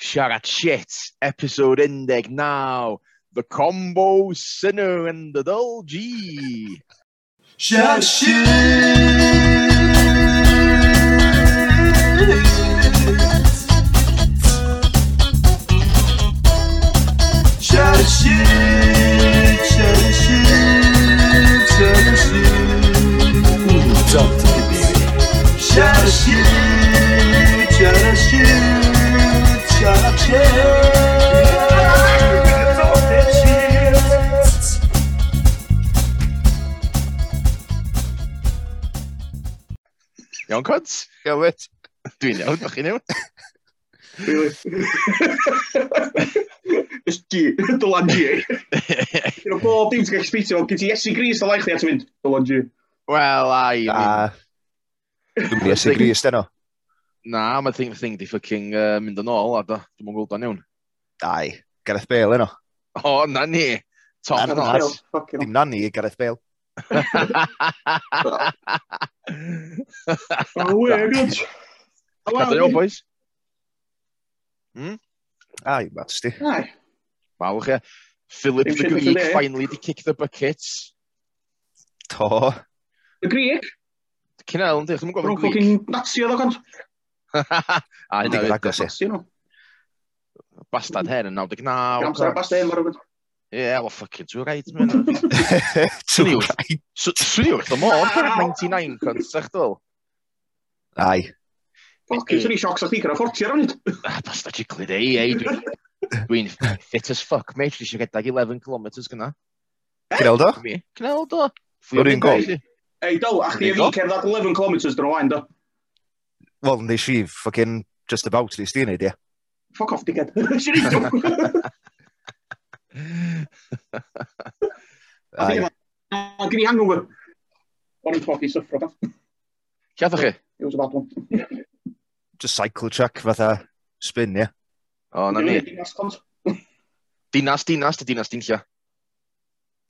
Siarad shit, episode 19. The combo sinner and the dull G. Shit. iawn, Cods? Iawn, wet? Dwi'n iawn, bych chi'n iawn? Just G, Dylan G. Yn o bob dim ti'n gallu sbeitio, gyd ti Esi Gris o laich ni at mynd, Dylan G. Wel, ai. A... Dwi'n mynd Esi Gris, deno. Na, mae thing thing di ffucking uh, mynd yn ôl, a da, dwi'n mwyn gweld o'n iawn. Ai, Gareth Bale, eno. O, na ni. Tom na, na, Dim na ni, Gareth Bale. Oh, we're good. Cadw o, boys. Hmm? Ai, bats di. Ai. Mawr chi. Philip the Greek finally di kick the bucket. To. The Greek? Cynel, ynddi, chddim yn gofyn Greek. Fucking Nazi oedd o gant. Ai, na, agos i. Bastad hen yn 99. Amser bastad hen, mor o. Yeah, well, fucking two rides, man. two rides? Swn i wrth o môr, 99 contract, fel. Ai. Fucking, swn i sioc a ti gyda 40 ar hwnnw. Ah, basta jigli di, ei, Dwi'n fit as fuck, mate. Dwi'n siarad redag 11 km gyna. Cyneldo? Cyneldo. Fwy'r un gol. Ei, dol, a chdi a fi cerddad 11 km dyn o wain, do. Wel, nes i fucking just about, nes di'n neud, ie. Fuck off, dickhead. Si'n ei A gen i hangover. O'n i'n ffodi syffro. Lladdoch chi? It was a bad one. Just cycle check fatha spin, ie? O, na ni. Dinas, dinas, dy dinas, dinlla.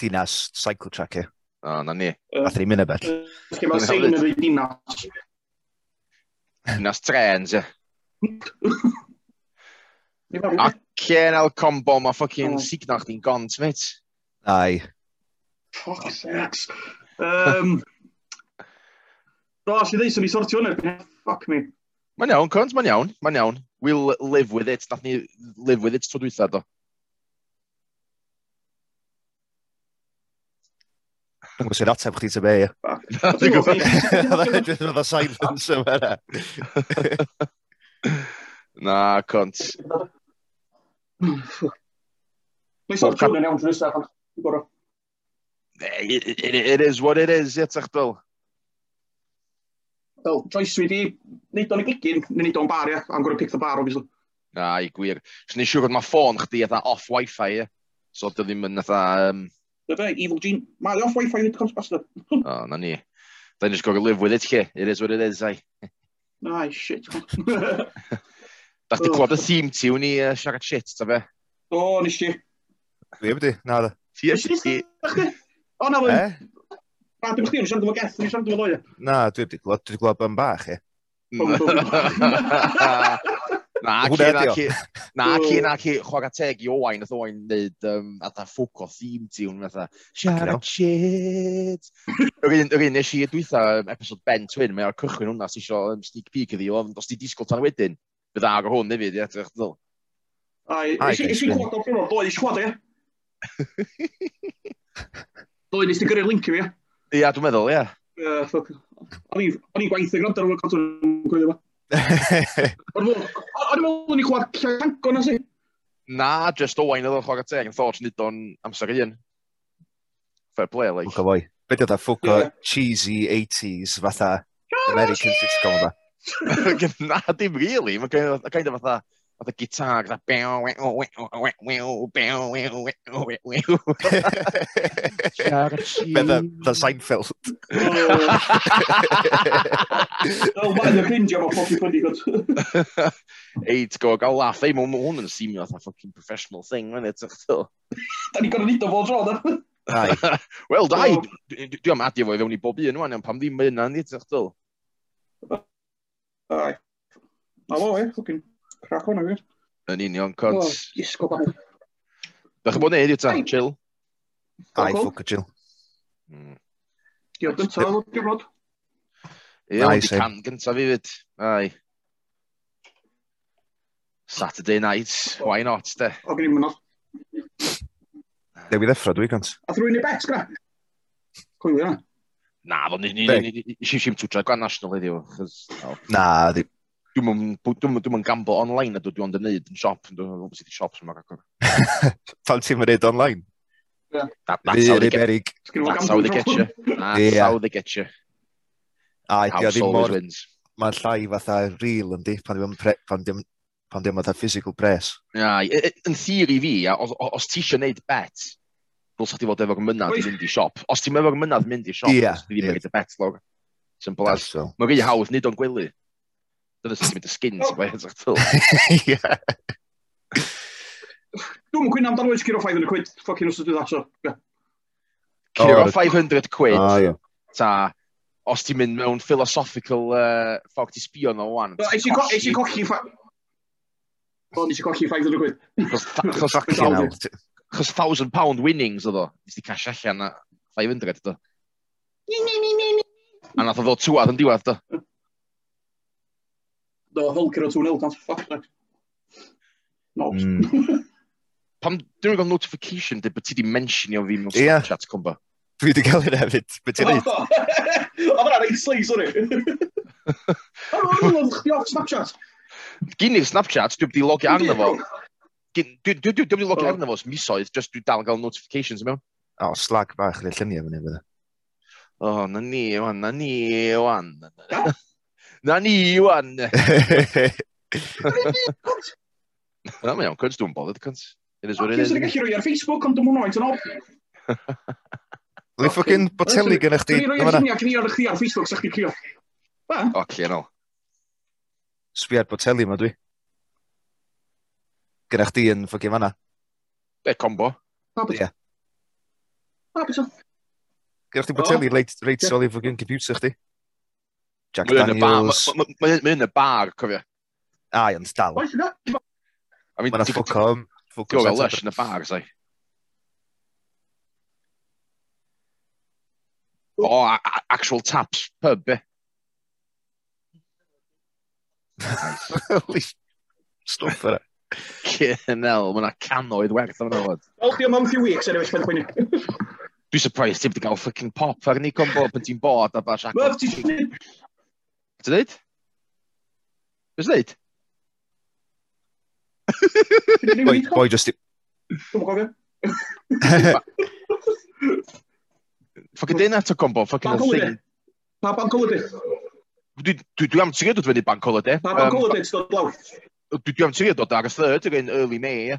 Dinas, cycle track, ie. O, na ni. Athyn ni'n mynd y bell. Felly mae'n sein yn y dinas. Dinas trens, ie. Cien el combo, mae ffocin oh. signach ni'n gont, mate. Ai. Fuck sex. Um, Do, si ddeis yn ei sortio hwnna. Fuck me. Mae'n iawn, cunt, mae'n iawn, mae'n iawn. We'll live with it. Nath ni live with it tro dwytha, do. Dwi'n gwybod sy'n ateb chdi ty be, ie. Dwi'n gwybod. Dwi'n gwybod silence yma, Na, cunt. Mae'n sôn yn iawn drwy Stefan. It is what it is, ie, tach dyl. Wel, Joyce wedi neud o'n i gigin, neu neud o'n bar, ie. I'm going to pick the bar, obviously. Na, i gwir. Swn i'n siŵr bod mae ffôn chdi eitha off wifi, ie. So, dy ddim yn eitha... Um... Dy fe, evil gene. Mae off wifi wedi cwrs bastard. O, na ni. Da ni'n just got live with it, lle. It is what it is, ai. Ai, shit. Dath di clywed y theme tiwn i uh, siarad shit, ta fe? Do, nes i. Fi wedi, na da. Ti eisiau ti? O, na, fe. Na, dwi'n chdi, nes i'n dweud geth, nes i'n dweud oed. Na, dwi wedi glod, dwi wedi glod bym bach, e. Na, ci, na, ci, na, ci, na, ci, chwaga teg i Owain, oedd Owain neud, um, atha o theme tune, atha, siarad shit. Yr un nes i dwytha, episode Ben Twin, mae o'r cychwyn hwnna, sy'n eisiau um, sneak peek iddi, ond os di disgwyl tan wedyn, bydd ag o hwn hefyd, ie, ti'n ddol? Ai, eisiau gwlad o'r ffynol, doi, eisiau gwlad o, ie? Doi, nes ti gyrru'r link i fi, ie? Ia, dwi'n meddwl, ie. Ie, ffoc. O'n i'n gwaith y gwrando ar y cotwn yn gwylio fe. O'n i'n meddwl o'n i'n chwad Llango na si? Na, just Owain oedd o'n chwag at teg yn thought nid o'n amser un. Fair play, like. Fwca boi. Be dod a ffwca cheesy 80s fatha American sitcom yma? Na, dim really. Mae gen i kind of fatha, fatha gitar, fatha bew, wew, wew, wew, bew, wew, wew, wew, wew. the Seinfeld. Fel mae'n y bindio mae pob i pwyndi gwrdd. Ei, ti'n gwybod, gael laff. Ei, mae hwn yn seemio fatha fucking professional thing, mae'n edrych to. Da ni gorau nid o fod rôn, Wel, da i. Dwi am adio fo i fewn i bob un, wan, pam ddim yna, ni, ti'n gwybod. Ai. Na fo, e, ffwcin crack o'n agos. Yn union, cont. O, gisgo bai. Dach chi bod neud i'w ta, chill? Ai, ffwc o chill. Hmm. Diolch yn taf, dwi'n rod. Ie, wedi eh? can gyntaf i fyd. Ai. Saturday night, why not, de? O, gen i'n mynd Dewi ddeffro, dwi, cont. A thrwy'n i bet, gra? Cwyl i. Na, fo, ni nes i'n twtra gwan national iddi o. Na, di. Dwi'n yn gambo online a dwi'n ond yn neud yn siop, dwi'n gwybod sydd i siops yma gacor. Pam ti'n mynd online? Yeah. That, that's how they get you. That's how they get you. That's how they get you. A di ddim mor... Mae'n llai fatha real yn di, pan ddim pan ddim pan ddim fatha physical press. Ia, yn theori fi, os os ti eisiau neud bet, dylsa ti fod efo'r mynadd i fynd i siop. Os ti'n efo'r mynadd mynd i siop, yeah, ti ddim yn gyda bet lawr. Simple as. So. Mae'n rhi hawdd nid o'n gwely. Dyna sy'n mynd y skin sy'n bwyd eich tyl. Dwi'n cwyn amdano wedi curo 500 quid, ffocin os ydw i ddaso. Curo 500 quid, ta, os ti'n mynd mewn philosophical uh, ffordd ti sbio no wan. Eisiau colli... O'n eisiau colli 500 quid chos thousand pound winnings oedd o, nes di cash allan na 500 do. A nath o ddod tŵad yn diwedd do. Do, Hulker o 2-0, that's fuck that. No. Mm. Pam, dwi'n gael notification dyd bod ti di mentionio fi mewn Snapchat, cwmba. Dwi wedi cael hyn hefyd, beth ti'n neud? O, fyna reit slei, sori. O, o'n i'n off Snapchat. Gyn i'r Snapchat, dwi wedi logio arno fo. Dwi'n mynd i logio arno fo, misoedd, just dwi'n dal yn gael notifications mewn. O, slag bach i'r lluniau fyny fydda. O, na ni, wan, na ni, wan. na ni, wan. Na, mae o'n cwrs, dwi'n bothered, cwrs. It is what it is. Ac gallu rhoi ar Facebook, ond dwi'n mwyn oed yn ob. Le ffocin boteli gyda chdi. Dwi'n rhoi ar lluniau cyn i ar chdi ar Facebook, sa'ch di crio. Ba? O, clean all. Sbiad boteli, yma, dwi gyda chdi yn ffogio fanna? Be, combo? Ie. Gyda chdi boteli reit reit sol i ffogio'n computer chdi. Jack Daniels. Mae yn y bar, cofio. Ai, ond dal. Mae yna ffocom. Go fel lush yn y bar, sai. O, actual taps, pub, be. Holy for yna. Cynel, mae'na canoedd werth o'n oed. Wel, diolch am few weeks, anyway, mae'n pwyni. Dwi'n surprised ti'n gael ffucking pop ar ni combo pan ti'n bod a bach ac... Wel, ti'n dweud? Ti'n dweud? Ti'n dweud? Boi, boi, just... Dwi'n gwybod Fucking dyn at o combo, fucking thing. Pa bank holiday? Dwi am trio dod fyny bank holiday. Pa bank holiday, ti'n dod blawd? dwi dwi'n trio dod ar y third yr early May.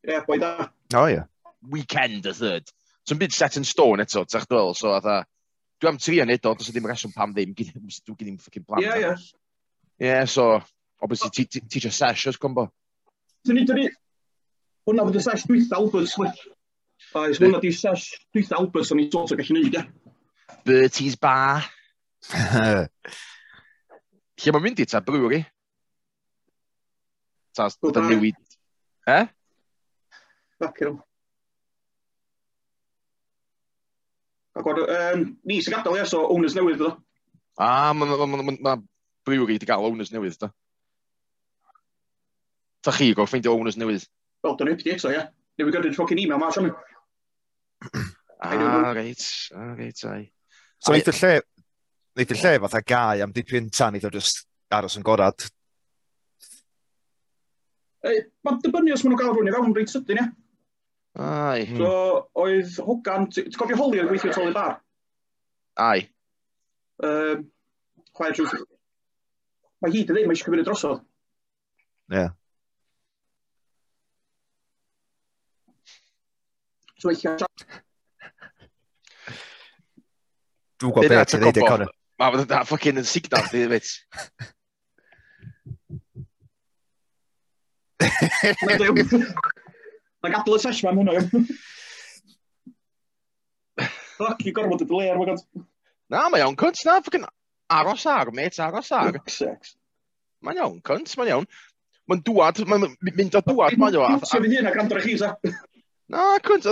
Ie, yeah, boi da. O, oh, ie. Yeah. Weekend y third. So, byd set in stone eto, ta'ch dweud, so, atha, dwi am trio neud o, does ddim reswm pam ddim, dwi ddim ffocin plan. Ie, ie. Ie, so, obviously, ti eisiau sesh oes cwmbo? Dyn ni, dyn ni, hwnna fod y sesh dwyth Alberts, li. Oes, hwnna di sesh dwyth Alberts o'n i sort o gallu neud, ie. Bertie's Bar. Lle mae'n mynd i ta, brwyri? Taz, dy newid... E? Fuck hell. Ac o'r, um, ni sy'n gadael, ie, so owners newydd, dda. A, mae ma, ma, ma, ma brewery wedi cael owners newydd, da. Ta chi gorff ffeindio owners newydd? Wel, dyna wedi eto, ie. ia. wedi gyrru'r ffocin email, ma'n siarad. Ah, reit, ah, reit, ai. So, neith y lle, neith y lle fatha gau am dipyn tan iddo just aros yn gorad Mae'n dibynnu os maen nhw'n gael rhywun i fewn reit sydyn, ie. Ai. So, oedd Hogan, ti'n cofio holi oedd gweithio tol i bar? Ai. Um, Chwaer drws. Mae hi dy ddim eisiau cymryd drosodd. Ie. Yeah. So, eich Dwi'n gwybod beth ti'n ddeud, Conor. Mae fod yn ffocin yn signal, dwi'n Mae'n gadw y sesh mewn hwnna. Fuck, i gorfod y dyle ar wagod. Na, mae o'n cynt na. ffocin aros ar, mate, aros ar. Sex. Mae'n iawn, cynt, mae'n iawn. Mae'n dŵad, mae'n mynd o dŵad, mae'n iawn. Sef yn hyn ac andro chi, sa. Na, cynt,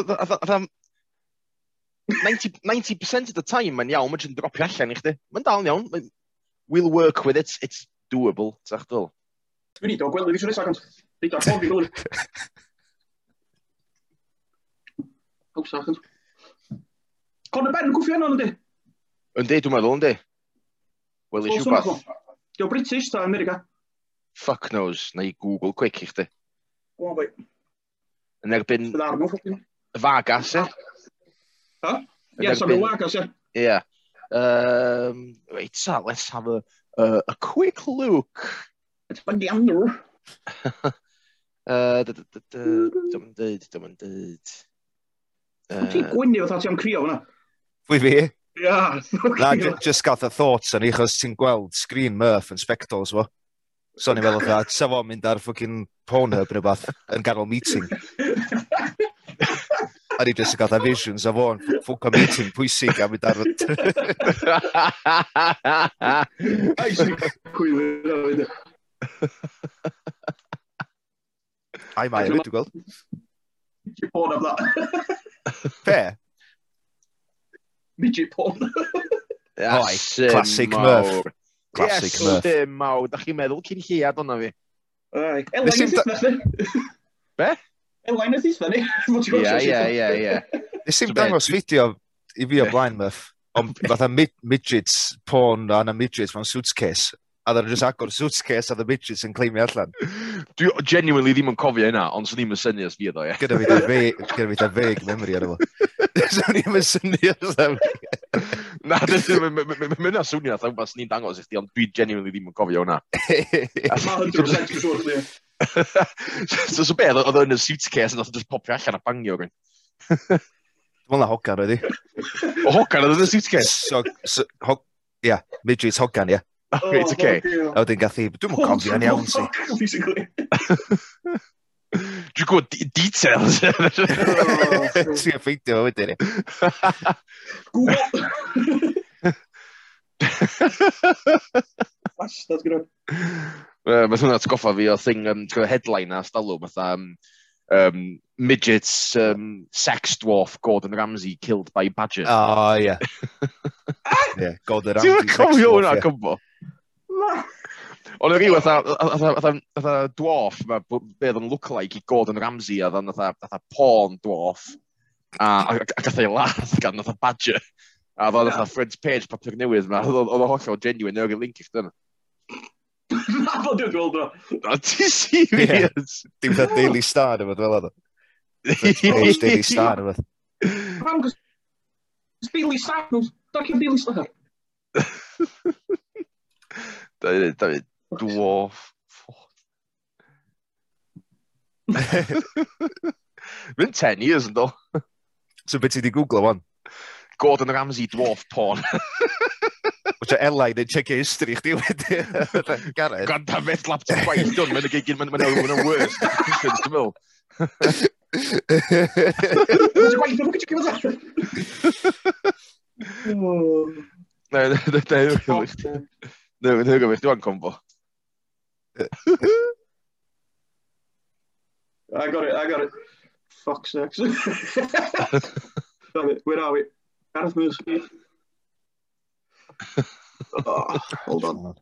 90%, 90 of the time, mae'n iawn, mae'n dropio allan i chdi. Mae'n dal yn iawn. We'll work with it, it's doable, ta'ch dyl. Dwi'n nido gweld fi sy'n nesaf, ond nido ar ffôn fi rwy'n. Hawsach yn. Conor Ben, gwffio yno, ynddi? Ynddi, dwi'n meddwl, ynddi. Wel, i siwbath. Dio British, ta, America? Fuck knows, na i Google quick i chdi. O, boi. Yn erbyn... Vargas, e? Ha? Ie, Samuel Vargas, e? Ie. Um, wait, so let's have a, a, a quick look It's my gander. Dwi'n yn dweud, dwi'n yn dweud. Ti'n gwynnu fatha ti'n crio fyna? Fwy fi? Ia. Na, just gath y thoughts yn i, chos ti'n gweld Screen Murph yn Spectals, fo. So ni'n meddwl, dda, sa fo'n mynd ar ffocin Pornhub neu beth yn ganol meeting. A ni just yn gael visions o fo'n ffwc o meeting pwysig a mynd ar... Ai, sy'n cwylio. Ai mae hefyd, dwi'n gweld. Midget porn am that. Be? Midget porn. Oi, classic Murph. Classic yes, Murph. Yes, mawr. Da chi'n meddwl cyn lliad o'na fi. Elain ys ysfynnu. Be? Elain ys ysfynnu. Ie, ie, ie, ie. Nes i'n dangos fideo i fi o blaen, Murph. Ond fatha midgets porn a na midgets mewn suitcase a ddyn nhw'n just agor suitcase a the midgets yn cleimio allan. Dwi genuinely ddim yn cofio hynna, ond swn i'n syni os fi edo, ie. Gyda fi da vague, gyda fi da vague memory ar efo. Swn i'n syni os edo. Na, mae a swnio atho, bas ni'n dangos i chdi, ond dwi genuinely ddim yn cofio hwnna. So, so beth, oedd yn y suitcase yn oedd just popio allan a bangio gyn. Dwi'n na hogan, roeddi. O, hogan, oedd yn y suitcase? So, so, ho, yeah, midgets hogan, yeah. Oh, oh right, okay. A wedyn gath i, dwi'n mwyn cofio yn iawn si. Dwi'n gwybod details. Ti'n ffeindio fo wedyn i. Google! Bastard gyda. Mae hwnna'n atgoffa fi o thing, um, headline a stalw, fatha, um, um, midgets um, sex dwarf Gordon Ramsay killed by badger. Oh, ah, yeah. yeah, Gordon Ramsay. Ti'n cofio hwnna, cymbo? Ond yr un fatha dwarf, mae be oedd yn look-alike i Gordon Ramsay, a oedd fatha porn dwarf, a gath ei lath gan fatha badger. A oedd fatha Fred's Page papur newydd yma, oedd o hollol genuine, yr un link i'ch dyna. Na bod dwi'n gweld o. O, ti serious? Dim da Daily Star neu fod fel oedd. Page Daily Star neu fod. Pam, gos Daily Star, nhw'n darllen Daily Star. Da- David, dwarf. Fy'n 10 years yn do. So beth ti di googlo fan? Gordon Ramsay dwarf porn. Gwrdd Elain yn check history chdi wedyn. Gareth. God damn it, laptop gwaith dwn. Mae'n gigin, mae'n mynd yn worst. Dwi'n meddwl. Dwi'n gwaith, dwi'n gwaith, dwi'n gwaith. Ne, ne, ne, dwi'n gwaith. Ne, dwi'n gwaith, dwi'n combo. I got it, I got it. Fuck sex. are we? Gareth Moose oh, hold on.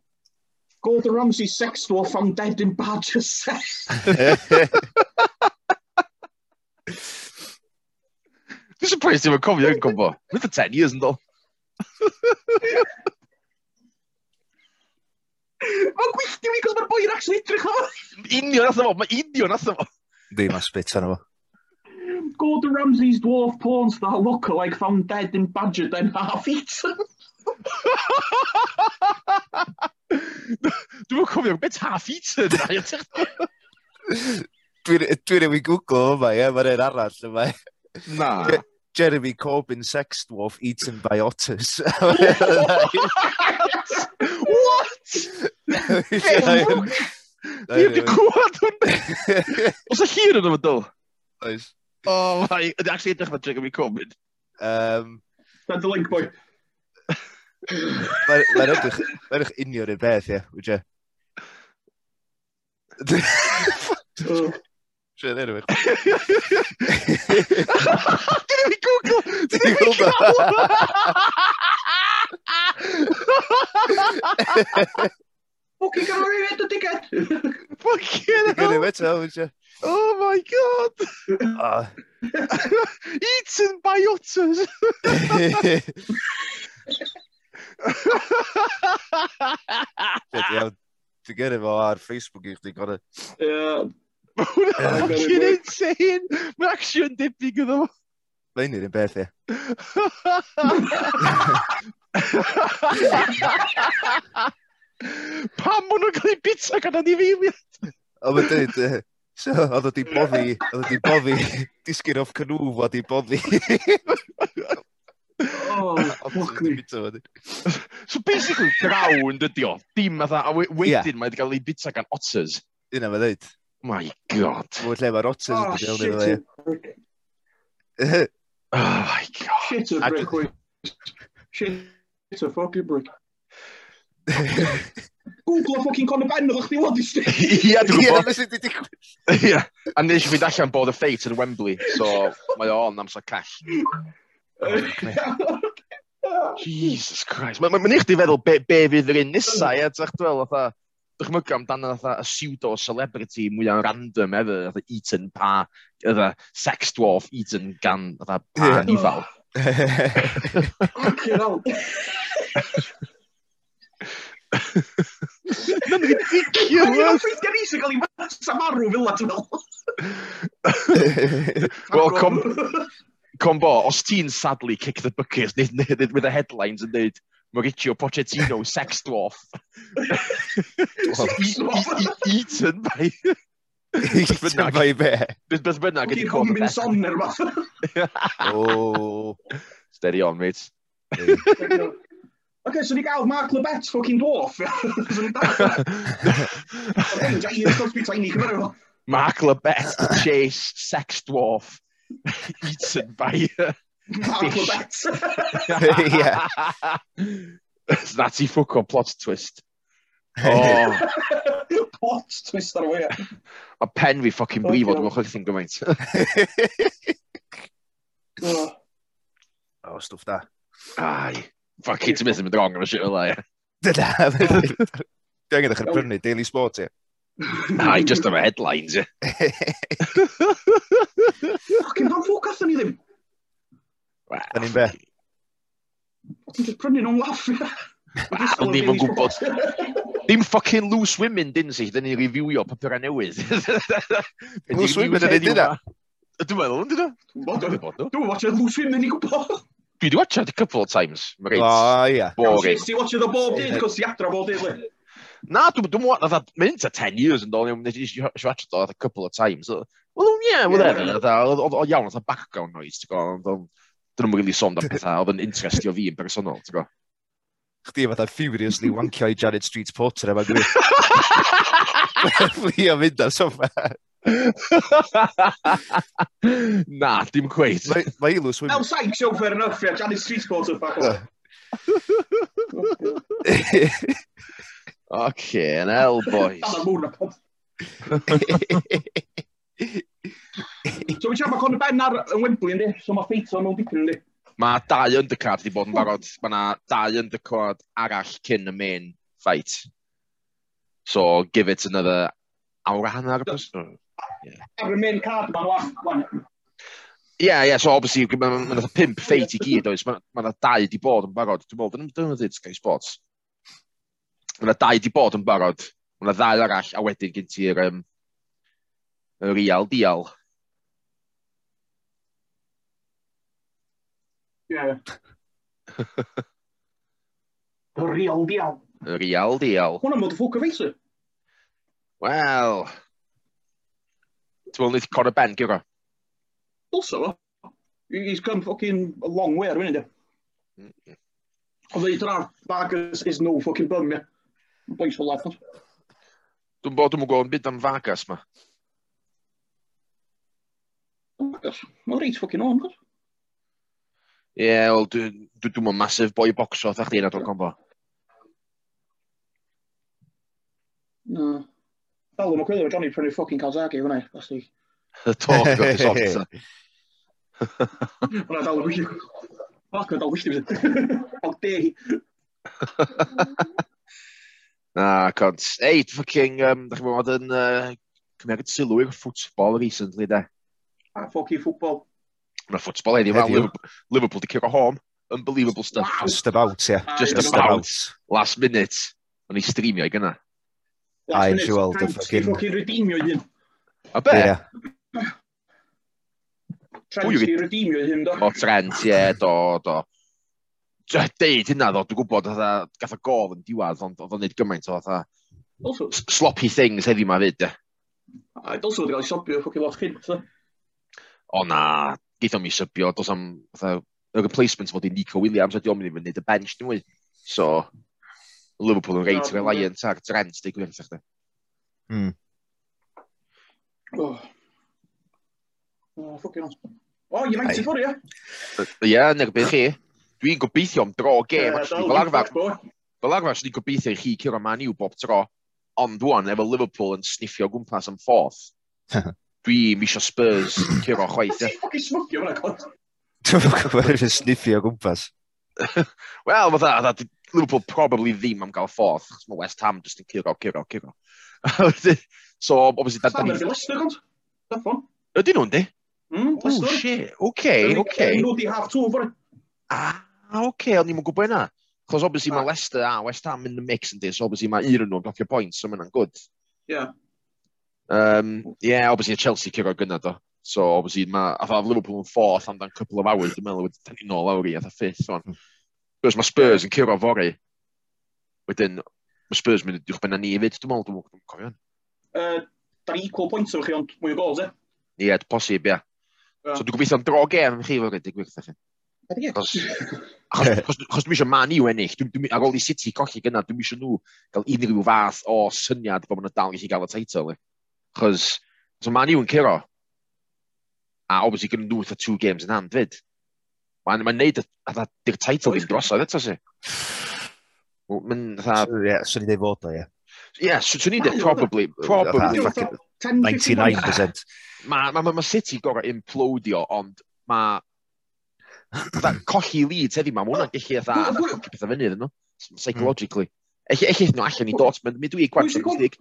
Gordon Ramsay sex dwarf found dead in Badger sex. Dwi'n surprised ti'n cofio yn gwybod. With the 10 years yn dod. Mae'n gwylltio fi, cos mae'r boi'n actually edrych o. Union atho fo, mae union atho fo. Di, mae spit arno fo. Gordon Ramsay's dwarf porn star lookalike found dead in Badger den half eaten. Dwi'n cofio, beth half eaten? Dwi'n dwi rewid Google yma, ie, mae'n un arall yma. Na. Jeremy Corbyn sex dwarf eaten by otters. What? Fi wedi cwad hwn. Os y llun yn yma dyl? Oes. Oh my, ydy actually edrych fe Jeremy Corbyn. Um, Send the link, boy. Maar edrych, mae'n edrych union i'r beth, ie, wyt ti? Tre ddeud rhywun. Google! Google! Fucking gael rhywun! Fucking hell! Oh my god! Eaten by otters! Dwi'n gyrru fo ar Facebook i chdi gorau. Ie. Mae'n fucking insane! Mae'n action debyg iddo fo. Mae'n un beth, ie. Pam maen nhw'n cael ei bita gan anifeiliad? O, mae'n dweud, So, oedd o di boddi, oedd o di boddi, disgyn off canŵf oedd di boddi. Oh, fuck me. so basically, grawn dydi o. Dim fatha, a we- wedyn mae wedi cael ei bita gan otters. Dyna fe ddeud. My god. Fwy lle mae'r otters Oh, yn shit. dod you're- i Oh my god. Shit a I brick. wait. Shit a fucking brick. Google a fucking Conor Ben, o'ch chdi wad i sti. Ia, dwi'n Ie, gwybod. mae sy'n digwydd. Ia. A nes i fynd allan bod y ffeit yn Wembley, so mae o'n amser call. Jesus Christ. Mae'n ma, ma eich di feddwl be, be fydd yr un nesau, a ti'n dweud, fatha, dychmygo amdano fatha y pseudo-celebrity mwyaf random ever, fatha Eton Pa, fatha sex dwarf Eton gan fatha Pa yeah. Nifal. Fucking hell. Mae'n ridiculous! Mae'n ffeithio'n sy'n cael ei fasa marw fel la, ti'n meddwl? Wel, combo, os ti'n sadly kick the bucket nid, nid, nid, with the headlines yn dweud Mauricio Pochettino, sex dwarf. E-, e-, eaten by... Eaten by be? Beth beth bynnag ydi cwm. Gwyn son neu rhywbeth. Steady on, mate. Okay, so ni gael Mark Lebet, fucking dwarf. so ni gael... Mark Lebet, chase, sex dwarf eaten by uh, fish. yeah. That's a fuck on plot twist. Oh. plot twist ar y A Mae pen fi ffocin brifo, dwi'n chwerthu'n gymaint. O, stwff da. Ai. Fuck, ti'n mynd yn mynd wrong am y shit fel la, ie. Dyna. Dwi'n edrych ar brynu Daily Sport, ie. Ai, just am y headlines, ie. Fucking fan ffocas o'n i ddim. Wel, ni'n be? Ti'n just prynu nhw'n laff, ie. Wel, ni'n yn gwybod. Dim fucking loose women, dyn si, dyn ni'n reviewio papurau newydd. loose women yn ei dyna? Dwi'n meddwl, yn dyna? Dwi'n watched loose women i gwybod. Dwi wedi watched a couple of times. Oh, yeah. Boring. Dwi'n watched o bob dydd, cos ti adra bob dydd, le na, dwi'n dwi'n what, I've had minutes of 10 years yn dod, nes i siarad o a couple of times. Well, yeah, whatever, oedd oedd iawn, oedd o background noise, ti'n gwybod, ond dyn nhw'n really sôn am pethau, oedd yn interestio fi yn personol, ti'n gwybod. Chdi fatha furiously wancio i Janet Street Porter yma gwy. Fli o fynd ar sofa. na, dim cweith. Mae Ilws... Now, psych, show fair enough, yeah, Janet Street Porter, fuck off. Fucking hell, boys. Dan y mŵn y pod. So, wyt ti'n meddwl bod Ben ar yn Wembley, ynddi? So, mae ffeitio mewn dipyn, ynddi? Mae dau undercard wedi bod yn barod. Mae yna dau undercard arall cyn y main fight. So, give it another awr a hanner. Oh, ar y main card, mae'n wach. Ie, yeah, ie, yeah, so obviously, mae'n ma, ma pimp ffeit i gyd, oes. Mae yna dau wedi bod yn barod. Dwi'n meddwl, dyn nhw'n dweud Sky Sports. Mae yna dau di bod yn barod. Mae yna ddau arall a wedyn gen ti'r um, real dial. Yeah. y real dial. Y real dial. Hwna mod y ffwc o feisr. Wel. Ti'n meddwl wneud Conor Ben, gyda? Dylsa fo. He's come fucking a long way ar wyni, de. Ond dweud, Marcus is no fucking bum, yeah. Yn bwys o lathos. Dwi'n bod yn gwybod byd am Vargas ma. Vargas? Mae'n reit ffocin o'n gwrs. Ie, yeah, wel, dwi'n dwi, dwi masif boi boxo, thach di yna dwi'n combo. No. Dal yn ogwylio, Johnny prynu ffocin Calzaghi, hwnna, os di. Y talk, that's the Hwnna dal yn gwyllio. Fuck, dal gwyllio. Fuck, dei. Na, cont. Ei, ffucking, um, da chi'n bod yn uh, cymeriad sylw i'r ffwtbol recently, de. A ffoci ffwtbol. Na, ffwtbol heddiw. Liverpool, Liverpool di cyrra home. Unbelievable stuff. Wow. Just about, yeah. Just, Just about. about. Last minute. O'n i streamio i gynna. Last minute. Joel, dy ffucking... Ffucking redeemio i hyn. A be? Yeah. Trent i redeemio i hyn, do? O, Trent, ie, yeah, do, do deud hynna ddo, dwi'n gwybod, oedd gath o gof yn diwad, ond oedd o'n neud gymaint o fatha sloppy things heddi ma fyd, de. A dylswn wedi cael ei sobio ffocin lot cyn, fatha. O na, geithio mi sybio, dos am, fatha, y replacement fod i Nico Williams, wedi o'n mynd i fynd y bench, dim mwy. So, Liverpool yn reit, Reliant ar Trent, deu gwir, sech. Hmm. Oh. Oh, ffocin lot. O, oh, United ffwrdd, ie? Ie, neu beth chi. Dwi'n gobeithio am dro gêm, yeah, fel arfer. Fel arfer, swn i'n gobeithio i chi cyrra man i'w bob tro. Ond dwan, efo Liverpool yn sniffio gwmpas yn ffordd, Dwi misio Spurs cyrra chwaith. Ti'n ffocin smwgio fyna, cod? Dwi'n gwybod yn sniffio gwmpas. Wel, fatha, Liverpool probably ddim am gael ffordd, chos mae West Ham just yn cyrro, cyrro, cyrro. so, obviously... Da, Sam, ydy Leicester, ond? Ydyn nhw'n di? Mm, Leicester. Oh, shit. Okay. Okay. Nhw di half two, fori. Ah, ah, oce, okay, o'n i'n gwybod yna. Chos obviously mae ah. Leicester a West Ham in the mix yn di, so obviously mae un nhw'n blocio points, so mae'n good. Yeah. Um, yeah, obviously Chelsea cyrra gyna do. So obviously mae, a ffordd Liverpool yn fourth am dan couple of hours, dwi'n meddwl, da ni'n nôl awr i, a ffith, o'n. Gwrs hmm. mae Spurs yn cyrra fori. Wedyn, mae Spurs mynd i'ch benna ni i fyd, dwi'n meddwl, dwi'n meddwl, cofio. Uh, da ni equal points o'r chi, ond mwy o gols, e? Ie, yeah, posib, ie. Yeah. So dwi'n gobeithio am dro gem chi, fel gyda'i gwirth chi. Achos, achos, achos dwi eisiau man i ennill, dwi, dwi, ar ôl i City colli gyna, dwi eisiau nhw gael unrhyw fath o syniad bod maen nhw dal gallu gael y teitl. Chos so man i'w yn curo, a obviously gyda nhw eitha two games in hand fyd. Mae'n ma neud y di'r teitl ddim drosodd eto si. Mae'n eitha... Ie, swn i dweud fod o, ie. Ie, swn i dweud probably, probably... 99%. Mae ma, ma, ma City gorau implodio, ond mae colli leads heddi ma, mae hwnna'n gallu eitha colli pethau fyny iddyn nhw, psychologically. Eich eich nhw allan i Dortmund, mi dwi dwi'n gwerth yn stig.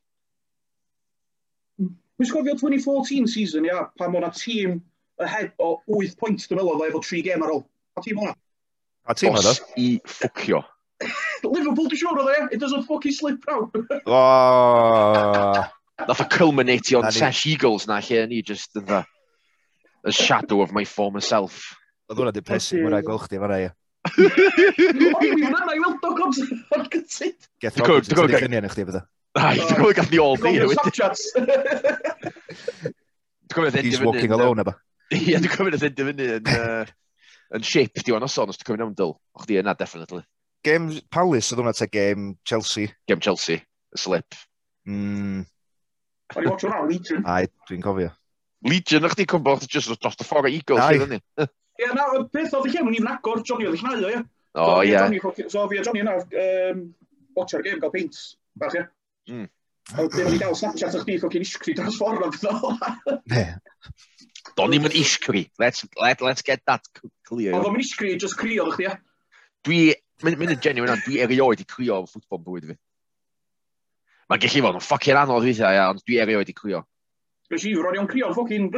Mi'n gofio 2014 season, ia, pan mae tîm ahead o 8 pwynt, dwi'n meddwl, efo 3 gem ar ôl. A tîm hwnna? A tîm hwnna? i ffwcio. Liverpool, dwi'n siŵr o dde, it doesn't fucking slip out. oh. Nath o culminate on Sesh Eagles na lle, ni just yn the, the shadow of my former self. Oedd hwnna depressing, mwyn rhaid gweld chdi, fan rhaid. Hwnna na i weld Doc Hobbs o'r gytid. Geth Roberts yn ddiffyn ni yn chdi fydda. Ai, dwi'n gwybod gath ni all day. Dwi'n gwybod He's walking alone, eba. Ie, dwi'n gwybod oedd edrych fyny yn... yn shape, di o'n oson, os dwi'n cofyn ymdyl. Och di yna, definitely. Game Palace oedd hwnna te, game Chelsea. Game Chelsea, y slip. Mm. O'n i watch hwnna, Legion. Ai, dwi'n cofio. Legion, o'ch di cwmbo, just dros y ffordd o Eagles, Ie, na, y peth oedd y lle, mwyn i'n agor, Johnny oedd i chnau o, ie. O, ie. So, fi a Johnny yna, um, watch ar game, gael paint, bach, ie. Mm. A ddim wedi gael Snapchat o'ch di, ffocin isgri, dros ffordd o'n ffynol. Don ni'n mynd iscri. Let's, let, let's get that clear. Oedd o'n isgri, just cri oedd chdi, ie. Dwi, mynd yn genuine, dwi erioed i crio o ffwtbol bwyd fi. Mae'n gallu fod yn ffocin anodd weithiau, ond dwi erioed i crio. Gwys i, ro'n i'n o'n ffocin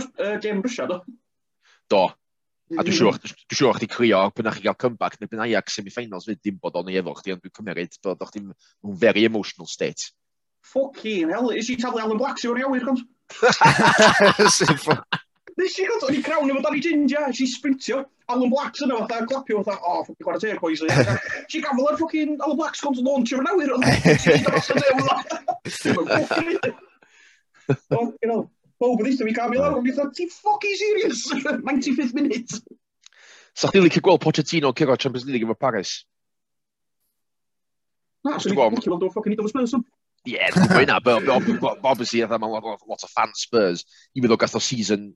game Brysia, do? Do, A dwi'n siŵr, dwi'n siŵr chdi crio pan chi gael comeback neu pan Ajax semi-finals fyd, dim bod o'n ei efo chdi, ond dwi'n cymeryd bod o'ch ti'n mewn very emotional state. Fucking hell, is i taflu Alan Black sy'n o'n iawn, gont? Nes i gont, o'n i crawn efo Danny Ginger, is i sprintio, Alan Black's yna fatha, clapio fatha, oh, ffocin gwared teg, boys. Nes i gafel ar ffocin Alan Black's gont launch o'r nawr, ond nes i dros y dew. Fucking hell bob yn eistedd, mi gael mi lawr, mi dda, ti ffocin serious, 95th minute. Sa chdi'n licio gweld Pochettino cyrra Champions League efo Paris? Na, swn i'n licio gweld o ffocin iddo fo Spurs. Yeah, dwi'n gweud na, but obviously, I mae'n lot o fan Spurs, even though gath o season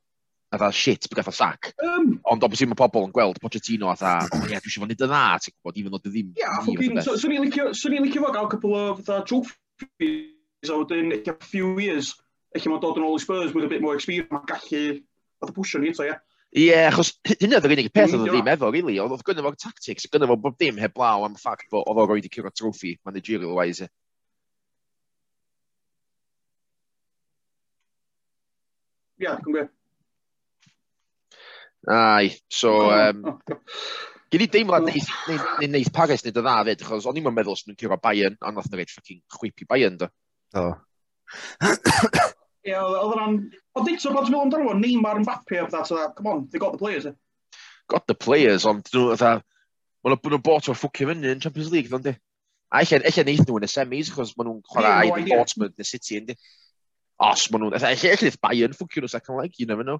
atha shit, gath o sac. Um, Ond obviously mae pobl yn gweld Pochettino atha, o ie, yeah, dwi eisiau fod nid yn dda, ti'n gwybod, even though dwi ddim... Ie, swn i'n licio fo gael cwpl o, of uh, trophies a wedyn a few years eich mae'n dod yn ôl i Spurs with a bit more experience, mae'n gallu, oedd y pwysio ni eto, ie. Ie, yeah, achos hynny oedd yr unig peth oedd ddim efo, really. Oedd gynnu fo'r tactics, gynnu fo bob dim heb law am ffact bod oedd o'r oed i cyrra troffi managerial-wise. Ie, yeah, dwi'n gwybod. Ai, so... Um, Gyn i deimlad neith, neith, neith, neith Paris nid y dda fyd, achos o'n i'n meddwl os nhw'n cyrra Bayern, ond nath nhw'n rhaid ffocin chwipi Bayern, do. O. Yeah, oedd ran... Oedd eto, bod ti'n meddwl amdano fo, Neymar yn bapu a that, come on, they got the players, eh? Got the players, ond nhw, oedd a... Mae'n bod nhw'n bort o'r ffwcio fyny yn Champions League, ond e? A eich neith nhw yn y semis, achos maen nhw'n chwarae ai Portsmouth neu City, ynddi? Os maen nhw'n... Eich neith Bayern ffwcio nhw second leg, you never know.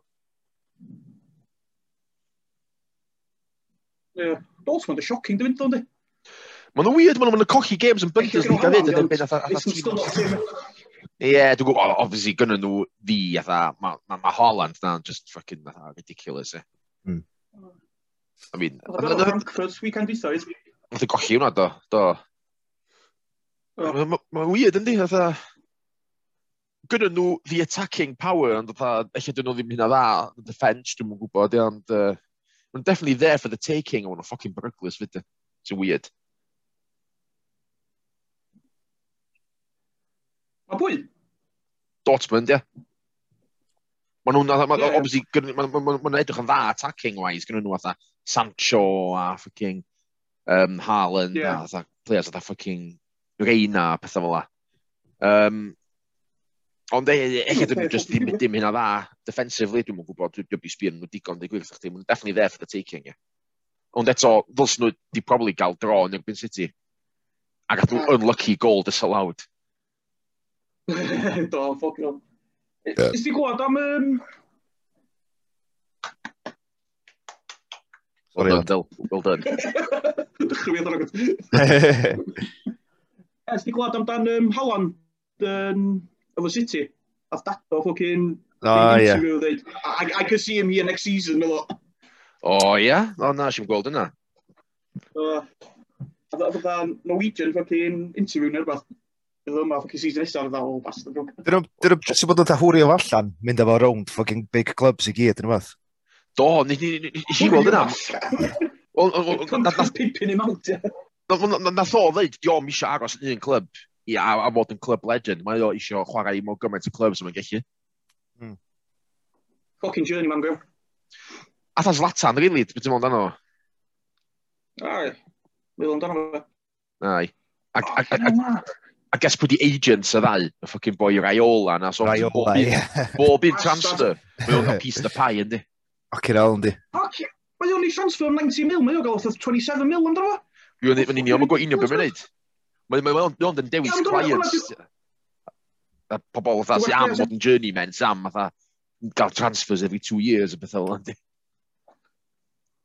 Yeah, Portsmouth yn shocking, dwi'n fynd, dwi'n e? Maen nhw'n weird, maen nhw'n cochi games yn Bundesliga fyd, ynddi? It's Ie, dwi'n gwybod, obviously, gynnu nhw fi, atha, mae ma, ma Holland na'n just fucking atha, ridiculous, e. Mm. I mean... Oedd yn Frankfurt weekend dweud? Oedd yn golli hwnna, do, do. Mae'n weird, yndi, atha... Gynnu nhw the attacking power, ond atha, eich dyn nhw ddim hynna dda, the defense, dwi'n mwyn gwybod, ond... Uh, definitely there for the taking, ond a fucking burglars, fyd. It's weird. A pwy? Dortmund, ie. Yeah. Maen nhw'n, ma, yeah. obviously, maen ma, ma, ma edrych yn dda attacking-wise, gynnu nhw atha Sancho a fucking um, Haaland yeah. a atha players atha fucking Reina a pethau fel la. Um, ond e, eich edrych nhw just ddim, ddim hynna dda defensively, dwi'n mwyn gwybod, dwi'n byd sbio nhw digon, dwi'n gwybod, dwi'n maen definitely there for the taking, ie. Ond eto, ddylsyn nhw di probably gael dro yn erbyn City. Ac athyn nhw unlucky goal disallowed. Do, ffocin o. Ys ti gwybod am... Um... Sorry, well done, well done. Dychwyd ar agos. Ys ti gwybod amdan um, Halan yn um, City? A dato ffocin... O, ie. I can see him here next season, milo. O, ie? O, na, si'n gweld yna. O, a fydda Norwegian ffocin, interview neu rhywbeth. Dwi'n meddwl, ffocin season nesaf, oedd o, bastard. Dyn nhw'n sy'n bod yn tahwrio fo allan, mynd efo round fucking big clubs i gyd, yn ymwneud? Do, nes i weld yna. Nath pipin i mawnt, Nath o ddeud, diom eisiau aros yn un clwb i a, a fod yn clwb legend. Mae o eisiau chwarae i mor gymaint o clwbs yma'n gallu. Hmm. Fucking journey, man, bro. A thas Latan, really, beth yw'n mwyn dan o? Ai, wylwn dan o. Ai. Ac, ac, ac, I guess pwy di agents y ddau, y ffocin boi Raiola na, so Raiola, ie. Bob un transfer, mae o'n cael piece the pie, yndi. Ocin al, yndi. Mae o'n ei transfer am 90 mil, mae o'n gael 27 mil, ynddo fo? Yw yn union, mae'n gweithio beth mae'n neud. Mae Mae o'n yn dewis clients. A Pobl fatha sy'n am fod yn journeyman, sam, am fatha gael transfers every two years, a bethau o'n yndi.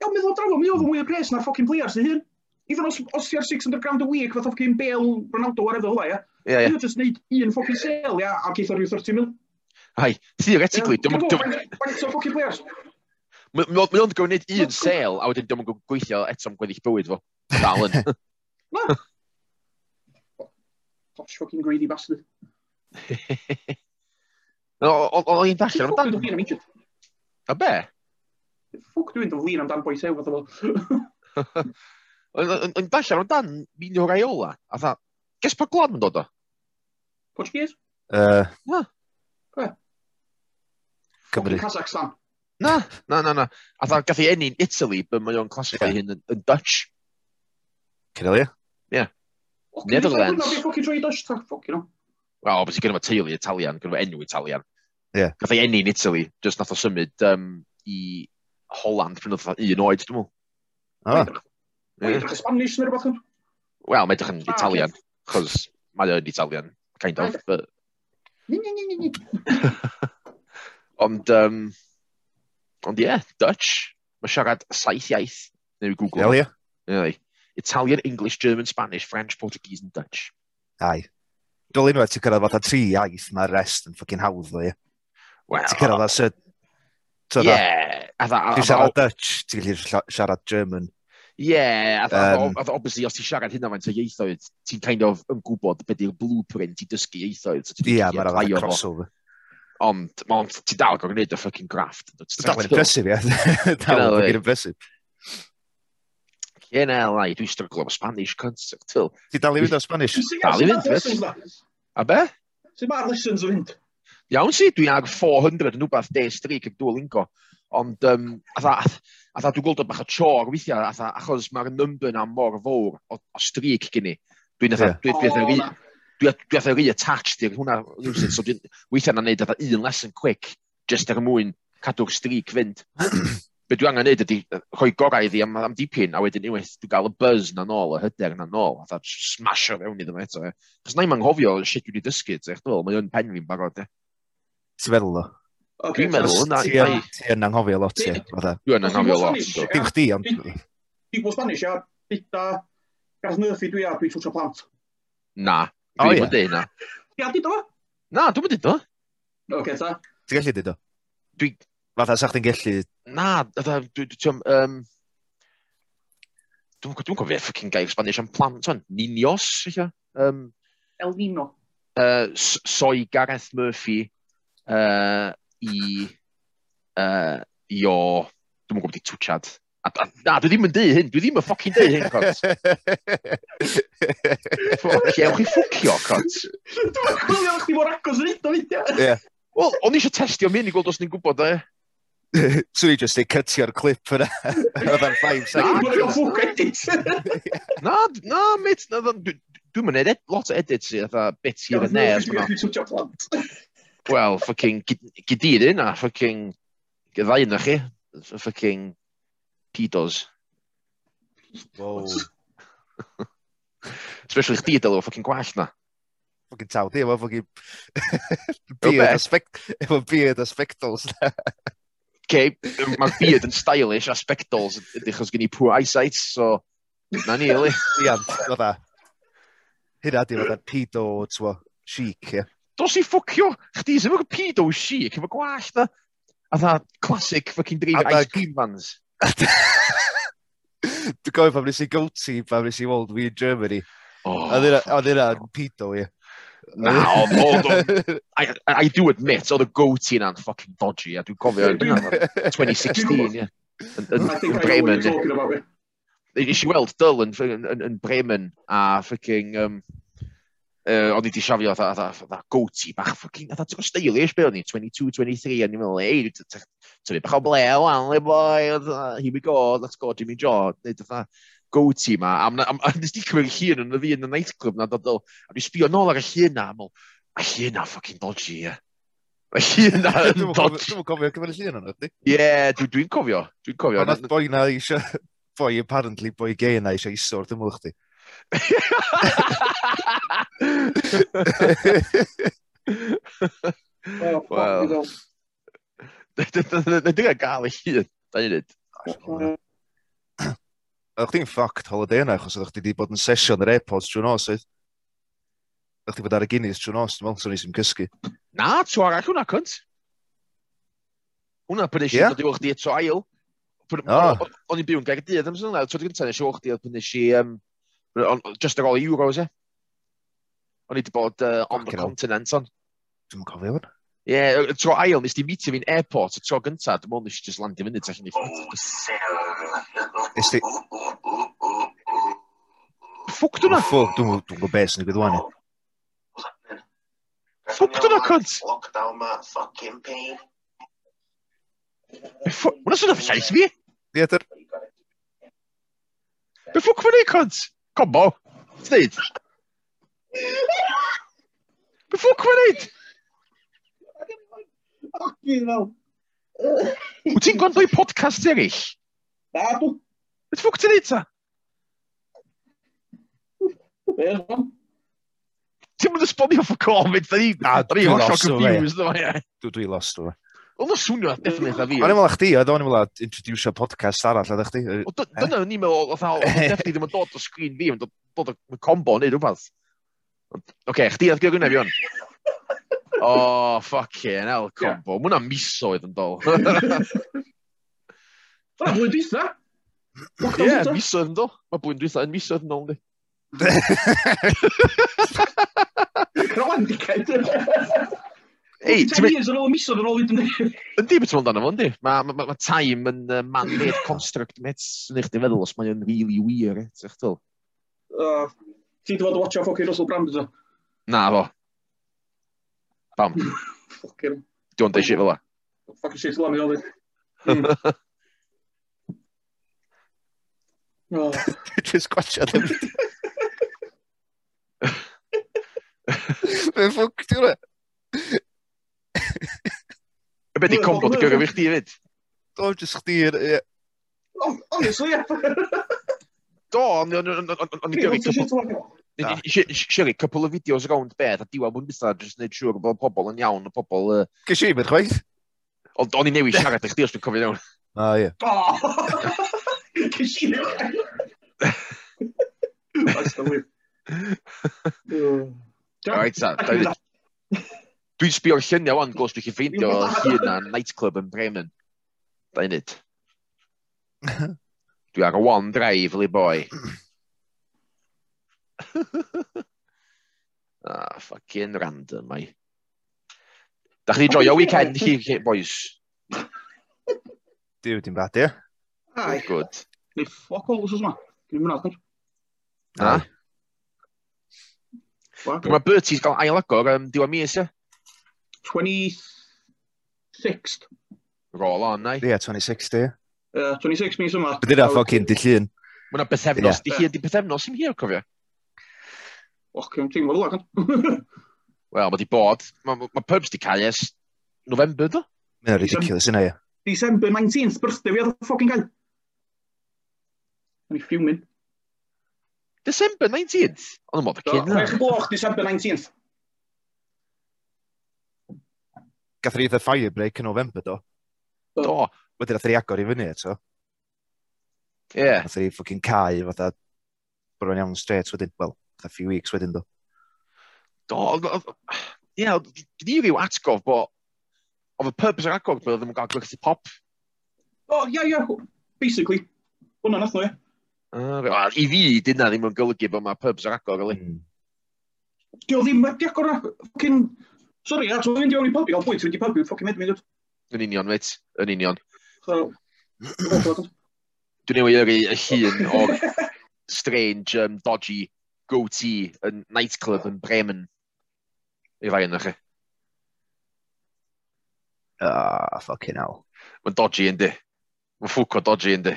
Iawn, meddwl drafod, mi oedd yn mwy o pres na'r ffocin players, dy hyn even os, os ti ar 600 grand a week, fath o ffocin Bale, Ronaldo, whatever, hwla, ia. Ie, ie. Ti'n just neud un ffocin sale, ia, a geith o'r 30 mil. Hai, theoretically, dwi'n... Dwi'n Faint o ffocin players? Mae o'n gofyn neud un sale, a wedyn dwi'n gweithio eto'n gweddill bywyd fo. Dal yn. Na. Posh ffocin greedy bastard. O'n i'n dallan amdan. A be? Ffwc dwi'n doflin amdan boi sew, fath o fo. Yn dalla, mae'n dan Minio Raiola. A dda, ges pa glod yn dod o? Portuguese? Uh, na. Gwe? Cymru. Kazakhstan. Na, na, na, na. A dda, gath i enni'n Italy, but mae o'n classify yeah. hyn yn, yn Dutch. Cynelia? Ie. Yeah. Netherlands. Dwi'n ffocin troi Dutch, ta, ffocin o. Wel, obviously, sy'n fo teulu Italian, gynnu fo enw Italian. Ie. Yeah. Gath i enni'n Italy, just nath o symud um, i Holland pryn oedd un oed, dwi'n mwyn. Ah. Mae'n edrych yn Spanish neu rhywbeth yn? Wel, mae edrych yn ah, Italian, chos mae o'n Italian, kind of, but... Ni, ni, ni, ni, ni. Ond, um, ond ie, yeah, Dutch. Mae siarad saith iaith. Neu i Google. Hell ie. yeah. Italian, English, German, Spanish, French, Portuguese and Dutch. Ai. Dol unwaith ti'n cyrraedd fatha tri iaith, mae'r rest yn ffocin hawdd ddo i. Wel... Ti'n cyrraedd a syd... Ie. Ti'n siarad Dutch, ti'n gallu siarad German, yeah, um, obviously, os ti'n siarad hynna faint o ieithoedd, ti'n kind of yn gwybod beth yw'r blueprint i dysgu ieithoedd. So Ie, yeah, mae'r fath crossover. Ond, ond ti dal gorau gwneud y ffucking graft. Dal yn impressive, ie. Dal yn impressive. Cyn LA, dwi'n stryglo am Spanish concert, til. Ti dal i fynd o Spanish? Dal i fynd, A be? Sut mae'r lessons o fynd? Iawn si, dwi'n ag 400 yn wbeth day streak yn Duolingo. Ond, um, atha, atha dwi'n gweld o bach o chor weithiau, atha, achos mae'r number na mor fawr o, o streak gen i. Dwi'n atha, dwi'n dwi, dwi, dwi, dwi atha re-attached i'r hwnna rhywsyn, so dwi'n weithiau na wneud atha un lesson quick, just er mwyn cadw'r streak fynd. Be dwi angen wneud ydy rhoi gorau iddi am, am dipyn, a wedyn unwaith e, dwi'n gael y buzz na nôl, y hyder na nôl, a smasho fewn iddo eto. Cos na i'n anghofio shit dwi wedi dysgu, ti'n meddwl, mae o'n pen fi'n barod, e. Ti'n meddwl o? Dwi'n meddwl, na i... Ti yn anghofio lot, ti. Dwi'n anghofio lot. Dwi'n chdi, ond... Dwi'n bod Spanish a bita Gareth Murphy dwi a dwi'n trwtio plant. Na, dwi'n mynd i na. Ia, di do? Na, dwi'n mynd i. Oce, ta. Ti'n gallu di do? Dwi... Fatha, sa'ch chi'n gallu... Na, dwi'n... Um, dwi'n dwi'n cofio ffocin gair Spanish am plant o'n. Ninios, eich Um, El Nino. Uh, Soi Gareth Murphy. Uh, i uh, i o, dwi'n gwybod i twchad. A, a, na, dwi ddim yn dweud hyn, dwi ddim yn ffocin dweud hyn, cot. Ffoc, ewch chi ffwcio, cot. Dwi'n gwybod chdi mor agos yn hyd o fideo. Wel, o'n i eisiau testio mynd i gweld os ni'n gwybod, e. Swn i jyst ei cytio'r clip yna. oedd Oedda'n 5 seconds. Na, na, mit, mate. Dwi'n mynd edit, lot o edits i, oedda bits i'r ne. Dwi'n mynd edit, lot o edits i, oedda bits. Wel, ffucking gydidin a ffucking ddau yna chi. Ffucking pedos. Wow. Especially chdi dyl o gwell na. Ffucking taw, di efo ffucking beard, efo beard a spectals na. Okay, mae'r beard yn stylish a spectals ydy chos gen i poor eyesight, so na ni, Eli. Ian, o. Hynna di fod pedo, twa, chic, ie. Yeah dos i ffwcio, chdi sy'n fawr pedo chic, efo gwallt da. A dda, classic fucking dream ice cream vans. Dwi'n gofio pam nes i gowti, pam nes i weld fi in Germany. A ddyna yn pedo ie. Na, oedd o'n... I do admit, oedd y goatee yna'n fucking dodgy, a dwi'n cofio 2016, ie. Yn Bremen. Nes i weld Dyl yn Bremen, a fucking... Um, uh, o'n i di siafio fatha goatee bach ffocin, fatha ti'n stylish be o'n i, 22, 23, a ni'n meddwl, ei, ti'n bach o ble, wan, le boi, here we go, let's go, Jimmy Joe, neud fatha goatee ma, a nes di cymryd llun yn y fi yn y nightclub na, dod, a ni sbio nôl ar y llun na, a llun na ffocin dodgy, ie. Mae llun na yn dodgy. Dwi'n cofio gyfer y llun yna, di? Ie, dwi'n cofio, dwi'n cofio. Ond boi na eisiau, boi apparently, boi gay na eisiau isor, dwi'n mwyn chdi. Wel, Nid dwi'n gael ei hun, da i dweud. Ydych chdi'n ffact holiday yna, achos ydych chdi wedi bod yn sesiwn yr airpods trwy nos, oedd? Ydych chdi bod ar y Guinness trwy nos, dwi'n meddwl, so ni sy'n cysgu. Na, tro arall hwnna, cynt. Hwnna pan eisiau yeah. dod i o'ch di eto ail. O'n i'n byw yn gair dydd am sy'n hwnna, tro gyntaf, nes i wrth di, pan eisiau just ar ôl Euros, e. O'n i wedi bod uh, on the continent, on. Dwi'n cofio hwn. Ie, yeah, tro ail, nes di meetio fi'n airport y tro gyntaf, dwi'n mwyn nes i just landio fyny, tach yn ei ffwrdd. Nes di... Ffwc dwi'n Ffwc, dwi'n gwybod beth sy'n digwydd wan. Ffwc dwi'n cunt! Lockdown ma, my fucking pain. Ffwc, wna swnaf llais fi? Ie, dyr. Be ffwc fyny, cunt? Come on. Sneud. Be ffwc mae'n neud? Hoci. Wyt ti'n gwrando i podcast eraill? Na, dw. Beth ffwc ti'n neud ta? Ti'n mynd ysbonio ffwc o, mynd, da ni, da, da ni dwi'n hollol confused. Dwi lost o fe. Oedd o'n swnio at definitely eitha fi. O'n i'n meddwl chdi, oedd o'n i'n meddwl introducio podcast arall, oedd chdi? Dyna ni'n meddwl, oedd o'n definitely ddim yn dod o sgrin fi, yn dod o combo neu rhywbeth. Oce, chdi oedd gyda gwneud fi O, oh, fucking hell, combo. Yeah. Mwna misoedd yn dol. Fyna blwy'n dwytha? Ie, misoedd yn dol. Mae blwy'n dwytha yn misoedd yn dol, di. Rowan, di Ei, ti'n mynd... years ar ôl misoedd ar ôl i ni. Yndi, beth ti'n mynd fo, yndi. Mae ma, ma time yn uh, man-made construct, met, yn eich di feddwl, os mae'n really weird, eh, ti'n eich Uh, ti'n dyfod watcha ffocin Russell Brand, ydw? Na, fo. Bam. Ffocin. Dwi'n dweud shit fel la. Ffocin shit fel la, mi oedd e. hmm. Oh. Just gwachio ddim. Fe ffwc, ti'n rhaid? Y beth i combo dy gyrgyf i chdi fyd? Do, jyst chdi'r... Honestly, ie. Do, ond o'n i gyrru... Sherry, couple o fideos rownd beth, a diwa mwyn bitha jyst wneud siŵr bod pobl yn iawn, o pobl... Ges i beth chwaith? Ond o'n i newid siarad â chdi os dwi'n cofio iawn. O, ie. Ges i newid. That's the whip. Right, so, Dwi'n sbio'r lluniau o'n gos dwi'n chi ffeindio hun na nightclub yn Bremen. Da i nid. Dwi ar y one drive, li boi. ah, fucking random, mai. Da chi joio weekend chi, boys? Diw, dim bad, ie? Ai. Good. Neu ffoc all wsos yma. Dwi'n mynd adnod. Na. Mae Bertie's gael ail agor um, diwa mis, ie? 26th. Roll on, nai. Ie, yeah, 26th, ie. Uh, 26 mis yma. Bydd yna ffocin, di llun. Mae'na bethefnos, di hyn di bethefnos i'n hir, cofio. Och, cyn ti'n gwybod lagan. Wel, mae di bod. Mae ma, ma pubs di cael es November, do? Mae'n ridiculous yna, ie. December 19th, birthday fi oedd ffocin gael. Mae'n i ffiwmin. December 19th? Ond yma, fe cyn. 6 gloch December 19th. gath rhaid y fire break yn November do. Do. Wedyn gath rhaid agor i fyny eto. Ie. Yeah. Gath rhaid ffocin cae fatha bod yn iawn straight wedyn, wel, a few weeks wedyn do. Do, ie, yeah, i fi atgof bod, oedd y purpose o'r atgof bod ddim yn gael gwerthu pop. O, oh, ie, ie, basically, hwnna nath nhw, ie. Uh, I fi, dyna ddim yn golygu bod mae pubs o'r agor, yli. Mm. Dio ddim wedi agor cyn Sorry, a dwi'n mynd i pubu, o bwy, dwi'n di pubu, ffocin mynd, mynd. Yn union, mate, yn union. So, dwi'n ei yrru y hun o'r strange, um, dodgy goatee yn nightclub yn Bremen. I rai yna chi. Ah, ffocin hell. Mae'n dodgy yndi. Mae'n ffwco dodgy yndi.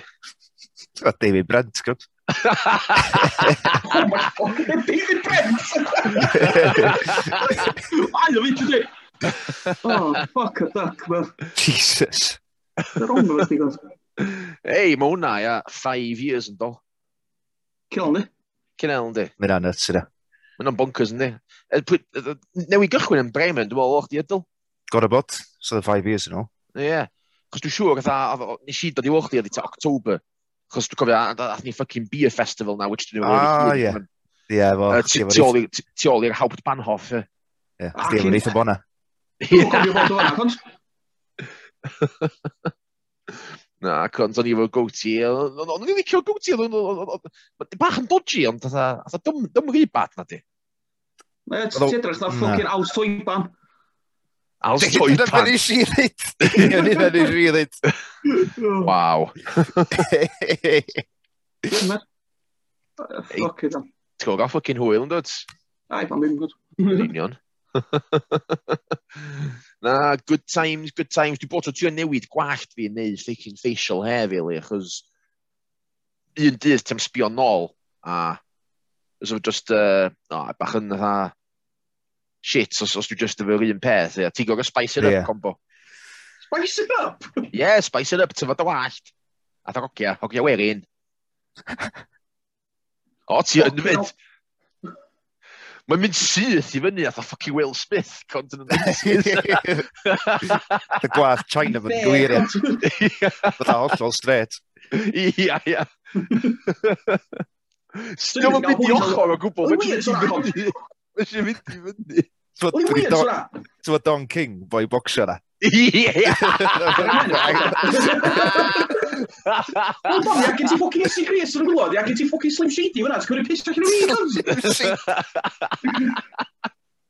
David Brent, gwrs. David Brent! Ai, o fi ti Oh, fuck a duck, well. Jesus. Ei, mae hwnna, ia, five years yn dol. Cynel, ni? Cynel, ni. Mae'n anodd, sydd e. Mae hwnna'n bonkers, ynddi. Newi gychwyn yn Bremen, dwi'n meddwl, o'ch di ydl. Got a bot, so the five years yn ôl. Ie. Yeah. Cos dwi'n siŵr, gatha, nes i dod i o'ch di, ydi ta October, Chos dwi'n cofio, ath ni fucking beer festival na, which dyn nhw... Ah, ie. Ie, fo. Ti ôl i'r Haupt Banhoff, ie. Ie, chdi efo'n eitha bona. Ie. Na, cwnt, o'n i efo gowti. O'n i'n licio gowti. Bach yn dodgy, ond dym rhywbeth na di. Ti'n edrych na ffwcin awsoiban. I'll stoi pants. Dyna nes i ddweud. Dyna nes i ddweud. Waw. Fuck it. Ti'n gwybod gael ffocin hwyl yn dod? Ai, pan ddim gwrdd. Union. Na, good times, good times. Dwi'n bod o ti'n newid gwallt fi yn neud flicking facial hair fi, li, achos un dydd ti'n sbio nôl a so just uh, oh, bach yn dda shit os, os dwi just efo'r un peth. Yeah. Ti'n gorau spice it up, yeah. combo. Spice it up? yeah, spice it up, tyfod y wallt. A da hogia, hogia werin. o, ti yn mynd. Mae'n mynd syth i fyny, atho ffocin Will Smith, cont yn continent The gwaith China fy'n gwirion. Fydda hollol straight. Ia, ia. Dwi'n mynd i ochr o gwbl. Mae'n eisiau mynd i fyny. Ti'n Don King, boi bocsio na. Ie! Wel, Don, ia, gen ti ffocin Esi Gris yn y gwlod, ia, gen ti ffocin Slim Shady fyna, ti'n gwneud piss allan o fi,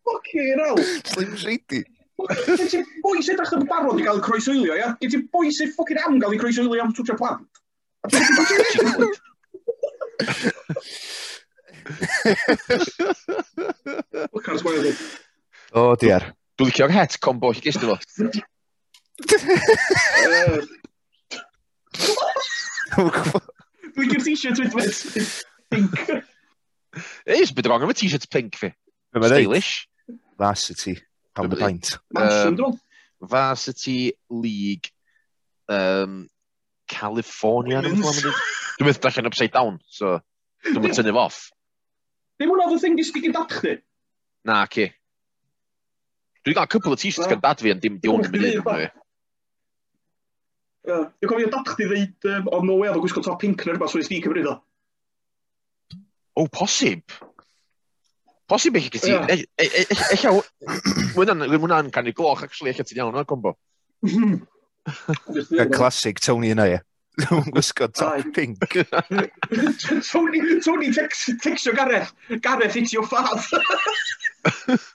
Ffocin hell. Slim Shady. Gen ti boes edrych yn barod i gael croeswylio, ia? Gen ti boi sy'n e ffocin am gael ei croeswylio am twtio plant? Look at where O, diar. Dwi'n licio'r het combo i gysd efo. Dwi'n gyr t-shirt with pink. Eis, is a wrong am y t-shirt pink fi. Dyma ddeud. Stylish. Varsity. Pound a pint. Mansion, dwi'n Varsity League um, California. Dwi'n meddwl allan upside down, so dwi'n meddwl tynnu off. Ddim hwnna oedd y thing disgu gyd dad chdi. Na, ci. Dwi'n gael cwpl o t-shirts gan dad fi, ond dim diwn yn mynd i'n Dwi'n cofio dad chdi ddeud, um, o no way, oedd o gwisgo top pink neu rhywbeth, so nes di cymryd o. O, posib. Posib eich gyda ti. Echa, e- e- e- mae hwnna'n canu gloch, actually, eich ti'n iawn o'r combo. Mhm. Y Classic Tony yna, ie. Dwi'n gwisgo top pink. Tony, Tony texio Gareth, Gareth, it's your fad.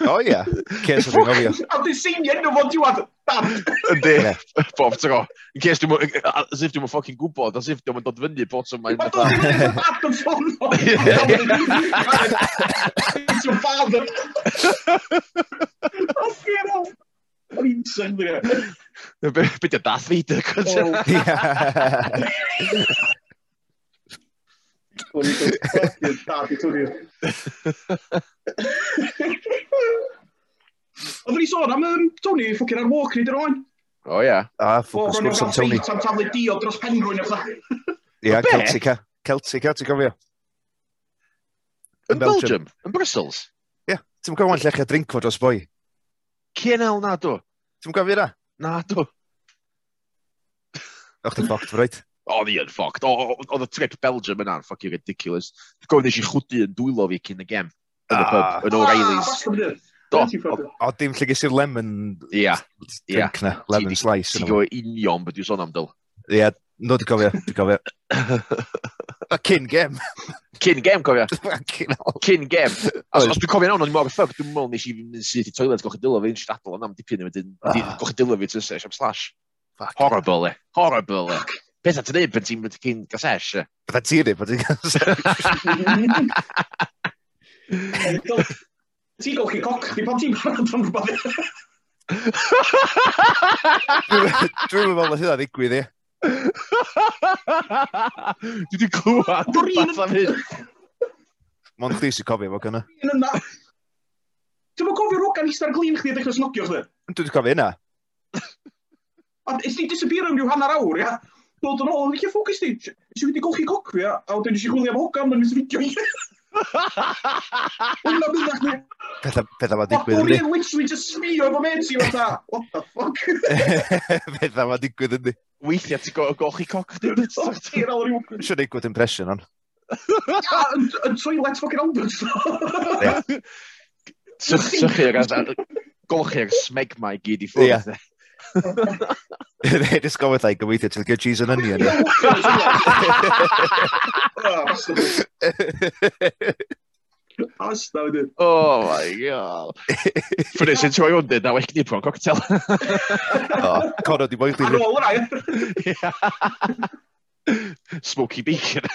o ie, ces ydyn gofio. A dwi'n seinio enw fod diwad, dad. Yndi, bob tygo. Yn ces dwi'n as if dwi'n ffocin gwybod, as if dwi'n dod fyny bod sy'n mae'n... Mae dod fyny yn dad yn ffono. It's your father. O, sgir Insane, dwi'n gwybod. Bydd y Darth Vader concert. Tony goes, fucking Darth Tony. Oedden ni sôn am um, Tony ffwcin ar walk nid yr oen. O ia. A ffwcin sgwrs am Tony. Am taflu diog dros penrwyn o'ch Ia, Celtica. Celtica, ti'n gofio? Yn Belgium? Yn Brussels? Ie. Ti'n cofio'n llech a drinkfod os boi? CNL na do. Ti'n gofio na? Na do. O'ch ti'n ffoct, reit? O, ni yn ffoct. Oedd y trip Belgium yna'n ffocin ridiculous. Dwi'n gofyn eisiau chwdu yn dwylo fi cyn y gem. Yn y ah. pub, yn O'Reilly's. O dim lle ges i'r lemon... Ia. Drink na, lemon slice. Ti'n gwybod union beth yw'n sôn am dyl. Ia, No, dwi'n cofio, dwi'n cofio. A cyn gem. Cyn gem, cofio. Cyn gem. Os, os dwi'n cofio nawn, o'n i'n mor ffog, dwi'n mwyn nes i fynd syth i toilet goch dilo fi, nes i adal o'n am dipyn i wedyn. Ah. Goch dilo fi, ti'n sesh am slash. Horrible, e. Horrible, eh. e. Beth ti'n neud pan ti'n mynd cyn gasesh? Beth eh. ti'n neud bod ti'n gasesh? Ti'n golchi coc, di pan ti'n barod am rhywbeth. Dwi'n meddwl bod hynna'n ddigwydd, ie. Dwi wedi clywed rhywbeth am hyn. Mon chdi sy'n cofio fo gynna. Dwi'n cofio rogan eistedd ar glin chdi a dechrau snogio chdi. Dwi wedi cofio hynna. A ys di disappear am ryw hanner awr, ia? Dod yn ôl, lle ffocus di. Ys i wedi golchi cocfi, ia? A wedyn nes i chwilio am hogan, mae'n mis fideo i. Wna byddach e ni. Pethau ma digwydd yndi. Dwi'n literally just smio efo meds i fatha, what the fuck? Pethau ma digwydd yndi weithiau ti'n go gochi coc ddim yn sort. Siwr ei good impression on. Yn troi let's fucking Albert. Sychu ag golchi ag smeg ma i gyd i ffwrdd. They just go with like, gobeithio, ti'n good cheese and onion. Asta wedyn. Oh my god. Ffynu sy'n troi hwn dyd, na wedi di bron cocktail. o, Conor di boi'n dilyn. Ar ôl rhaid. Smoky bacon.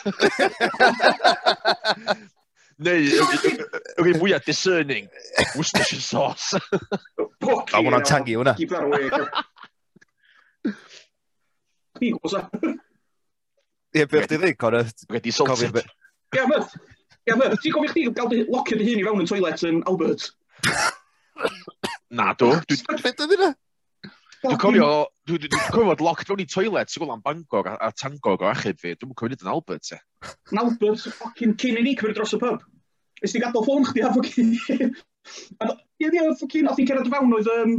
Neu, yr un mwyaf discerning, Worcestershire sauce. A hwnna'n tangi hwnna. Keep that away. Ie, beth di ddweud, Conor? Wedi salted. Ie, mynd. Ia, Gamer, ti'n gofio chdi gael dy locio dy hun i fewn yn toilet yn Albert? Na, do. Beth ydy na? Dwi'n cofio, dwi'n cofio bod locked fewn i toilet sy'n gwybod am Bangor a, a Tangor o achub fi. Dwi'n cofio nid yn Albert, e. Yn Albert, ffocin cyn i ni cymryd dros y pub. Ys ti'n gadael ffôn chdi a ffocin... Ie, ie, ffocin, oedd ni'n cerdded fewn oedd um,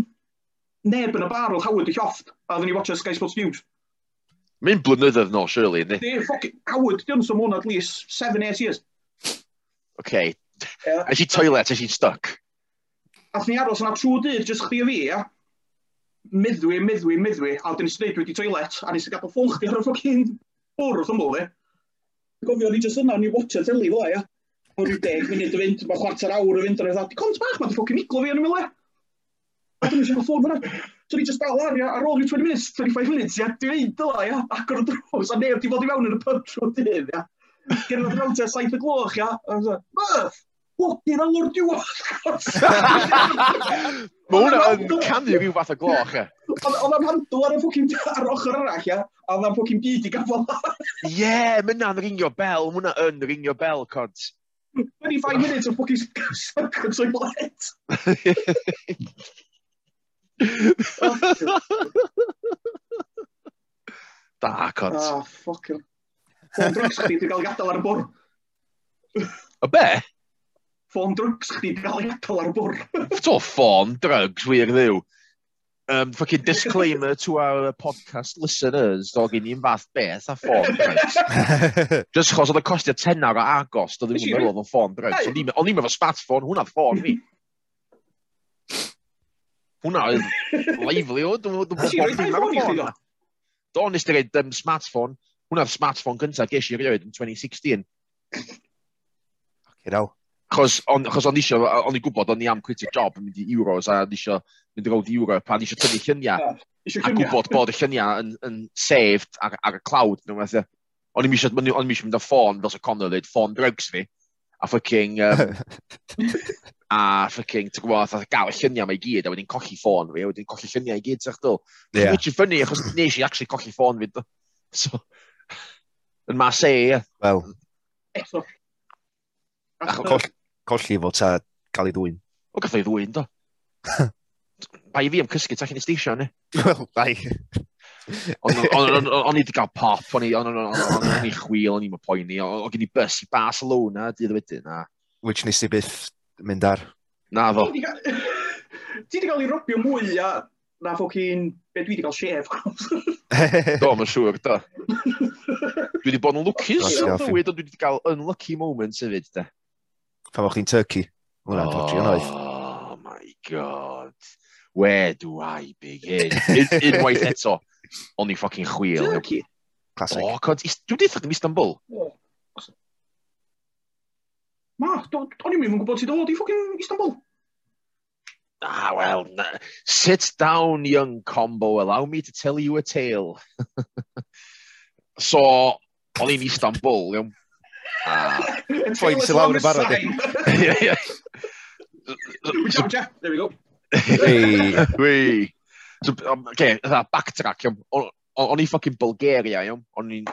neb yn y bar oedd Howard y llofft a oedden ni watcha Sky Sports News. Mae'n blynyddoedd no, surely, ynddi? Ne, ffocin, Howard, diwrnod sy'n mwyn at least 7-8 years okay. Yeah. Nes i toilet, nes i'n stuck. Ath ni aros yna trwy dydd, jyst chdi o fi, ia? Meddwi, meddwi, meddwi, a wedyn nes i dweud wedi toilet, a nes i gadael ffôn chdi ar y ffocin bwrdd wrth ymwyl, ia? Gofio, ni jyst yna, ni watcha teli fel, ia? Mae'n rhyw deg munud y fynd, mae chwarter awr y fynd, a dweud, cont bach, mae'n ffocin iglo fi yn ymwyl, ia? A dyn nhw'n ffôn fyna. So ni just dal ar, ia, ar ôl i 20 minutes, 25 minutes, ia, dwi'n ei dyla, ia, agor y drws, a neb di fod i fewn yn y pub trwy dydd, ia. Gen i'n ffrawnt ar saith y gloch, ia? A dwi'n dweud, Murph, bwgyn awr diwedd! Mae hwnna yn canu rhyw fath o gloch, e. Oedd am handl ar y ffocin ar ochr arall, ia? A oedd am ffocin byd i gafel. Ie, mae hwnna'n ringio bel. Mae hwnna yn ringio bel, cod. 25 minutes o ffocin seconds o'i blet. Da, cod. Ah, ffocin. Ffôn drwgs chdi, wedi cael ei gadael ar y bwr. O be? Ffôn drwgs chdi, wedi cael ei gadael ar y bwr. to ffôn drugs, wir ddiw. Um, fucking disclaimer to our podcast listeners, do gen in fath beth a ffôn drugs. Just chos oedd y costio tenar o agos, doedd ddim yn meddwl oedd o'n ffôn drugs. O'n i'n meddwl spat ffôn, hwnna ffôn fi. Hwnna oedd lively o. Dwi'n meddwl bod ffôn. Do, nes i reid um, smartphone hwnna'r smartphone gyntaf ges i rioed yn 2016. Fucking hell. Chos on, chos o'n isio, o'n i gwybod o'n i am quit y job yn mynd i Euros a o'n isio mynd i rowd i Europe a o'n isio tynnu lluniau. Yeah, a gwybod bod y lluniau yn, yn saved ar, ar y cloud. O'n i eisiau mynd â ffôn, fel sy'n Conor dweud, ffôn drugs fi. A fucking... Um, a fucking, ti'n gwybod, a gael y lluniau mae i gyd, a wedyn colli ffôn fi, a wedyn colli lluniau i gyd, sa'ch dwl. Yeah. Which is funny, achos nes i actually colli ffôn fi. So, yn mas e. Wel. Eto. Coll, Colli fo ta cael ei ddwyn. O, gath ei ddwyn, do. Bai fi am cysgu ta chi'n estisio, ne? Wel, bai. O'n i wedi cael pop, o'n i chwil, o'n i'n poeni, o'n gen i bus i Barcelona, dydd wedyn. Na. Which nes i byth mynd ar. Na fo. Ti wedi cael ei robio mwy a na ffocin, be dwi wedi cael shef. Do, mae'n siŵr, da. Dwi wedi bod yn lwcus yn fywyd, ond dwi wedi cael unlucky moments hefyd, da. Pan o'ch chi'n turkey. Hwna, oh, dodgy yn oedd. Oh, my god. Where do I begin? Unwaith eto, o'n i ffocin chwil. Turkey? Classic. Oh, god, dwi wedi yn Istanbul. Ma, o'n i'n mynd yn gwybod ti dod i ffocin Istanbul ah, well, nah. sit down, young combo, allow me to tell you a tale. so, o'n i'n Istanbul, iawn. Ah, ffoen sy'n lawr yn barod. There we go. Hey, we. So, um, okay, backtrack, iawn. O'n i'n fucking Bulgaria, iawn. O'n i'n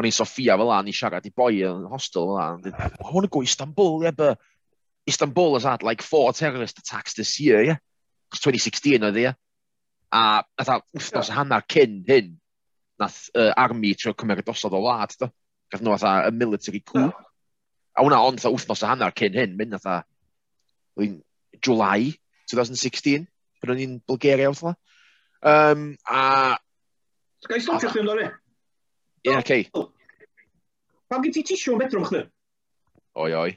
o'n i'n Sofia fel la, o'n i'n siarad i boi yn hostel fel la. want to go Istanbul, yeah, but Istanbul has had like four terrorist attacks this year, yeah? It's 2016 oedd ie. A nath wthnos yeah. hanner cyn hyn, nath uh, army trio cymryd osod o wlad, do. Gath nhw atha y military coup. Yeah. A hwnna ond wthnos a hanner cyn hyn, mynd atha July 2016, pan o'n i'n Bulgaria wrth Um, a... Gai stopio chdi amdano? lori? Ie, yeah, oh. cei. Pam gyd ti tisio yn bedrwm chdi? Oi, oi.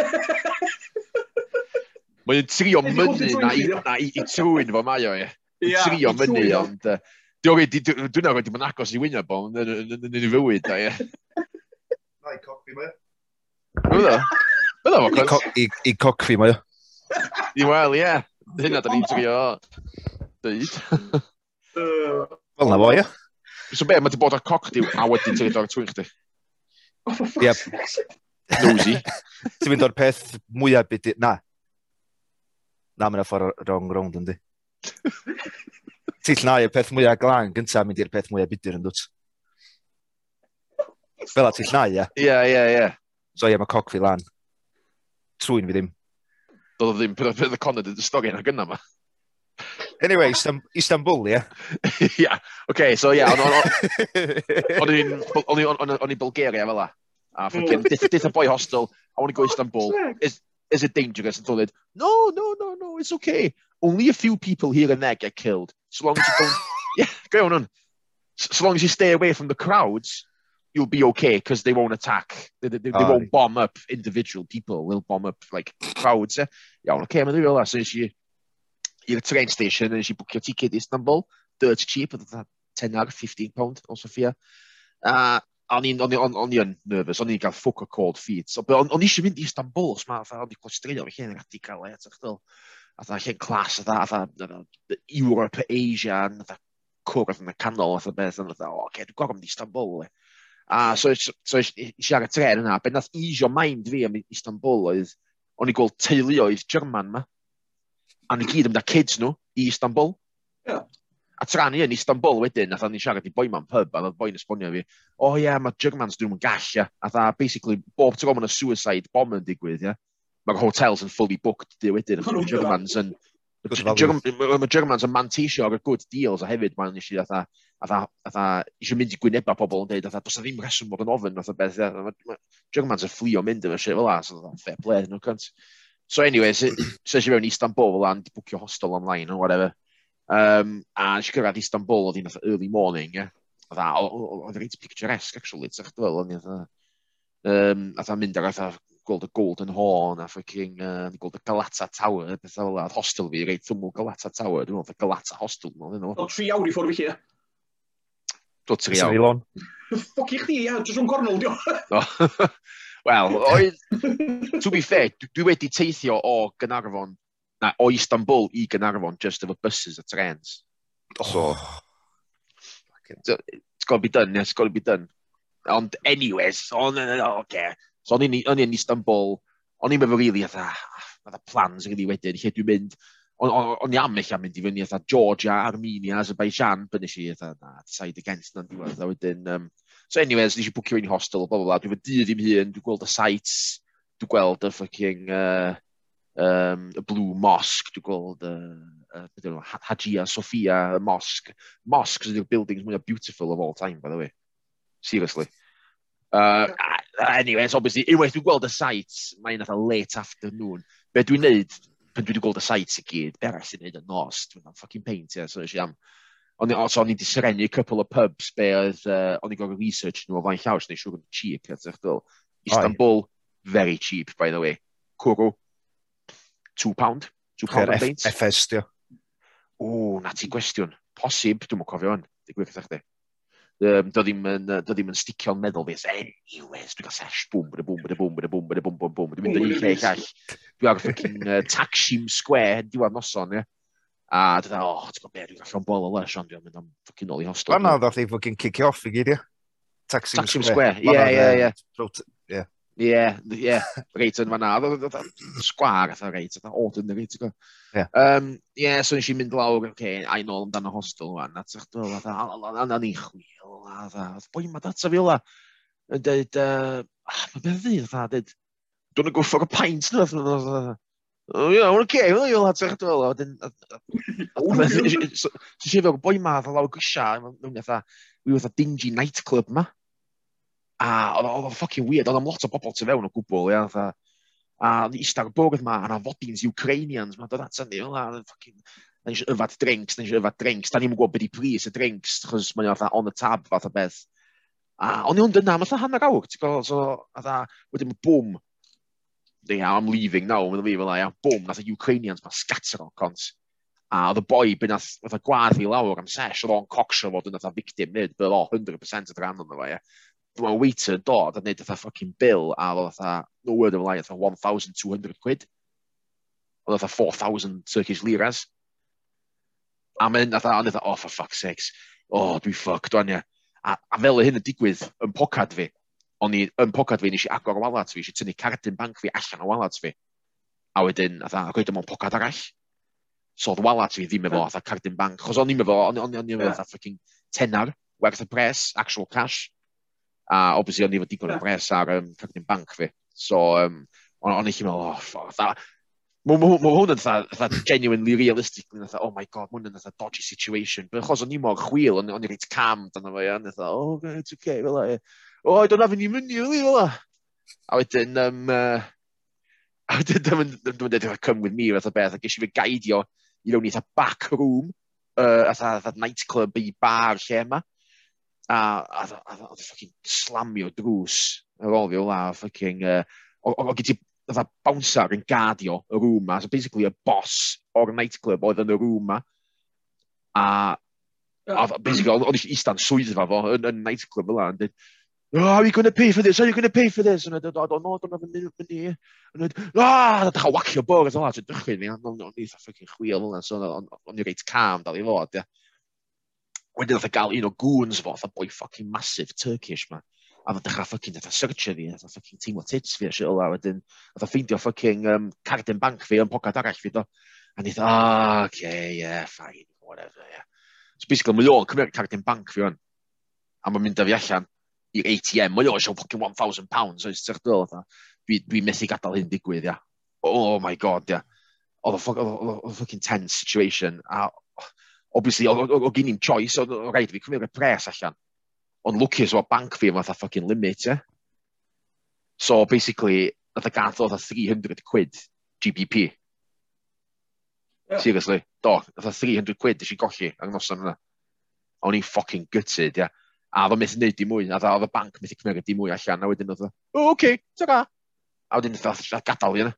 Mae'n trio mynnu na i, na i, i trwy'n fo mae o, ie. Mae'n trio mynnu, ond... Dwi'n awr wedi bod yn agos i wyneb bo, yn ei fywyd, da, ie. Na, i coffi mae. Fydda? Fydda fo, Coffi? I cocfi, mae o. I wel, ie. Hynna, da ni'n trio dweud. Fel na fo, ie. So be, mae wedi bod ar cocdiw a wedyn ti'n edrych ar twyn chdi? Oh, ie nosy. Ti'n mynd o'r peth mwyaf byd... Na. Na, mae'n ffordd wrong round yndi. Ti'n llnau y peth mwyaf glan gyntaf mynd i'r peth mwyaf bydyr yn dwt. Fel a ti'n llnau, ia? Ie, ie, ie. So ie, mae coc fi lan. Trwy'n fi ddim. Doedd ddim bydd y conod yn stori yna gynna ma. Anyway, Istanbul, ie? Ia, oce, so ia, o'n o'n- o'n i'n Bulgaria fel la. A ffocin, dith dith y boi hostel, I want to go to Istanbul. Is, is it dangerous? And told it, no, no, no, no, it's okay. Only a few people here and there get killed. So long as you don't, yeah, go on. So, so long as you stay away from the crowds, you'll be okay because they won't attack. They, they, they won't bomb up individual people. They'll bomb up like crowds. Yeah, yeah okay, mae'n ddiwedd la. So nes i i'r train station, and you book your ticket i Istanbul, dirt cheap, oedd 10 ar 15 pound o Sofia. A o'n i'n, o'n i'n, o'n i'n nervous, o'n i'n cael ffwc o cold feet. So, o'n on, i'n eisiau mynd i Istanbul, os ma, o'n i'n clostreulio, fe lle'n radical e, atach ddol. Atha lle'n clas, atha, atha, Europe, Asia, atha, cwrdd yn y canol, atha beth, atha, o, oce, dwi'n gorfod mynd i Istanbul, le. A so, so eisiau ar y tren yna, beth nath eisio mind fi am Istanbul oedd, o'n i'n gweld teuluoedd German ma, a ni gyd ymda kids nhw i Istanbul. Yeah. A tra ni yn Istanbul wedyn, nath ni siarad i boi ma'n pub, a nath boi'n esbonio fi, o oh, ie, yeah, mae Germans dwi'n gall, ia. A dda, basically, bob tro mae'n suicide bomb yn digwydd, ia. Mae'r hotels yn fully booked, di wedyn, a mae Germans yn... Mae Germans yn manteisio ar y good deals, a hefyd mae'n eisiau atha, atha, atha, eisiau mynd i gwyneba pobl yn dweud, atha, does na ddim reswm bod yn ofyn, atha beth, mae Germans yn fflio mynd yn y shit fel as, atha, fair play, nhw cynt. So anyway, so eisiau mewn Istanbul fel an, bwcio hostel online, or whatever. Um, a nes i gyrraedd Istanbul oedd hi'n un early morning, ie. Dda, oedd reit picturesque, actually, ti'n chdyfel, o'n i'n um, a mynd ar atha gweld y Golden Horn a ffocin uh, gweld y Galata Tower, beth fel yna. Hostel fi, reit ymwyl Galata Tower, dwi'n meddwl, Galata Hostel. Oedd tri awr i ffwrdd fi chi, ie? Do tri awr. Ceylon. Ffoc i chdi, ia, drws o'n gornol, diolch. Wel, to be fair, dwi wedi teithio o Gynarfon na, o Istanbul i Gynarfon just efo buses a trens. Oh. So, it's got to be done, yeah, it's got to be done. Ond anyways, on, okay. So, o'n i'n on Istanbul, o'n i'n meddwl really, atha, atha plans really wedyn, lle dwi'n mynd, o'n i am eich am mynd i fyny, atha Georgia, Armenia, Azerbaijan, byn eisiau, atha, na, side against na'n diwedd, a wedyn, um, so anyways, nes i bwcio i'n hostel, bla bla bla, dwi'n fy dydd i'n hun, dwi'n gweld y sites, dwi'n gweld y fucking, uh, um, y Blue Mosque, dwi'n gweld uh, uh, Hajia Sofia Sophia Mosque. Mosques ydy'r buildings mwyaf beautiful of all time, by the way. Seriously. Uh, anyway, it's obviously, unwaith dwi'n gweld y site, mae'n eitha late afternoon. Be dwi'n neud, pan dwi wedi gweld y sites i gyd, be arall sy'n neud y nos, dwi'n am fucking paint, ie, yeah, so eisiau am. i, so, o'n i wedi syrenu couple of pubs, be oedd, uh, o'n i gorau research nhw o fain llaws, neu siwr yn cheap, ie, yeah, Istanbul, Oi. very cheap, by the way. Cwrw, 2 £2. £2 FS, dio. O, na ti gwestiwn. Posib, dwi'n mwyn cofio hwn. Dwi'n gwir gyda chdi. Um, do ddim do ddim yn sticio'n meddwl fi. Anyways, dwi'n cael sesh. Bwm, bwda bwm, bwda bwm, bwda bwm, bwda bwm, bwm, bwm. Dwi'n mynd yn un lle llall. Dwi'n agor ffocin uh, Taksim Square, diwedd noson, ie. A dwi'n dweud, oh, ti'n gwybod be, dwi'n allan bol o les, ond dwi'n mynd am ffocin ôl i hostel. Fanna ddoth i ffocin kick off i gyd, ie. Taksim Square. Taksim Square, ie, ie, ie. Ie, ie, reit yn fanna. Oedd sgwar, oedd reit, oedd ordinary, ti'n gwybod. Ie, um, yeah, so nes i mynd lawr, oce, okay, a i nôl amdano hostel rwan, a ti'n gwybod, oedd ni chwil, a oedd boi ma data fi ola, yn dweud, mae beth ddydd, oedd dweud, dwi'n go for a pint, oedd Oh, yeah, well, okay, well, you'll have to do it. Then, so, so, so, boi ma, oedd lawr gwysia, we were a dingy nightclub ma a oedd o'n ffocin weird, oedd am lot o bobl tu fewn o gwbl, ia, fatha. A oedd eistedd ar bwrdd ma, a na fodins Ukrainians, ma, dod at hynny, oedd ffocin... Da ni eisiau yfad drinks, na eisiau yfad drinks, da ni'n gwybod beth i pris y drinks, chos mae'n fatha on the tab fath o beth. A o'n i'n dyna, mae'n hanner awr, ti'n gwybod, so, fatha, wedyn mae bwm, yeah, I'm leaving now, mae'n fi fel ia, bwm, nath y Ukrainians ma'n scatter o'n cont. A oedd y boi byn nath, nath y gwadd i lawr am sesh, oedd o'n cocsio fod yn nath a victim nid, bydd o 100% y dran o'n fo, ia mae waiter dod a wneud fatha fucking bill a oedd fatha, no word of a lie, fatha 1,200 quid. Oedd fatha 4,000 Turkish liras. A mynd fatha, ond fatha, oh for fuck's sakes, oh dwi ffuck, dwi'n ia. A, a fel y hyn yn digwydd yn pocad fi, o'n i yn pocad fi, nes i agor o walat fi, nes i tynnu cardyn banc fi allan o walat fi. A wedyn, fatha, a gweud yma'n pocad arall. So oedd walat fi ddim efo, fatha cardyn banc, chos o'n i'n efo, o'n i'n efo, fatha fucking tenar, werth y pres, actual cash. A obviously, o'n i fod digon o bres ar um, ffycnin banc fi. So, um, o'n i chi'n meddwl, oh, ffordd, Mae hwn yn fatha genuinely realistic, yn fatha, oh my god, mae hwn yn fatha dodgy situation. But achos o'n i mor chwil, o'n i reit cam dan efo, yn fatha, oh, okay, it's okay, fel e. Oh, I don't have any money, fel e. A wedyn, um, uh, a wedyn, dwi'n dweud, dwi'n come with me, fatha beth, a gysi fi gaidio i rowni fatha back room, uh, fatha, fatha nightclub i bar lle yma a, a, a, a, e ffocin slamio drws yr ofio la, ffocin, uh, o gyd ti fatha bouncer yn gadio y rŵm ma, so basically y boss o'r nightclub oedd yn y rŵm ma, a, a basically oedd e eisiau ista'n swyddfa fo yn, yn nightclub yla, yn dweud, Oh, are you going to pay for this? Are you going to pay for this? And I don't know, I don't have a minute for me. And I ah, a dechrau wacio bwr, a dwi'n dwi'n dwi'n dwi'n dwi'n dwi'n dwi'n dwi'n dwi'n dwi'n dwi'n dwi'n I dwi'n dwi'n dwi'n dwi'n dwi'n dwi'n Wedyn oedd y gael un o goons fo, oedd boi ffocin massive Turkish ma. A oedd dechrau ffocin oedd searchio fi, oedd ffocin teimlo tits fi a shit ola. Wedyn oedd ffeindio ffocin um, cardyn bank fi yn pocad arall fi do. A ni ah, oh, e, okay, yeah, fine, whatever, yeah. So basically, mae o'n cymryd cardyn bank fi o'n. A mae'n mynd â fi allan i'r ATM. Mae o'n siw ffocin 1,000 pounds oes ti'ch dod. Dwi, dwi methu gadael hyn digwydd, ia. Yeah. Oh my god, ia. Yeah. Oedd o'n ffocin tense situation. A obviously, o gyn i'n choice, o, rhaid fi cymryd y pres allan. Ond lwcus o bank fi yma fatha fucking limit. Yeah? So, basically, nath y gath oedd 300 quid GBP. Yeah. Seriously, do, nath 300 quid eisiau golli ar y noson yna. O'n i'n fucking gutted, ia. Yeah. A oedd o myth wneud i mwy, a oedd y bank myth i cymryd i mwy allan, a wedyn oedd o, o, oce, okay, ta-ra. A wedyn oedd gadael i yna.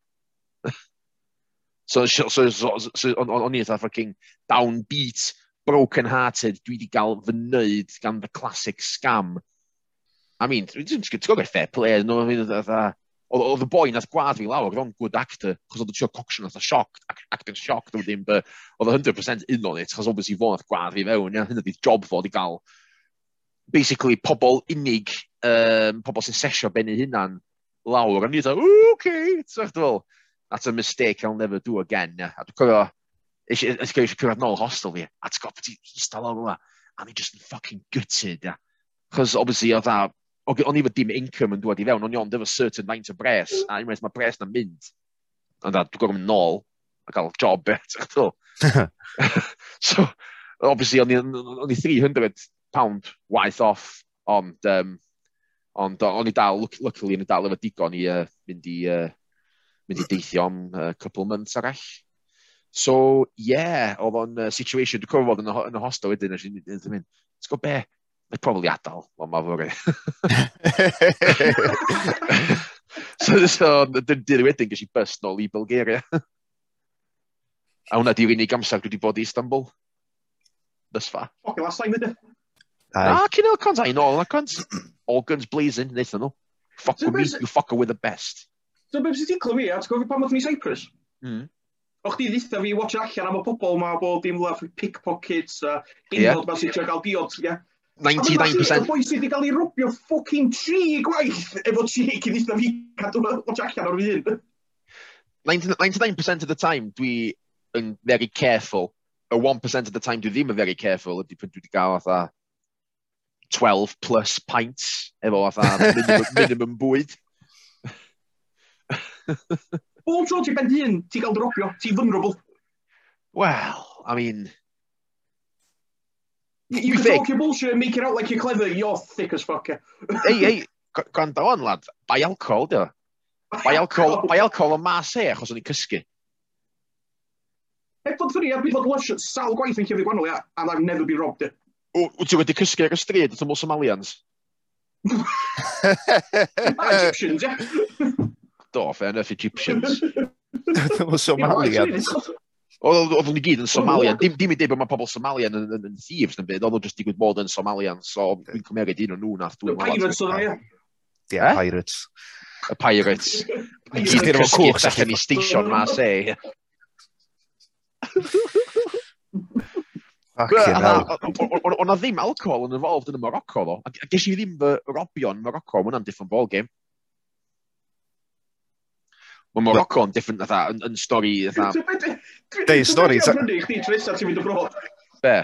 So, so, so, so, so o'n i eitha fucking downbeat, broken-hearted, dwi wedi gael fy nöyd gan the classic scam. I mean, dwi'n gwybod gael fair play, no, I mean, oedd y boi nath gwad fi lawr, oedd o'n good actor, chos oedd y tio cocsiwn nath a shock, acting shock, ddim ddim, but oedd 100% in on it, chos obviously fo nath gwad fi fewn, ia, hynny oedd job fo i gael, basically, pobl unig, um, pobl sy'n sesio bennu hunan lawr, a ni dda, okay, ti'n fel, that's a mistake I'll never do again. A dwi'n cofio, eisiau cyrraedd nôl hostel fi, a ti'n gofio, ti'n stal o'r yma, a mi just fucking gutted. Chos, obviously, oedd a, o'n i fod dim income yn dod i fewn, o'n i ond efo certain faint o bres, a unwaith mae bres na mynd, ond dwi'n gofio mynd nôl, a gael job bet, so, obviously, o'n i 300 pound waith off, ond, um, ond o'n i dal, luckily, o'n i dal efo digon i uh, mynd i uh, mynd i deithio am uh, couple months arall. So, yeah, oedd o'n uh, situation, dwi'n cofio fod yn y, yn y hostel wedyn, a dwi'n mynd, ti'n gwybod be, neu probably adael, ond mae fawr So, so dyn nhw wedyn gysi bus nôl i Bulgaria. a hwnna di'r unig amser dwi wedi bod i Istanbul. Thus far. Ok, last time ydy. Ah, cyn o'r cons, a'i nôl, na cont. All guns blazing, wnaethon nhw. Fuck with me, you fucker with the best. So beth sydd ti'n fi, a ti'n gofio pan oedd ni Cyprus? Mm. O'ch di dditha fi watch allan am y pobol ma bod dim lef pickpockets a unod ma sy'n trio gael diod, ie. 99%. Y boi sydd wedi cael ei rwbio ffocin tri gwaith efo tri cyn eithaf fi cadw watch allan o'r un. 99% of the time dwi yn very careful. A 1% of the time dwi ddim yn very careful ydy pan dwi wedi cael fatha 12 plus pints efo fatha minimum, minimum bwyd. Bob tro ti'n ben hun, ti'n cael dropio, ti'n vulnerable. Well, I mean... You, you can talk your bullshit and make it out like you're clever, you're thick as fuck. ei, ei, gwrando on, lad, bai alcohol, dio. Bai alcohol, bai alcohol yn mas e, achos o'n i'n cysgu. Heb fod ffynu, heb fod lush sal gwaith yn cyfri gwannol, ia, and I've never been robbed. Wyt ti wedi cysgu ar y stryd, at y Somalians? Egyptians, ia. fucked off, and if Egyptians. Oedd Somalian. Oedd nhw gyd yn Somalian. Dim, dim i dweud bod mae pobl Somalian yn, yn, yn thieves yn byd, oedd nhw jyst digwydd bod yn Somalian, so dwi'n cymeriad un o'n nhw nath. Y Pirates oedd ia. Ie, Pirates. Y Pirates. Gyd yn o'r cwch allan i station ma, se. O'na ddim alcohol yn involved yn y Morocco, ddo. A ges i ddim fy robion Morocco, mae'n hwnna'n different ball game. Mae Morocco yn different fatha, yn, yn stori fatha. Dei, stori. Chdi tro nesaf ti'n mynd y brod. Be?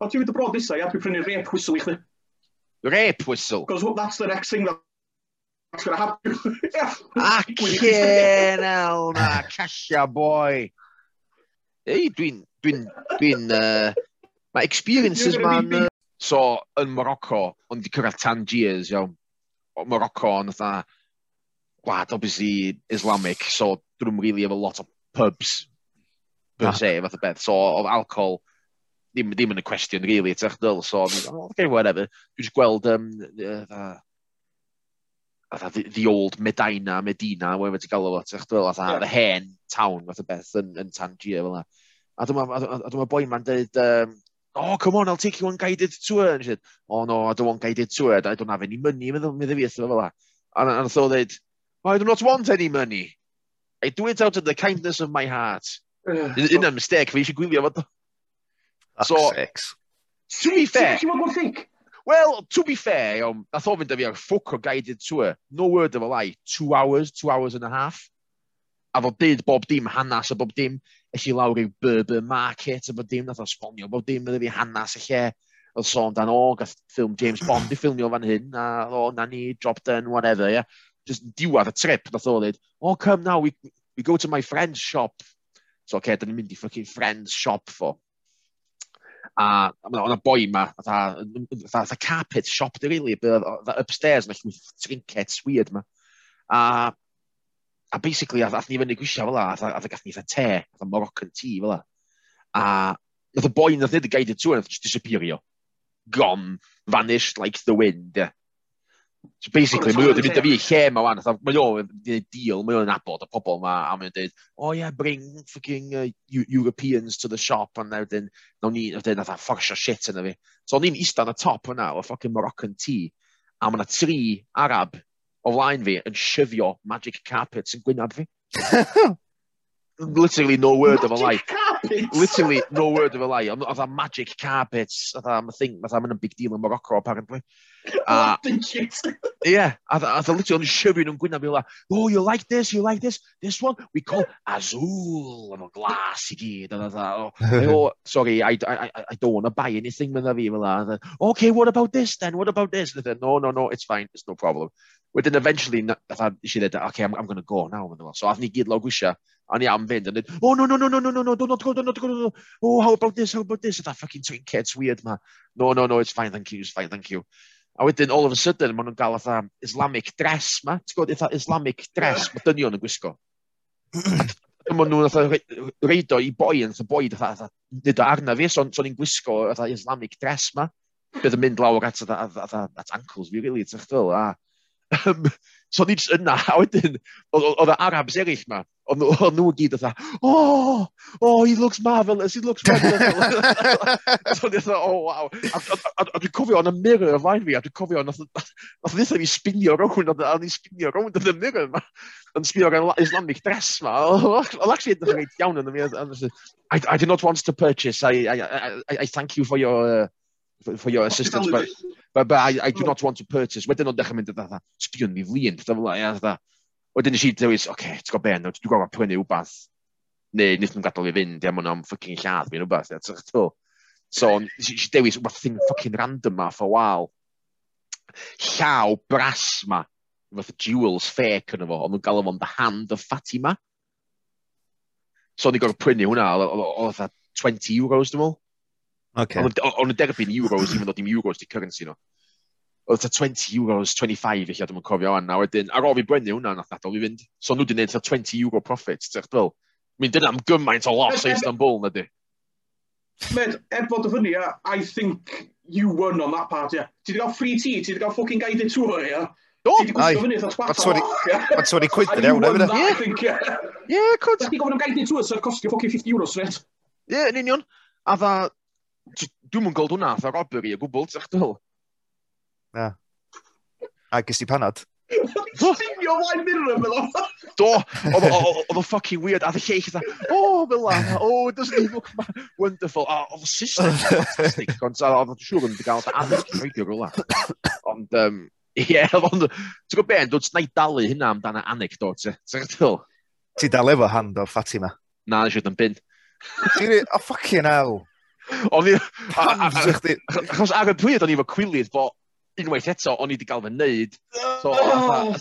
O ti'n mynd y brod nesaf, ia, dwi'n prynu rape whistle i chdi. Rape whistle? Because that's the next thing that Ac yn el na, casia boi. Ei, dwi'n... Dwi'n... Dwi'n... Uh, mae experiences ma'n... Uh, so, yn Morocco, ond di cyrraedd Tangiers, iawn. Morocco, ond fatha gwlad obviously Islamic, so dyn nhw'n really have a lot of pubs per ah. se, fath o beth. So, of alcohol ddim, ddim yn y cwestiwn, really, ydych dyl. So, oh, okay, whatever. Dwi'n just gweld, um, uh, uh, the, the old Medina, Medina, whatever ti'n galw fo, ydych dyl, yeah. the hen town, fath o beth, yn, yn Tangier, fel na. A dyma boi ma'n dweud, um, oh, come on, I'll take you on guided tour, and she said, Oh, no, I don't want guided tour, I don't have any money, meddwl, meddwl fi, fel na. A nath o dweud, I do not want any money. I do it out of the kindness of my heart. Yn yn mistake, fi eisiau gwylio fod. So, sex. to be fair... Well, to be fair, um, nath o fynd a fi ar ffwc o guided tour. No word of a lie. Two hours, two hours and a half. A fod dyd bob dim hanas o bob dim. Es i lawr i'w Berber Market o bob dim. Nath o sbonio bob dim. Nath fi hanas y lle. Oedd sôn dan o, gath ffilm James Bond i ffilmio fan hyn. A o, na ni, drop done, whatever, yeah just diwad y trip, nath o ddweud, oh, come now, we, we go to my friend's shop. So, oce, okay, da ni'n mynd i fucking friend's shop fo. A o'na boi ma, fatha carpet shop, di really, but, fatha upstairs, na llwyth trinkets weird ma. A, a basically, ath ni fyny gwisio fel la, ath gath ni fatha te, fatha Moroccan tea fel la. A, nath y boi nath nid y guided tour, nath just disappeario. Gone, vanished like the wind, yeah. So basically, mae o wedi mynd â fi lle mae wan, mae o wedi gwneud deal, mae o'n abod y pobol yma, a mae o'n dweud, oh yeah, bring fucking uh, Europeans to the shop, and then, nawn ni, wedyn, nath a fforsio shit yna fi. So o'n i'n eistedd y top yna, o fucking Moroccan tea, a mae yna tri Arab o flaen fi yn syfio magic carpets yn gwynad fi. Literally no word magic of a lie. Carpets. Literally no word of a lie. Oedd a magic carpets, oedd a thing, oedd a big deal in Morocco apparently. Uh, yeah, I, I on literally shivering and going to be like, oh, you like this, you like this, this one we call Azul. and a glass oh, sorry, I, I, I don't want to buy anything with like, Okay, what about this then? What about this? And no, no, no, it's fine, it's no problem. But then eventually, I thought she said, Okay, I'm, I'm going to go now. So I need to get and yeah, I'm bent. And then, oh, no, no, no, no, no, no, no, don't, don't go, don't, not go, no, no. Oh, how about this? How about this? that fucking think it's weird, man. No, no, no, it's fine. Thank you. It's fine. Thank you. A wedyn, all of a sudden, maen nhw'n gael atha Islamic dress ma. Ti'n gwybod, atha Islamic dress mae dynion yn gwisgo. Dyma nhw'n atha reido i boi yn atha boi, atha, atha, nid o arna fi, so'n so, so gwisgo atha Islamic dress ma. Bydd yn mynd lawr at, atha, atha, at ankles fi, really, ti'n chdyl. A, um, so ni'n yna, a wedyn, oedd y Arabs eraill ma, Ond o'n nhw gyd oedd oh, oh, he looks marvellous, he looks marvellous. so o'n i'n oh, wow. A a, a, a dwi'n cofio, o'n y mirror y fain fi, a dwi'n cofio, nath ddeth fi spinio rownd, a o'n i'n spinio rownd yn y mirror yma. Yn spinio gan Islamic dress ma. Oedd actually edrych yn iawn yn y mirror. I, I do not want to purchase. I, I, I, I thank you for your... Uh, for, for your assistance, but, but, but I, I do not want to purchase. Wedyn o'n dechrau mynd at dda, sbion ni flin, pethau fel yna, Wedyn nes i dewis, oce, okay, ti'n gwybod ben, no, dwi'n gorfod prynu rhywbeth. Neu, nes nhw'n gadael i fynd, ia, mwyn am ffucking lladd fi'n rhywbeth, ia, ti'n gwybod. So, nes i dewis rhywbeth thing ffucking random ma, for a while. Llaw bras ma, fath jewels fake yna fo, ond nhw'n galw fo'n the hand of Fatima. So, o'n i gorau prynu hwnna, oedd 20 euros, dwi'n meddwl. Okay. Ond yn derbyn euros, even though dim euros di currency. No oedd ta 20 euros, 25 eich ddim yn cofio anna. Wedyn, ar ôl fi brynu hwnna, nath nadol i fynd. So nhw wedi gwneud 20 euro profit, ti'n eich Mi'n dyna am gymaint o loss e, Istanbul, na di. Med, er bod y fyny, I think you won on that part, yeah. Ti wedi cael free tea, ti wedi cael fucking guided tour, yeah. Do! Ti wedi gwisgo fyny, eitha twat o'r Mae'n 20 quid yn iawn, efo'n I think, yeah. Yeah, cwrt. Ti gofyn am guided tour, sy'n costio fucking 50 euros, right? Yeah, yn union. A dda, dwi'n mwyn gweld hwnna, dda robbery y gwbl, ti'n Na. A gys ti panad? Llunio mlaen mirror fel o. Do, oedd o fucking weird. A dy lleill eitha, o, fel la, o, doesn't he look wonderful. A oedd o system fantastic. Ond oedd o'n siŵr yn gael addysg radio rhywle. Ond, ie, ond, ti'n gwybod ben, dwi'n gwneud dalu hynna amdana anecdot, ti'n gwybod? Ti dal efo hand o Fatima? Na, nes i yn bin. Ti'n O, oh, fucking hell. Ond i... Achos ar y pryd, o'n i fo cwilydd bo, unwaith eto, o'n i wedi gael fy neud. So, oh,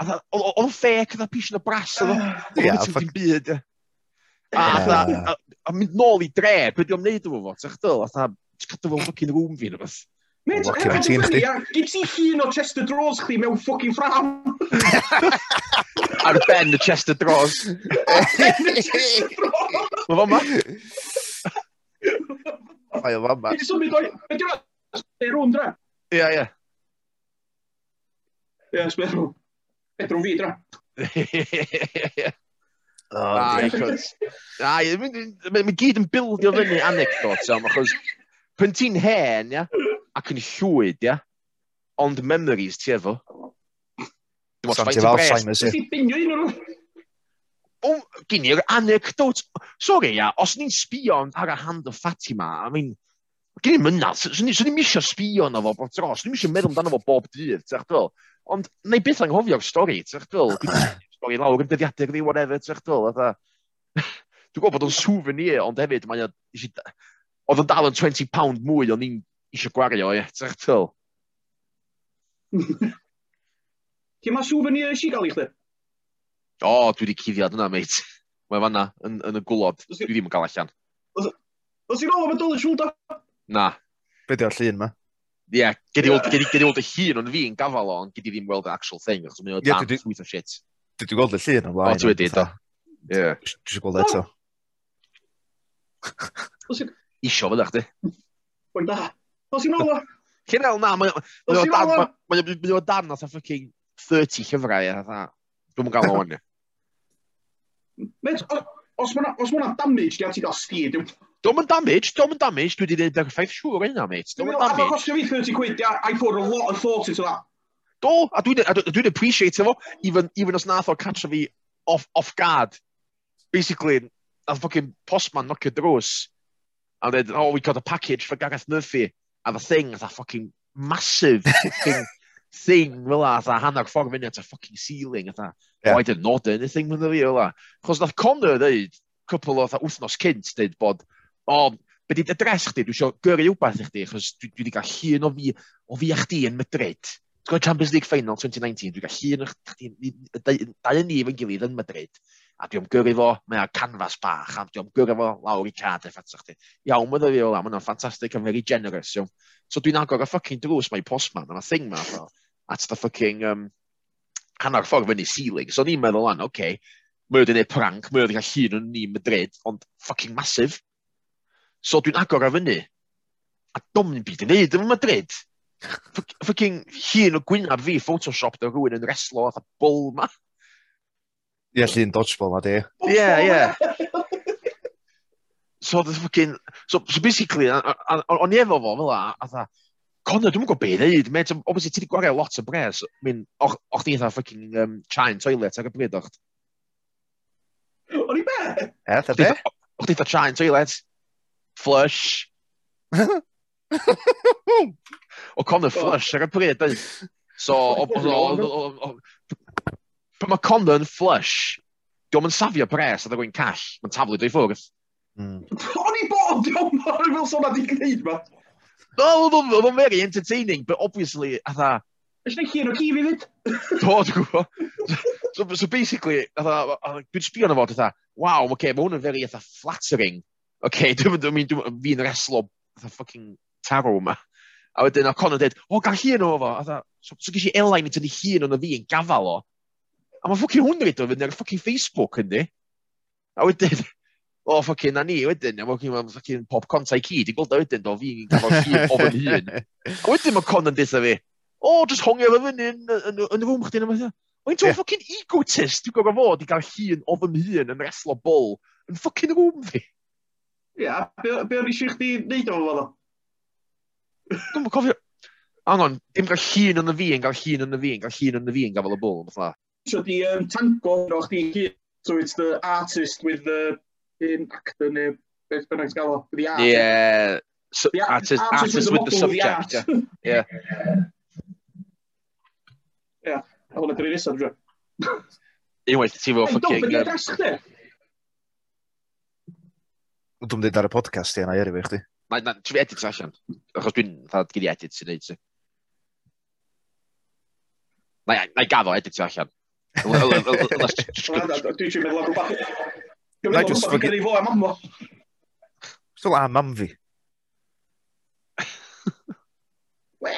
Oedd ah. o'n ffec, oedd o'n pisyn o bras, oedd o'n byd. A, ah. a, a, a mynd nôl i dre, beth o'n neud efo fo, ti'n chdol, a cadw fo'n ffocin rŵm fi, rhywbeth. Mae'n ti'n chdi. Gyd ti hun o Chester Draws chdi mewn fucking ffram. Ar ben y Chester Draws. Ar ben y Chester Mae fo ma. Mae fo ma. Symud o'i... Sberw ymdra? Ia, ia. Ia, sberw. Bedrwm fi, dra. Ai, ah, mae'n gyd yn bildio fyny anecdotes am, achos pan ti'n hen, ia, ac yn llwyd, ia, ond memories ti efo. Dim ond ffaint i Alzheimer's, ia. O, gyn i'r anecdote. Sorry, ia, os ni'n sbio ar y hand o Fatima, I mean, gen i'n mynna, swn i'n misio sbio na fo bob tro, swn i'n misio meddwl amdano fo bob dydd, ti'ch dwyl. Ond, na i beth anghofio'r stori, ti'ch dwyl. stori lawr yn dyddiadur ni, whatever, ti'ch dwyl. Dwi'n gwybod bod o'n souvenir, ond hefyd, mae oedd yn dal yn 20 pound mwy o'n i'n eisiau gwario, ie, ti'ch dwyl. Cyn mae souvenir eisiau gael i chdi? O, dwi wedi cuddiad yna, mate. Mae fanna, yn, yn y gwlod, dwi ddim yn cael allan. Os i'n ôl am y dollar shoulder? Na. Be di o'r llun ma? Ie, yeah, gedi weld y hun, ond fi'n gafal o, ond gedi ddim weld the actual thing, achos mae'n yeah, dan sweet o shit. Dwi wedi gweld y llun o blaen. O, dwi wedi, do. Ie. Dwi wedi gweld e eto. Isio fydda chdi. Wel da. Os i'n olwa. Cynel, na, mae'n o dan nath a ffucking 30 llyfrau a dda. Dwi'n gael o'n ni. Met, os mae'na damage, di a ti gael speed, dwi'n Dwi'n yn damage, dwi'n yn damage, dwi wedi dweud yr effaith siŵr yna, mate. Dwi'n yn damage. Mae'n costio fi 30 quid, I put a lot of thought into that. Do, a dwi'n dwi appreciate efo, even, even os nath o catch fi off, off guard. Basically, nath fucking postman knock your drws. And then, oh, we got a package for Gareth Murphy. A the thing, that fucking massive fucking thing, fel la, a hanner ffordd fyny at a fucking ceiling, a that. Yeah. Oh, I didn't know anything with the fi, fel la. Chos nath Connor dweud, couple o wythnos cynt, dweud bod o, be di adres chdi, dwi eisiau gyrru wbeth i chdi, achos dwi, dwi wedi cael llun o fi, o fi a chdi yn Madrid. Ti'n gwybod Champions League Final 2019, dwi'n cael llun o chdi, dau yn ni yn gilydd yn Madrid, a dwi'n gyrru fo, mae ar canfas bach, a dwi'n gyrru fo lawr i cad eff atach chdi. Iawn, mae'n dweud o la, mae'n ffantastig, I'm very generous, iawn. So dwi'n agor y ffucking drws mae postman, a a thing ma, at the fucking, um, hanner ffordd fyny ceiling. So ni'n meddwl an, oce, okay, mae wedi gwneud prank, mae wedi cael hun o'n ni Madrid, ond fucking massive. So dwi'n agor ar fyny. A dom ni'n byd i wneud yn Madrid. Fucking hun o gwynaf fi Photoshop da rhywun yn reslo a bwl ma. Ie, yeah, llun dodgeball ma di. Ie, ie. So, the fucking... So, so basically, o'n i efo fo fel la, a dda, Conor, dwi'n gwybod beth i ddweud, mate, obviously, ti wedi gwario lot o bres, I mean, o'ch di eitha fucking um, chain toilet ar y bryd o'ch? O'n i be? E, tha be? O'ch di eitha chain toilet. Flush. o Connor Flush ar y bryd. So, o... pan mae Connor yn Flush, diolch yn safio pres a ddweud call. Mae'n taflu dwi ffwrdd. Hmm. O'n i bod, diolch yn fawr i fel sôn a di gwneud ma. No, oedd o'n very entertaining, but obviously, atha... Ysna chi yn o ci fi fyd? Do, dwi'n gwybod. So, so basically, atha, dwi'n sbio na fod, atha, wow, okay, mae hwn yn very, atha, flattering okay, dwi'n dwi'n dwi'n fi'n reslo ffucking taro yma. A wedyn, a Conor dweud, o, gael hun o fo. A dda, so, so gysi Elain i tynnu hun o'n fi yn gafal o. A mae ffucking hwn rydw i fynd ar ffucking Facebook yndi. A wedyn, o, oh, ffucking, na ni wedyn, a ffucking, ma ffucking pop conta i cyd, i gweld o wedyn, do, fi'n gafal hun o fy hun. A wedyn mae Conor dweud fi, o, just hongio fe fyny yn, yn, yn, y rwm chdi. Mae'n to yeah. ffucking egotist, dwi'n gofio fod i gael hun o fy hun yn reslo bol yn ffucking rwm fi. Ia, be o'n eisiau chdi wneud o'n fod o? Dwi'n cofio... Angon, dim gael llun yn y fi yn gael llun yn y fi yn gael llun yn y fi yn gael y bwl, fatha. So di um, tango o chdi gyd, so it's the artist with the in actor neu beth bynnag gael o, the art. Yeah, so, the artist, artist, artist with the subject. Yeah. Yeah, a hwnna dwi'n nesaf, dwi'n Unwaith, ti fo ffocin... Do, beth i'n dasg Dwi'n dweud ar y podcast i yna i erioed chdi. Mae na, tri edit allan. Achos dwi'n ddod gyda edit sy'n neud si. Na i gafo edit allan. Dwi eisiau meddwl am rhywbeth. Dwi'n meddwl am rhywbeth i fo am ammo. Dwi'n am am fi.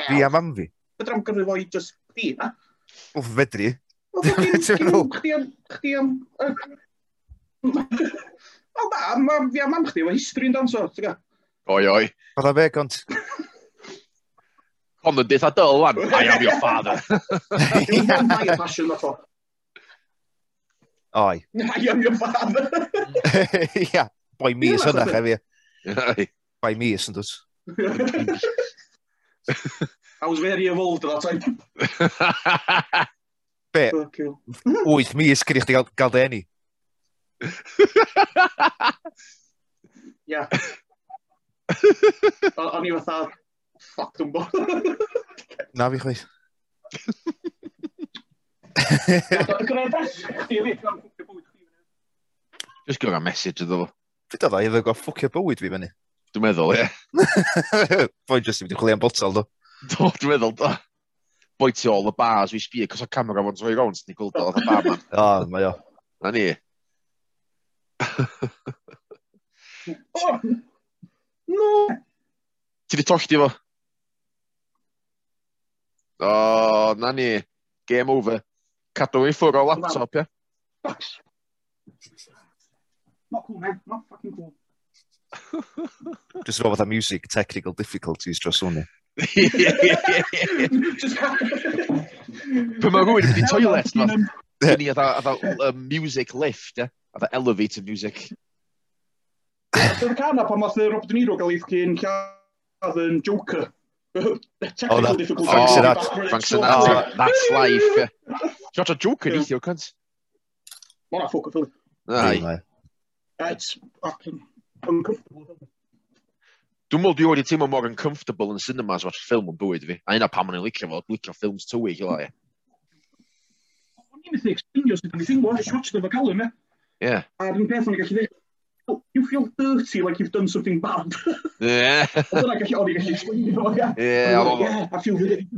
Fi am am fi. Fedra am gyrru fo i just di, na? Wff, fedri. Chdi am... Chdi am... Wel na, ma, fi a mam chdi, mae history yn danso. ti'n ga? Oi, oi. Oedd o fe, gont. Ond yn dith a dyl, wan. I am your father. Dwi'n mynd my passion, ma to. Oi. I am your father. Ia, boi mi ys hwnna, chefi. Boi mis, yn dwys. I was very evolved at that time. Be? Wyth mis gyda chdi gael dy enni. Ia. O'n i fatha, ffac dwi'n bo. Na fi chweith. Just gwrdd message iddo fo. Fyd oedd either go ffwcio bywyd fi fyny. Dwi'n meddwl, ie. Boi jyst i fi chwilio am botol, do. Do, dwi'n meddwl, do. Boi ti all the bars, we speak, cos o camera fo'n troi rownd, ni'n gweld o, oedd y barman. O, mae o. Na ni oh, no! Ti di tollti fo? O, oh, na ni. Game over. Cadw i ffwr o laptop, ie? Yeah? Not cool, man. Not fucking cool. Just about the music, technical difficulties dros hwnna. Pwy mae rhywun yn mynd i toilet, man. Ni oedd music lift, ie? the elevator music. so the can up, I must De Niro gave Kane Joker. oh, that, Frank Sinatra. Frank Sinatra. That's life. Shot a Joker, niet, you cunts. What a fucking film. Aye. Uncomfortable. Dwi'n meddwl dwi wedi teimlo mor uncomfortable yn cinemas watch ffilm yn bywyd fi. A yna pam o'n i'n licio fo, licio ffilms like. i lai. O'n i'n methu explainio sydd yn i thing, a me. Yeah. A rhywun peth o'n gallu dweud, oh, you feel dirty like you've done something bad. yeah. Dyna gallu, o'n i gallu explain o, yeah. Yeah, yeah, I feel really...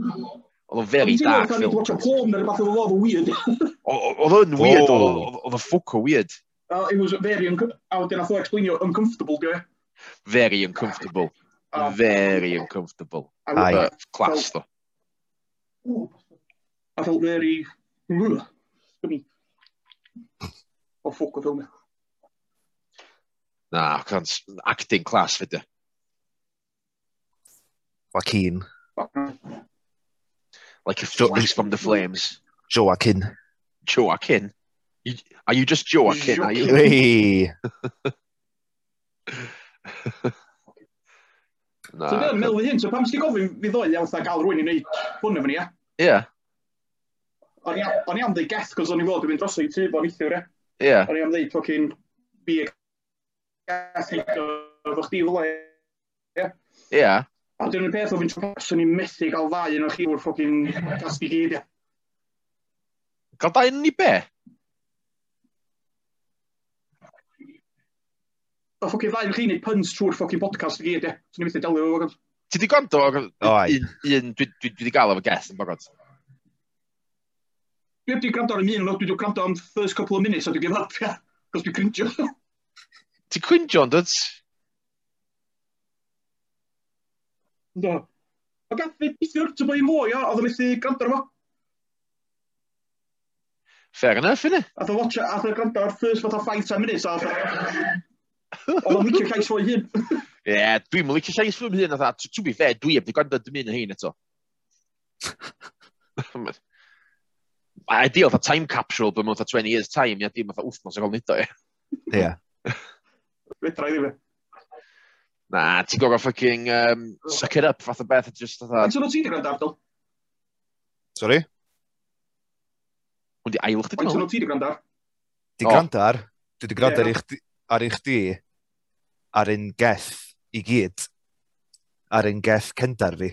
Oedd o'n very dark film. Ti'n watch a porn neu rhywbeth oedd o'n weird. Oedd o'n weird, oedd o'n ffwc o weird. It was very, a wedyn nath o explainio, uncomfortable, dwi. E? Very uncomfortable. Very uncomfortable. Aye. But Class, though. I felt very... I mean, o ffwc o ffilm. Na, can't, acting class fydde. Joaquin. Like a footloose from the flames. Joaquin. Joaquin? You, are you just Joaquin? Joaquin. Are you? Hey. Na. So dyna'n meddwl hyn, so pam sdi gofyn fi ddoedd iawn fatha gael rwy'n i wneud hwn efo ni, e? Ie. O'n i am ddeud geth, cos o'n i'n gweld dwi'n mynd drosodd i ti, bo'n eithio, e? Yeah. O'n i am ddeud, ffocin, bi y gallu oedd chdi fwle. Ie. Ie. A dyna'r peth o fi'n trwy'n o'n i'n methu gael ddau yn o'ch chi o'r ffocin gasbu gyd, ie. Gael dau yn ni be? O ffocin ddau yn chi wneud puns trwy'r ffocin podcast i gyd, ie. Swn i'n methu delio fo, gant. Ti di gwrando o un, un, dwi di gael efo guest yn bogod. Dwi wedi gwrando ar y un, dwi wedi gwrando am first couple of minutes, a dwi'n give up, ia. Cos dwi'n cringio. Ti'n cringio, ond ydw? Do. A gath fi dithio'r to i mwy, o, oedd yn methu gwrando ar fo. Fair enough, innit? A o watch, a o gwrando ar first fath o 5-10 minutes, a oedd o'n licio llais fo'i hun. Ie, dwi'n mwyn licio llais fo'i hyn, a to be fair, dwi heb di gwrando dim un o hein eto. a ydi oedd time capsule bod mewn 20 years time, ia dim oedd wthnos ag o'n nid o e. Ie. Fedra i ddim Na, ti'n gorfod ffucking um, suck it up fath o beth, just oedd... Ti'n o'n o ti di gwrando, Abdel? Sorry? Ond i ail chdi, ti'n sôn o ti di gwrando? ar? Di gwrando ar? Dwi di gwrando ar un chdi, ar un geth i gyd, ar un geth cyndar fi.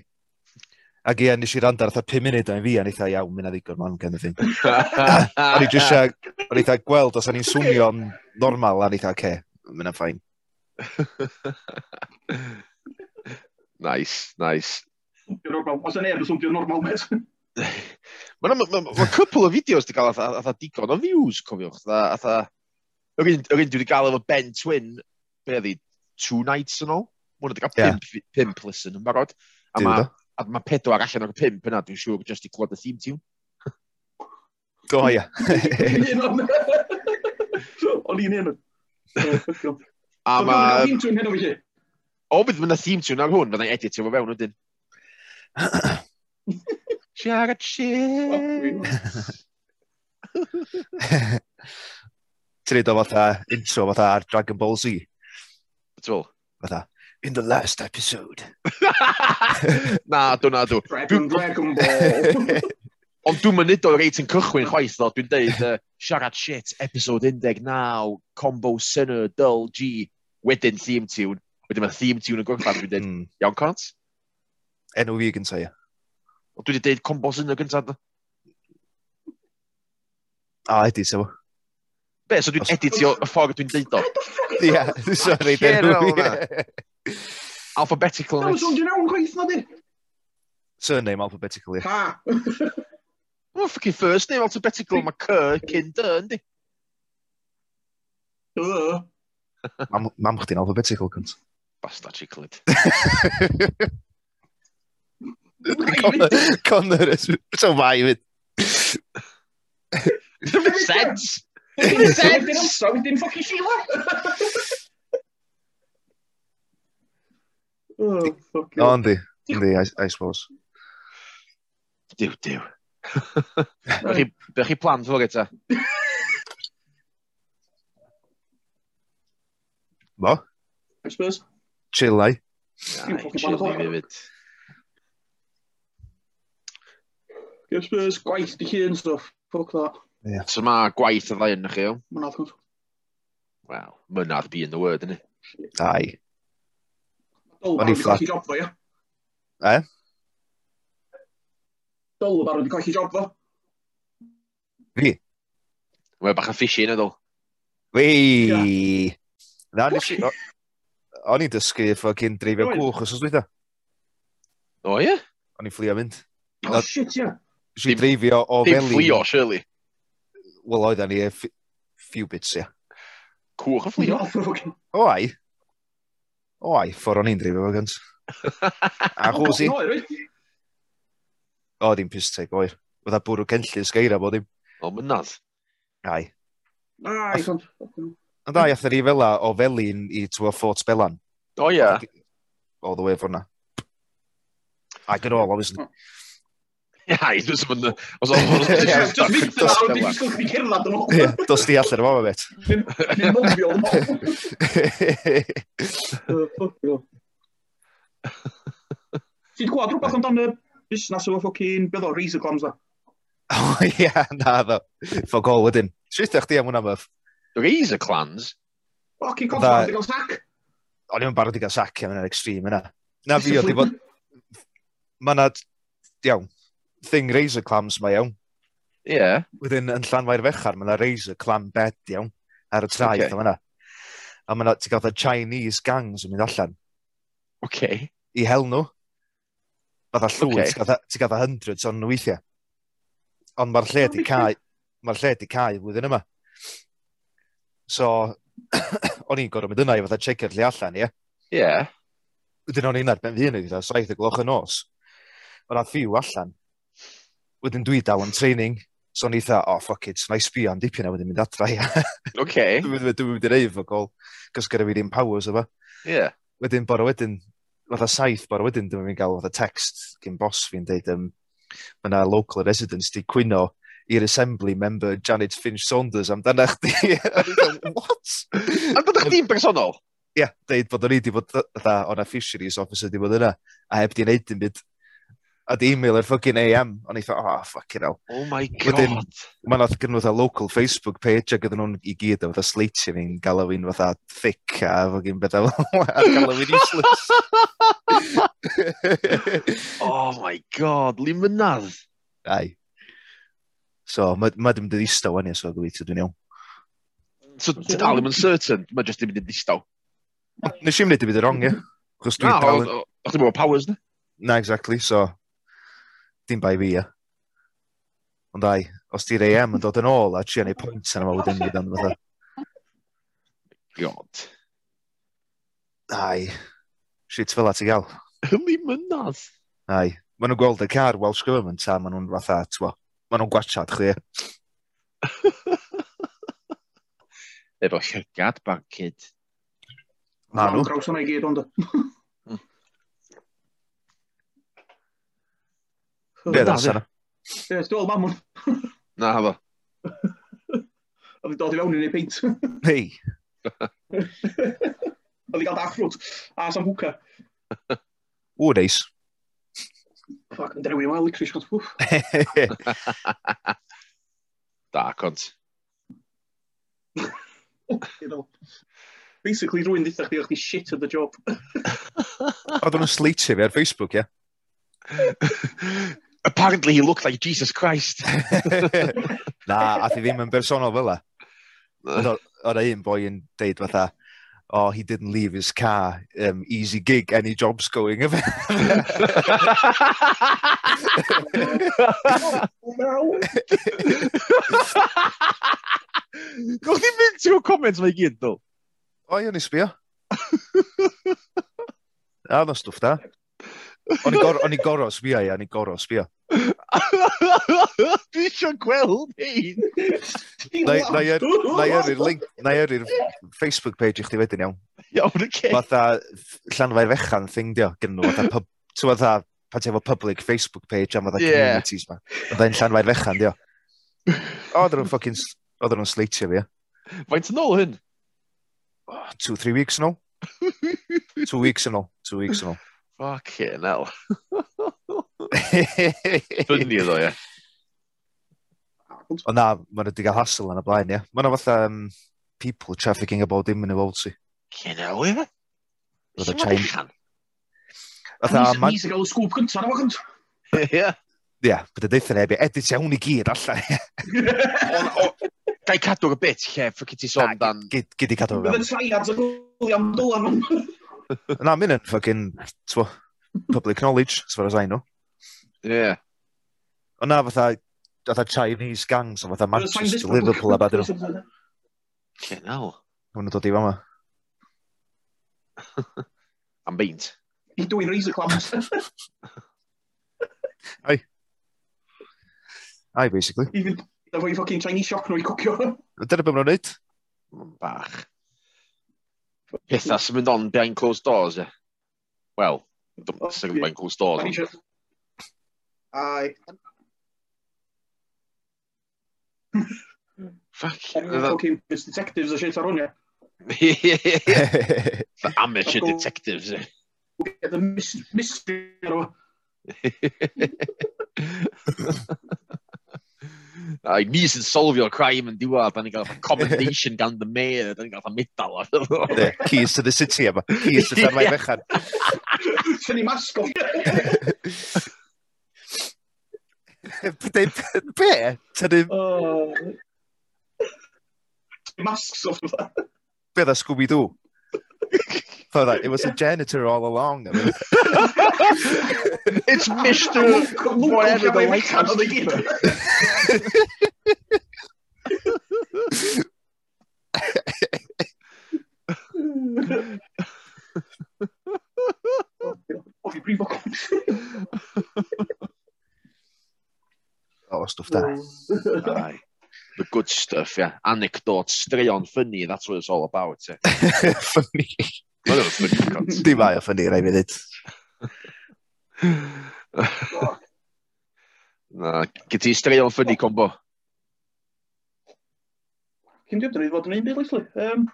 Ac ie, nes i randa ar eitha 5 munud o'n fi, a eitha iawn, mynd a ddigon ma'n gen i O'n i jyst o'n eitha gweld os o'n i'n swnio'n normal, a'n eitha, oce, okay, mynd am ffain. nice, nice. Os o'n neb yn swnio'n normal, mes. Mae ma, couple o fideos di gael atha, atha digon o views, cofiwch. Atha, atha, yr un dwi wedi gael efo Ben Twin, be ydi, two nights yn ôl? Mwna wedi cael yeah. pimp, pimp listen yn barod. A mae a mae pedwar allan o'r pimp yna, dwi'n siŵr, jyst i clywed y theme tune. Go ia. O'n i'n un. A mae... Theme tune hyn o fi chi. O, bydd mynd theme tune ar hwn, fydda'n editio fo fewn ydyn. Siarad shit. Ti'n neud o fatha intro fatha ar Dragon Ball Z? Betrol? Fatha in the last episode. na, dwi'n na dw. Dragon, Dragon Ball. Ond dwi'n mynd o'r reit yn cychwyn chwaith ddo, dwi'n deud uh, siarad shit, episode 19, combo sinner, dull, G, wedyn theme tune. Wedyn mae theme tune yn gorffan, dwi'n deud, mm. iawn cont? Enw fi gynta, ie. Ond dwi wedi deud combo sinner gyntaf, ddo. A, ydi, sefo. Be, so dwi'n editio y ffordd dwi'n deud o? Ia, sorry, dwi'n rhywbeth. Alphabetical. Surname alphabetical, yeah. Ah. fucking first name alphabetical, my cur. Mam, mam in alphabetical, kunt. Bastardje klit. Connor is zo waaien Sense. Sense. They don't sound in fucking Oh, fuck you. No, yndi, yndi, I, I suppose. Diw, diw. Be chi, bych chi plan fo gyda? Mo? I suppose. Chilai. fyd. I suppose, gwaith di hun stuff. Fuck that. Yeah. So mae gwaith y ddau yn chi, o? Mynadd, gwrs. Wel, mynadd be in the word, yna. Aye. Dolbar wedi colli job fo, ia? E? Dolbar wedi colli job fo. Fi? Mae'n bach yn fishy yn ydw. Wei! Na, nes i... O'n i'n dysgu ffogin dreifio gwch os oes dweitha. O, ie? O'n i'n fflio mynd. Oh, shit, ie. Nes i dreifio o feli... Dim fflio, surely. Wel, oedden ni e few bits, ie. Cwch yn fflio? O, ai. O, ai, ffordd o'n i'n dreifio fo gynt. A chwsi. O, dim pisteg, oer. Fydda bwrw genllus geira bod dim. O, mynnad. Ai. Ai, ond... Ond ai, athyn ni fela o felin i twa Fort Belan. O, ia. All the way for na. Ac yn ôl, obviously. Ia, dwi'n mynd... Os o'n fawr... Dwi'n mynd yn awr, dwi'n sgwch i cerdded yn ôl. Dos di allan yma, bet. Dwi'n mobio yn ôl. Ti'n gwybod rhywbeth amdano busnes efo ffocin, beth o, Razor Clams da? O, ia, na, ddo. Ffog o wedyn. Sut ydych chi am hwnna, myf? Razor Clans? Ffocin Clams, dwi'n gael sac? O'n i'n barod i gael sac, ia, mae'n extreme yna. Na fi, oedd i fod... Mae yna... Iawn, thing razor clams mae iawn. Ie. Yeah. Wedyn yn Llanfair Fechar, mae yna razor clam bed iawn ar y traeth okay. yma. A mae yna, ti'n gael Chinese gangs yn mynd allan. Okay. I hel nhw. Fatha llwyr, okay. ti'n gael hundreds o'n nhw weithiau. Ond mae'r lle di cael, mae'r lle di cael flwyddyn yma. So, o'n i'n gorau mynd yna i fatha checio'r lle allan, ie? Ie. Wedyn o'n i'n arbenn fi yn ei dda, saith y gloch y nos. O'n a ffiw allan. Wedyn dwi dal yn training. So o'n i dda, oh fuck it, na i sbio am dipyn a wedyn mynd adra, ia. Oce. Dwi'n mynd i'r eif o gol, gos gyda fi ddim powers efo. Ie. Yeah. Wedyn bora wedyn, fatha saith bora wedyn, dwi'n mynd gael fatha text gyn bos fi'n deud, um, mae yna local residents di cwyno i'r Assembly member Janet Finch Saunders amdana chdi. What? Amdana chdi'n bersonol? Ie, yeah, deud bod o'n i di bod, fatha, o'na fisheries officer di bod yna, a heb di wneud dim byd a di email ar ffogin AM. O'n i thought, oh, fucking hell. Oh my god. Wedyn, mae'n oedd gynnu fatha local Facebook page ac oedden nhw'n i gyd o fatha sleitio fi'n galw fi'n fatha thick a fucking bethau fel a galw fi'n useless. oh my god, li mynadd. Ai. So, mae ma dim dod istaw ania, so gobeithio dwi'n iawn. So, ti dal ddim yn certain, mae jyst ddim yn istaw. Nes i'n mynd i byd y wrong, ie. Chos dwi'n dal... O'ch ddim bod powers, ne? Na, exactly, so dim bai fi, ia. Ond ai, os di'r AM yn dod yn ôl a trio neud pwynt yna fo wedyn ni dan fatha. God. Ai, shit fel at i gael. Yli mynadd. Ai, maen nhw'n gweld y car Welsh Government a maen nhw'n fatha, twa, maen nhw'n gwachad chdi. Efo llygad, barcud. Maen nhw. Maen nhw. Be dda, Sara? Ie, dwi'n mamwn. Na, hafo. A fi dod i fewn i'n ei peint. Hei. A fi gael dark fruit. A sam hwca. O, neis. Fuck, yn drewi yma, licorice hot pwff. Da, cont. Basically, rwy'n ddeitha chdi o'ch di shit at the job. Oedd o'n sleetio fi ar Facebook, ie? apparently he looked like Jesus Christ. Na, a thi ddim yn bersonol fel e. O'r un boi yn deud fatha, oh, he didn't leave his car, um, easy gig, any job's going. of no! Gwch chi'n mynd trwy'r comments mae gyd, ddo? O, i o'n i sbio. A, no stwff da. O'n i goro, o'n i goro sbio, ia, o'n i goro, sbio. Dwi eisiau gweld hyn. Na yrru'r link, na yrru'r Facebook page i chdi wedyn iawn. Iawn, oce. Fatha llanfair fechan thing dio, gen nhw, fatha pub, ti'n fatha, pan ti'n efo public Facebook page am fatha yeah. communities ma. Fatha'n llanfair fechan dio. O, oedden nhw'n ffocin, oedden nhw'n sleitio fi, ia. Faint yn ôl hyn? Oh, Two, three weeks yn ôl. Two weeks yn ôl, two weeks yn ôl. Fucking hell. Fyny ddo, ie. O na, mae'n wedi cael hassle yn y blaen, ie. Yeah. Mae'n fatha um, people trafficking about dim yn y fod si. Cyn hell, ie. Roedd y chain. Fatha, man... Nis i gael y sgwp gyntaf, na fo gyntaf. Ie. Ie, bydd y deitha neb, edit iawn i gyd allan. Gai cadw'r bit, lle, ffocin ti sôn dan... Gyd i cadw'r bit. Bydd y triad yn gwylio am dylan. Na, mynd yn fucking twa, public knowledge, as far as I know. Yeah. Ond na, fatha, fatha Chinese gangs, fatha Manchester, Liverpool, a bad nhw. Lle naw? Hwna dod i fama. Am beint. He's doing razor clams. Ai. Ai, basically. Even, efo i fucking Chinese shock nhw i cwcio. Dyna beth maen nhw'n neud. Bach pethau sy'n mynd on behind closed doors, ie. Wel, sy'n mynd behind closed doors. Ai. Fuck. Fucking detectives a shit ar hwn, ie. The amateur detectives, ie. We'll get the mystery ar Ai, ni sy'n solfio'r crime yn diwedd, da ni'n cael commendation gan the mayor, da ni'n cael medal. Ne, keys to the city yma, keys to the mair fechan. Fy ni masgo. Be? Tynnu... Masks off that. Be dda Scooby-Doo? for that. It was a janitor all along. I mean. it's Mister whatever the lighthouse fucking bring All stuff that, Aye. The good stuff, yeah. Anecdotes, stray on funny. That's what it's all about. Eh? for me. Di mae o ffynnu, rai mi ddweud. Na, gyd ti strael ffynnu combo? Cyn diwb, dyn fod yn un byd, Leslie. Um,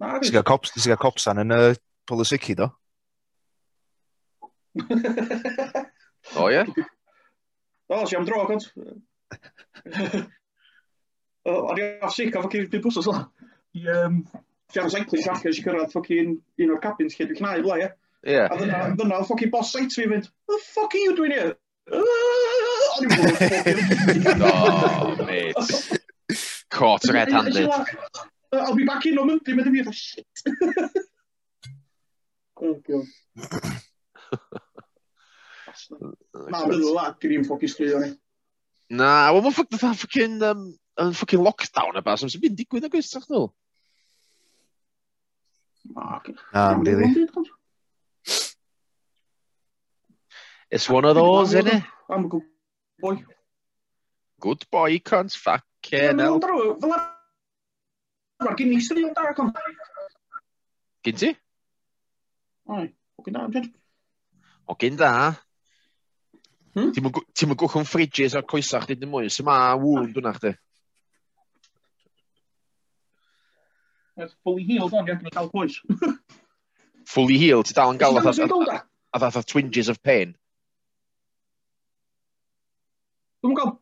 na, fi. Ti'n cops, ti'n gael copsan yn y polisici, do? o, ie? O, si am dro, gont. Ar i asic, a fo cyn byd bwsos, la. I, um, James English allan eisiau cyrraedd ffocin un o'r cabins lle dwi'n cnau fla, ie. Ie. A dyna, dyna o ffocin boss site fi'n mynd, the fuck are you doing here? O'n i'n bod ffocin. No, mate. Caught red-handed. I'll be back in on Monday, mynd i fi, oh, shit. Oh, god. Na, fydd o lad, dwi'n ffocin stryd o'n i. Na, wel, mae'n ffocin, um, yn ffocin lockdown a bas, sy'n mynd digwydd ag oes, sa'ch nhw? Um, really. It's one of those, isn't it? I'm a good boy. Good boy, cunt, fucking hell. Mae'r gyn eistedd i o'n darag ond. Gyn ti? Oi, o gyn da, Amjad. O gyn da. Hmm? Ti'n mynd gwchwn fridges o'r coesach, dyn nhw'n mwy. Sy'n ma wŵn dwi'n achdi? fully healed on, ia, gyda dal pwys. fully healed, ti dal yn gael a ddath o twinges of pain. Dwi'n gael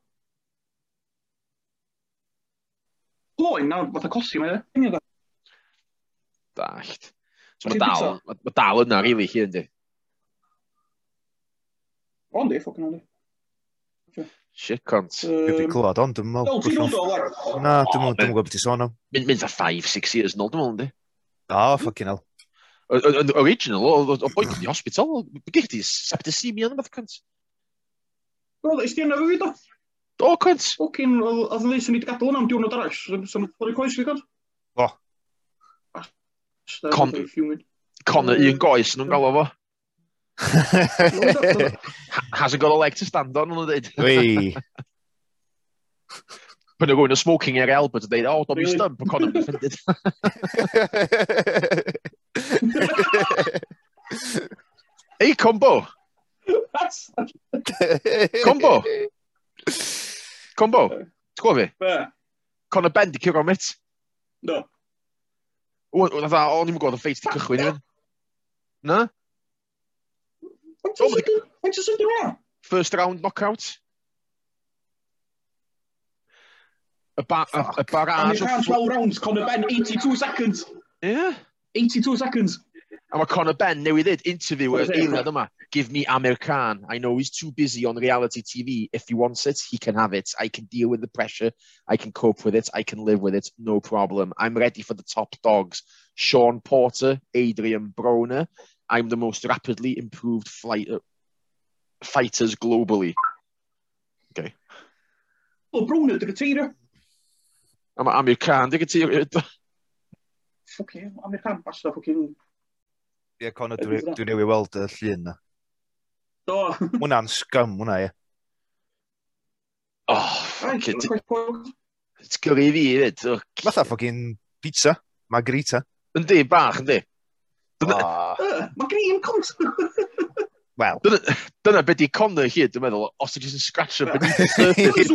Poen, na, fath o cosi mae e. Dallt. So mae dal, mae dal yna, rili, chi yndi? Ond i, ffocin ond i. Shit, cont. Fi wedi clywed, ond dwi'n meddwl... Dwi'n meddwl, Na, dwi'n meddwl, dwi'n gwybod beth i sôn am. Mynd a 5-6 years nôl, dwi'n meddwl, ynddi? O, ffucking hell. Yn original, o boi yn hospital, bych ti septicemia yn fath cont. Wel, ysdi yna fi fi do? O, cont. Ffucking, oedd yn leis yn i gadw hwnna am diwrnod arall, sy'n ffwrdd i coes fi, cont. O. Con, Connor, un goes nhw'n galw fo. Hasn't got a leg to stand on, ond dweud. Wi. Pan nhw'n gwyn o smoking ar Albert yn dweud, oh, don't be stump, ond yn defended. Ei, combo! combo! Combo! Ti'n gwybod fi? Be? Conor Ben di cyrra mit. No. Wna dda, o'n i'n gwybod y ffeit di cychwyn i fynd. Na? Faint o sydyn? Faint o sydyn? First round knockout. Y, ba y And barrage he can't 12 rounds, Conor Ben, 82 seconds. Yeah. 82 seconds. A mae Conor Ben newydd ddweud interview y What is it? eiliad yma. Give me Amir Khan. I know he's too busy on reality TV. If he wants it, he can have it. I can deal with the pressure. I can cope with it. I can live with it. No problem. I'm ready for the top dogs. Sean Porter, Adrian Broner. I'm the most rapidly improved flight, uh, fighters globally. Okay. Wel, Brown ydy'r teirio. A mae Amir Khan ydy'r teirio. Ffocin, Amir Khan, basta ffocin... Ie, Conor, dwi newi weld y llun na. Do. Mwna'n scum, mwna, ie. Oh, ffocin. It's gyrru i fi, fyd. Fatha ffocin pizza, margarita. Yndi, bach, yndi. Ah. Mae gen i un cont. Wel. Dyna, dyna beth i Connor hi, dwi'n meddwl, os ti'n just yn up. beneath the surface.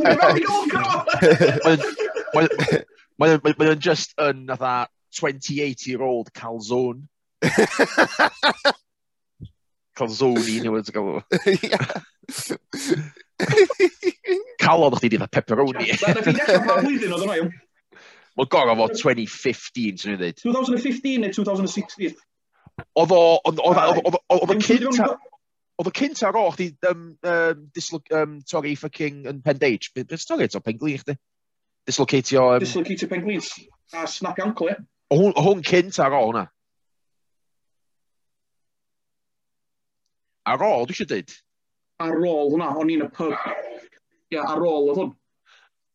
Mae o'n just yn, natha, 28-year-old calzone. calzone i niwyd o galw. Calon chdi di dda pepperoni. Mae'n gorau fod 2015, sy'n ei ddweud. 2015 neu 2016? Oedd o, oedd y cynt Oedd o, cynt ar o'ch chdi, um, um, dislog, um, torri fucking, yn pendeig. Beth stori eto? Pengli chdi? Dislocatio... Um... Dislocatio penglins. A snap ankle, ie. Hwn, hwn cynt ar o hwnna. Ar ôl, dwi eisiau dweud? Ar ôl hwnna, o'n i'n y pub. Ie, yeah, ar ôl oedd hwn.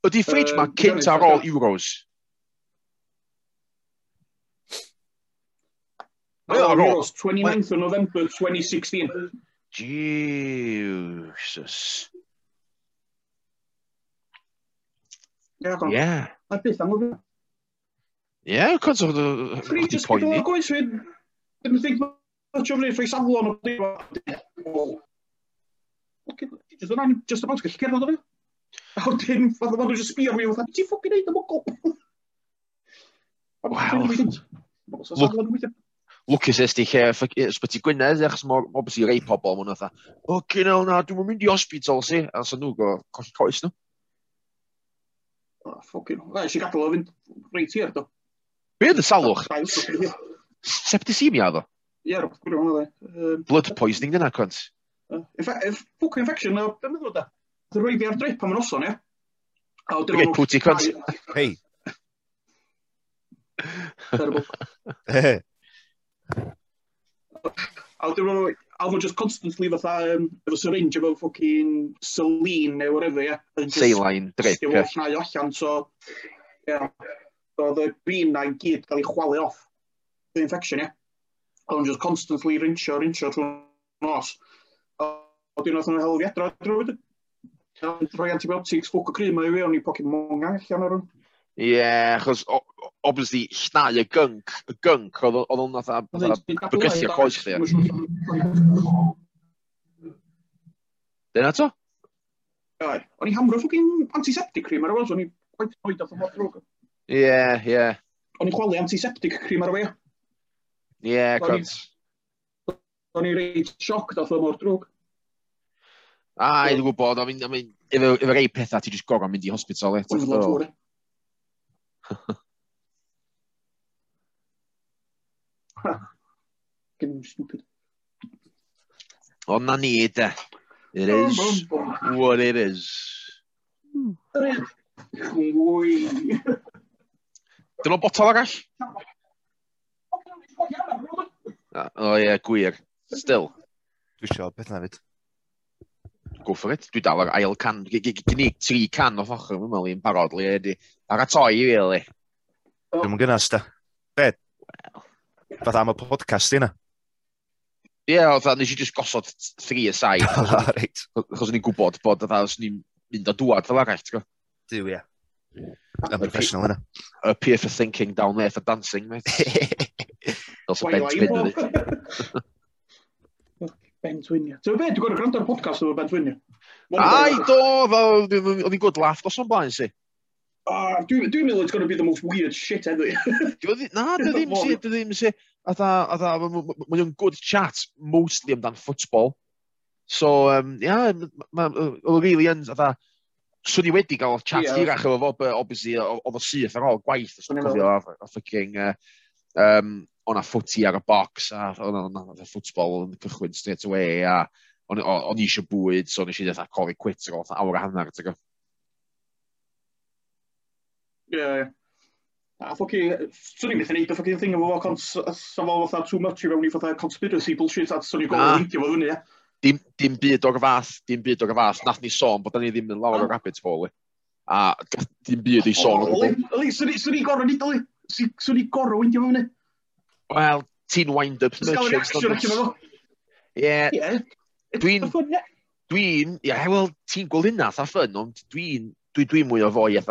Ydy Fridge uh, ma cynt ar ôl Euros? Well, Euros, 29th of November 2016. Jesus. Yeah. Yeah. I'd be thankful. Yeah, because of the. Three just point before going, didn't think much of it. For example, on a day, just an just about gallu cerdded o fe. A wedyn, fath o'n just sbio fi, fatha, ti ffocin neud y mogol? Wow. Look, lwcus ysdi lle ysbyty Gwynedd, achos mae obviously rei pobl, mwyn dda, o, cyn o, na, dwi'n mynd i hospital, si, a sy'n nhw go colli coes nhw. Ffocin. Na, eisiau gadael o fynd reit i'r do. Be oedd y salwch? Septicemia, ddo? Ie, rwbeth gwirio'n dda. Blood poisoning dyna, cwnt. Ffwc infection, na, dyna ddod da. Dwi'n rhaid i ar drip am yn oson, ia? Dwi'n pwti, cwnt. Hei. Terrible. Alderone, Alfo just constantly fatha um, efo syringe efo ffocin saline neu whatever, ie. just Saline, drip, ie. Yeah. Neu allan, so, ie. Yeah. So, the green na'n gyd gael ei chwalu off the infection, ie. Yeah. Oedd just constantly rinsio, rinsio trwy'n nos. A un oedd yn hel fi adro adro wedyn. Rhoi antibiotics, ffwc o crym o'i fewn i pocin mwng allan ar hwn. Ie, yeah, achos obviously, llnau y gync, y gync, oedd o'n fatha bygythio coes chdi. Dyna to? O'n i hamro ffwcin antiseptic cream ar y wels, o'n i quite annoyed off y hot drog. Ie, ie. O'n i chwalu antiseptic cream ar y weld. Ie, gwrdd. O'n i reit sioc off y mor drog. A, i i'n gwybod, I mean, efo rei pethau, ti'n just gorau mynd i hospital eto. Wyflod fwr, Give him stupid. Ond na ni, de. It is what it is. Dyn nhw'n botol agall? O ie, gwir. Still. Dwi isio beth na fyd. Go for it. Dwi dal ar ail can. Gyn tri can o ffochr, mae'n meddwl i'n barod. Ar a toi, really. Dwi'n mynd gynnas, da fath am y podcast yna. Ie, yeah, oedd nes i just gosod 3 aside. sain. Reit. Chos i'n gwybod bod oedd os ni'n mynd o dŵad fel arall, ti'n Dyw, ie. Yn professional yna. Up here for thinking, down there for dancing, mate. Dos y bent fynd ydy. Ben Twinio. Ti'n beth, dwi'n gwrdd gwrando'r podcast o'r Ben Twinio. Ai, do, oedd hi'n good laugh, dos o'n blaen si. Ah, dwi'n meddwl it's going to be the most weird shit, edrych. Na, dwi ddim si, dwi ddim si. Atha, mae o'n good chat mostly amdan ffutbol. So, um, yeah, o really yn, atha, swn i wedi gael chat yeah. hirach efo fo, but obviously, oedd o syth ar ôl gwaith, os dwi'n cofio, a ffucking, um, o'na ffwti ar y box, a o'na ffwtbol yn cychwyn straight away, a o'n i eisiau bwyd, so nes i ddeth cofi quit, ac awr a hanner, ti'n gwybod? Ie, ie. A ffocin, swn i'n meddwl neud y ffocin thing efo fo, safol fatha too much i fewn i fatha conspiracy bullshit, a swn i'n gofio fideo fo fyny, ie. Dim, dim byd o'r fath, dim byd o'r fath, nath ni sôn bod ni ddim yn lawr o'r rabbit hole, a dim byd i sôn o'r gwbl. Oli, swn i'n gorau nid, Oli, swn i'n gorau wyndio fo fyny. Wel, ti'n wind-up merchants. Ie. Dwi'n... Dwi'n... Ie, wel, ti'n gweld hynna, tha ffyn, ond dwi'n... Dwi'n dwi mwy o fwy, i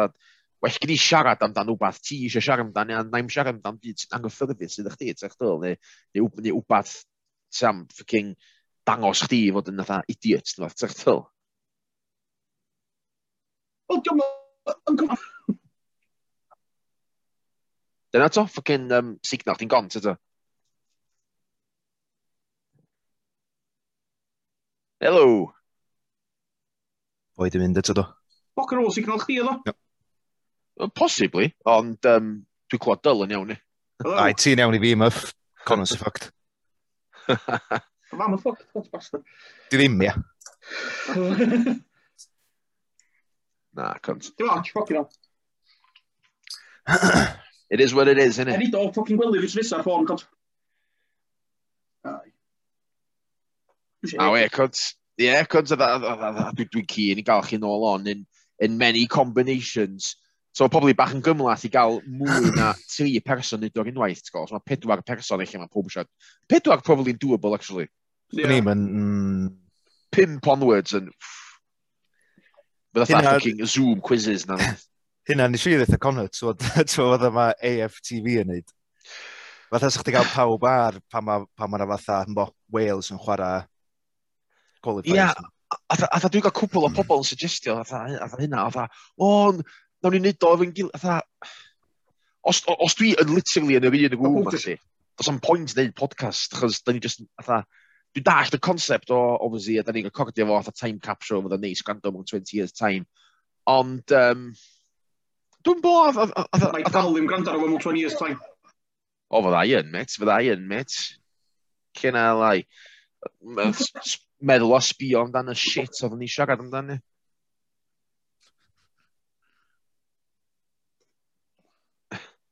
well gyda siarad amdan wbath, ti eisiau siarad amdan, na i'm siarad amdan byd sy'n anghyffyrddus sydd eich di, ti'n chdyl, neu, neu, neu wbath sam ffucking dangos chdi i fod yn fatha idiot, ti'n fath, ti'n chdyl. Wel, diolch yn gwybod. Dyna to, ffucking um, signal, ti'n gont, eto. Hello! Boi, dwi'n mynd eto do. Boc ar ôl signal chdi, edo? Yep. Possibly, ond um, dwi'n clywed dyl yn iawn ni. Ai, ti'n iawn i oh. fi, myff. Connor's a fucked. Mam a fucked, that's bastard. Di ddim, ia. Na, cunt. Dwi'n arch, fucking hell. It is what it is, innit? Any dog fucking gwely fi trwy'n ffôn, cunt. A we, cunt. Ie, cunt, dwi'n keen i gael chi nôl on in, in many combinations. So mae pobl i bach yn gymlaeth i gael mwy na tri person nid o'r unwaith, ti'n gwybod? So mae pedwar person eich mae pob siarad. Pedwar probably doable, actually. Yeah. Ni'n mynd... Mm... Pimp onwards yn... Bydd atha fucking Zoom quizzes na. Hynna, nes i ddeitha Conor, so oedd yma AFTV yn neud. Fatha sa'ch ti gael pawb ar pan mae pa ma fatha bo Wales yn chwarae qualifiers. Ia, yeah, a dwi'n cael cwpl o pobl yn suggestio, a hynna, a dda, o, nawn ni wneud o efo'n gilydd, tha... os, os dwi yn literally yn yr un y gwm, felly, does am pwynt wneud podcast, achos da ni just, tha, dwi dallt y concept o, obviously, a da ni'n recordio fo, fatha time capsule, fydda neis, gwrando mewn 20 years time, ond, um, dwi'n bo, Mae dal ddim gwrando ar o mewn 20 years time. O, fydda i yn, met, fydda i yn, met. Cyn a lai, meddwl o sbio amdano shit oedd ni siarad amdano.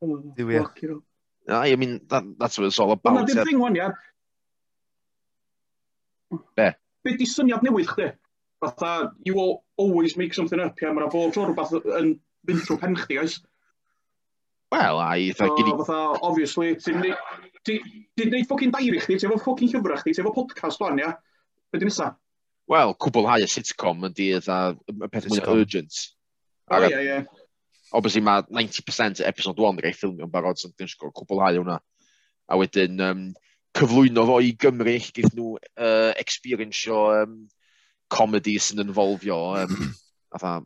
Oh, Do you? you know. I mean, that, that's what it's all about. Ond na dim thing wan, ia. Be? Be di syniad newydd chdi? Fatha, you will always make something up, ia. Mae'na bob tro rhywbeth yn mynd trwy pen chdi, oes? Wel, a i... So, gini... fatha, obviously, ti'n neud Ti'n neud ffocin diary chdi, ti'n efo ffocin llyfrau chdi, ti'n efo podcast o'n, ia. Be di nesa? Wel, cwbl hau y sitcom ydy, y peth mwy urgent. O, ie, ie obviously mae 90% episode 1 gael ffilmio'n barod, so dwi'n siŵr cwblhau hwnna. A wedyn, um, cyflwyno fo i Gymru, gyda nhw uh, experiencio um, comedy sy'n involfio um, atha,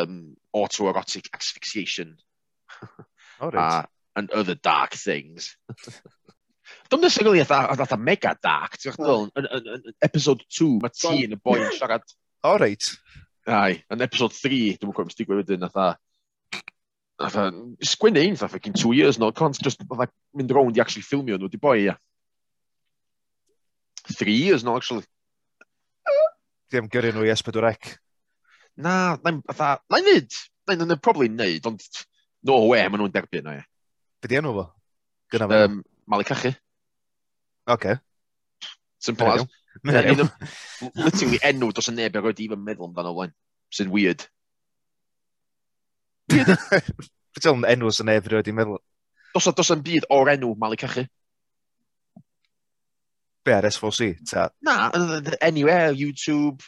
um, autoerotic asphyxiation. oh, and other dark things. Dwi'n necessarily atha, atha mega dark. Ti'n gwybod, yn, yn, yn, episode 2, mae ti yn y boi'n siarad. O, reit. Ai, yn episode 3, dwi'n gwybod beth sy'n digwydd wedyn, atha, fatha, sgwynnu un, fatha, fucking two years no, cont just, fatha, mynd rownd i actually ffilmio nhw, di boi, ia. Three years no, actually. Di am gyrru nhw i S4C. Na, na'n, fatha, na'n neud, na'n na, probably neud, ond no way, maen nhw'n derbyn o, ia. Be di enw fo? Gynna fo? Um, Mali Cachu. Oce. Okay. Simple as. Literally enw, dos yn neb, a roed i fy meddwl amdano flaen. Sy'n weird. Dwi'n enw sy'n neb rydw i'n meddwl. Dos dos yn byd o'r enw Mali Cachu. Be ar S4C? Ta? Na, anywhere, YouTube,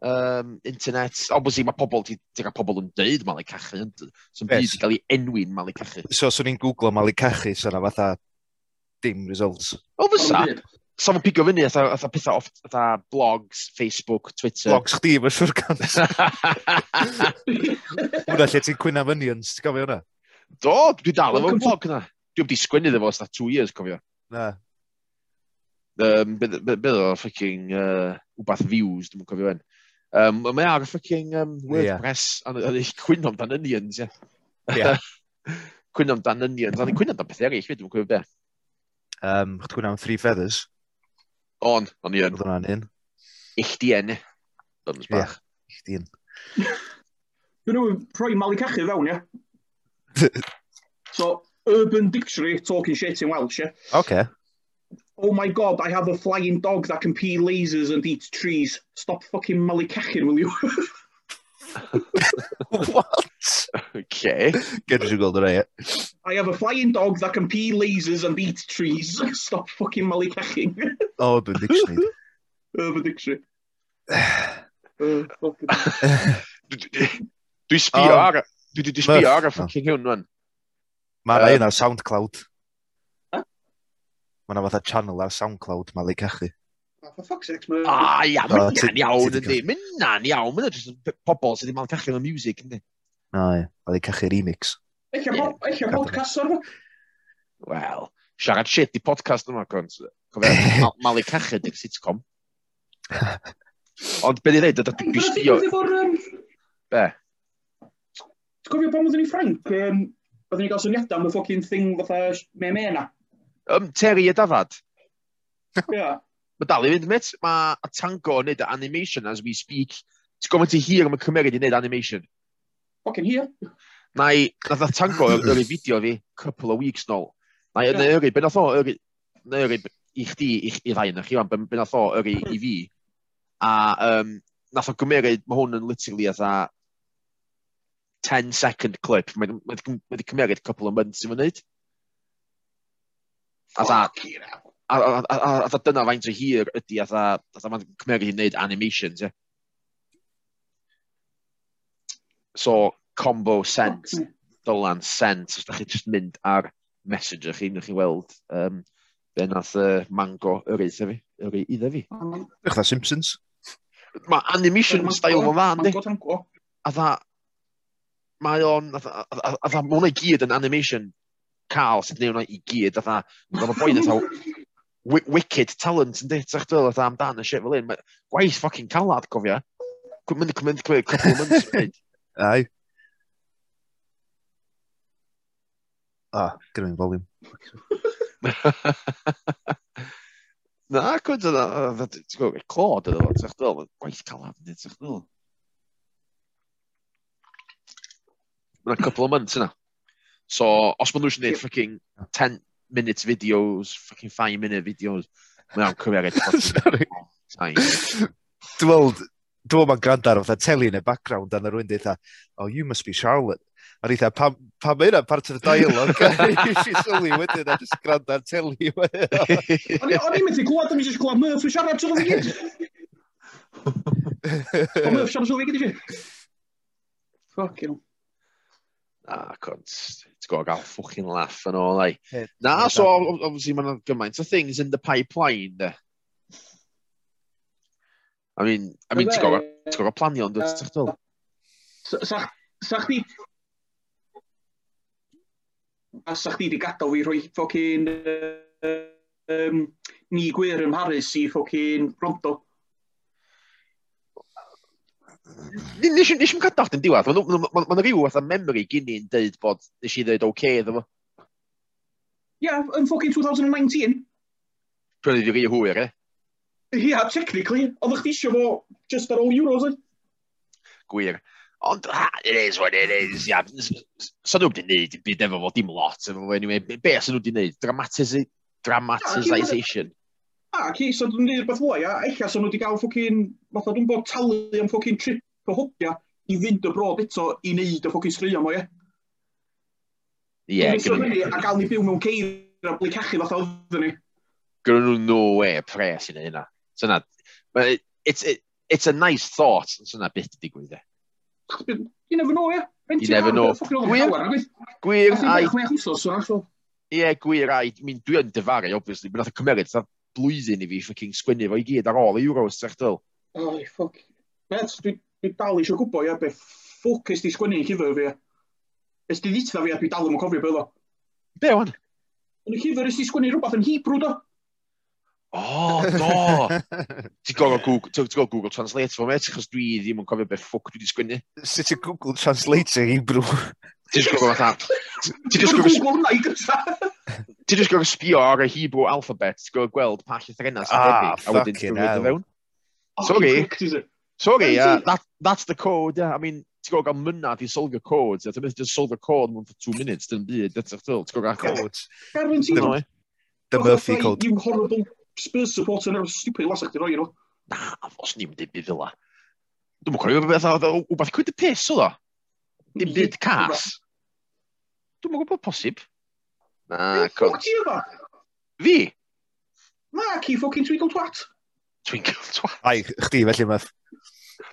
um, internet. Obviously, mae pobl, ti gael pobl yn dweud Mali Cachu. Sy'n byd i gael ei enwi'n Mali Cachu. So, swn i'n googlo Mali Cachu, so yna fatha dim results. O, fysa sa fo'n pigo fyny atha, atha pethau off, atha blogs, Facebook, Twitter. Blogs chdi, mae'n siwr gan. Hwna lle ti'n cwyna fyny yn, ti'n gofio hwnna? Do, dwi dal efo'n blog yna. Dwi wedi sgwennu ddefo os na two years, cofio. Na. Um, Bydd o ffucking uh, wbath views, dwi'n cofio yn. Um, mae ar y ffucking um, WordPress, yeah. a cwyno amdan onions, ie. Yeah. cwyno amdan onions, a ni'n cwyno amdan pethau eraill, dwi'n cofio be. Um, Chwtwyn am Three Feathers. On, o'n i yn. Oedd hwnna'n un. Illdi enni. Dons bach. Ie, illdi un. Dyn nhw'n rhoi Mali cachu fewn, ie? so, Urban Dictionary, talking shit in Welsh, yeah? Okay. Oh my god, I have a flying dog that can pee lasers and eat trees. Stop fucking malu cachyn, will you? what? Okay. Get your gold right. I have a flying dog that can pee lasers and eat trees. Stop fucking molly cacking. oh, the dictionary. Oh, Urban Dictionary. Oh, eh, dwi sbio ar... Dwi wedi sbio ar y ffucking hwn, wan. Mae rai ar SoundCloud. Mae yna fatha channel ar SoundCloud, mae le cachu for fuck's sake, mae... Ah, ia, mae'n iawn, yndi. Mae'n iawn, mae'n jyst pobl sydd wedi mal cachu o'r music, yndi. O, ia, oedd ei cachu remix. Eich podcast o'r Wel, siarad shit i podcast yma, cwnt. Cofio, mael ei cachu di'r sitcom. Ond beth i ddeud, ydy dwi'n bistio... Be? Ti'n cofio pan oeddwn i Frank, um, oeddwn i gael syniadau am y ffocin thing fatha me me yna? Um, Terry y dafad. Ia. Mae dal i fynd, met. Mae Atango yn neud animation as we speak. Ti'n gofyn ti hir am y cymeriad i neud animation? Fucking hir. Na i, nath Atango yr fideo fi, couple of weeks nôl. Na i, yeah. yri, ben o yri, na yri, i chdi, i, i ddau yna chi, ben, ben o yr i fi. A um, nath o gymerid, mae hwn yn literally atha 10 second clip. Mae wedi cymerid couple of months i fyny. Fuck, hir a, a, a, a, a dyna faint o hir ydy a dda a dda ma'n cymeru i wneud animations, ie. So, combo sent, okay. dolan sent, os da chi just mynd ar messenger chi, newch chi weld um, be nath uh, mango yr eithaf fi, yr iddo fi. Ych dda Simpsons? Mae animation style fo'n dda, ynddi? A dda, mae o'n, a dda, mae hwnna i gyd yn animation cael sydd wneud hwnna i gyd, a dda, mae'n boi dda wicked talent yn dit, sa'ch dweud, am dan y shit fel un. mae Gwaith ffocin calad, cofio. Mynd i cymryd cymryd couple of months, mynd. Ai. Ah, gyda fi'n volume. Na, cwyd yna, ti'n gwybod, clod yna, sa'ch dweud, gwaith calad yn dit, sa'ch dweud. Mae'n couple of months yna. So, os maen nhw eisiau gwneud ffucking 10, minutes videos, fucking five minute videos. Mae'n cymeriad time. Dwi'n weld, dwi'n weld mae'n gwrando ar fatha teli yn y background a na rwy'n dweud, oh, you must be Charlotte. A rwy'n dweud, pam pam mae yna part of the dialogue? Nes i sylwi wedyn a jyst gwrando ar teli. O'n i'n mynd i glwad, o'n i'n just glwad Murph yn siarad sy'n gyd. O Murph siarad sy'n gyd i fi. Fucking hell ah, god, ti'n gwybod, gael ffwchin laff yn ôl, ei. Na, yeah, so, obviously, mae'n gymaint o things in the pipeline, de. I mean, I mean, ti'n gwybod, ti'n gwybod planio, ond ti'n gwybod? Sa chdi... A sa chdi di gadael i rhoi ffocin... Um, ni gwir ym Mharis i ffocin Rondo. Nes i'n cael dod yn diwedd. Mae'n rhyw fath o memory gyn i'n dweud bod nes i ddweud oce iddo fo. Yeah, yn ffocin 2019. Prynu di rhi hwyr, e? Ie, yeah, technically. Oedd chdi eisiau fo just ar ôl Euros, e? Gwir. Ond, it is what it is. Ia, sa nhw wedi neud, byd efo fo, dim lot. Efo anyway, be sa nhw wedi neud? Dramatisation a ci, so dwi'n neud beth fwy, a eich so nhw wedi cael ffocin, fatha dwi'n bod talu am ffocin trip o hwbia i fynd y brod eto i wneud y ffocin sgrio mo, ie. Ie, gyda... A gael ni byw mewn ceir a bli cachu fatha oedden ni. Gyda nhw no way pres i wneud hynna. So it's, it, it's a nice thought, syna na beth i digwydd e. You never know, ie. You never know. Gwir, gwir, ai. Ie, gwir, ai. Dwi'n dyfaru, obviously, mae'n nath y cymeriad, blwyddyn i fi ffocin sgwynnu fo i gyd ar ôl y Euros, sech dyl. O, oh, ffwc. Bet, dwi, dwi dal eisiau gwybod, ia, be ffwc ysdi sgwynnu i llyfr fi, ia. Ysdi dditha fi, a dwi dal yn cofio beth o. Be, wan? Yn y llyfr ysdi sgwynnu rhywbeth yn Hebrew, do? O, do! Ti'n gorfod Google, ti Google Translate fo, met, achos dwi ddim yn cofio beth ffwc dwi wedi sgwynnu. Sut y Google Translate yn Hebrew? Ti'n just gwybod fatha... Ti'n just gwybod... Ti'n just gwybod sbio ar y Hebrew alphabet, ti'n gwybod gweld pa lle threnas yn debyg, a wedyn ti'n gwybod fewn. Sorry. Sorry, yeah, that, that's the code, yeah. I mean, ti'n gwybod gael mynad i solfio codes, ti'n mynd i'n solfio code mewn for two minutes, dyn byd, that's a thrill, ti'n gwybod gael codes. Garantino. The Murphy code. You horrible Spurs supporter yn stupid lasach di roi, you know. Na, os ni'n mynd i byd fel la. Dwi'n mwyn cofio beth oedd wbeth cwyd y piss, oedd o. Dim byd cas. Dwi'n mwyn gwybod posib. Na, cwnt. Fuck you, yma? Fi? Na, ci ffocin twinkle twat. Twinkle twat. Ai, chdi felly math.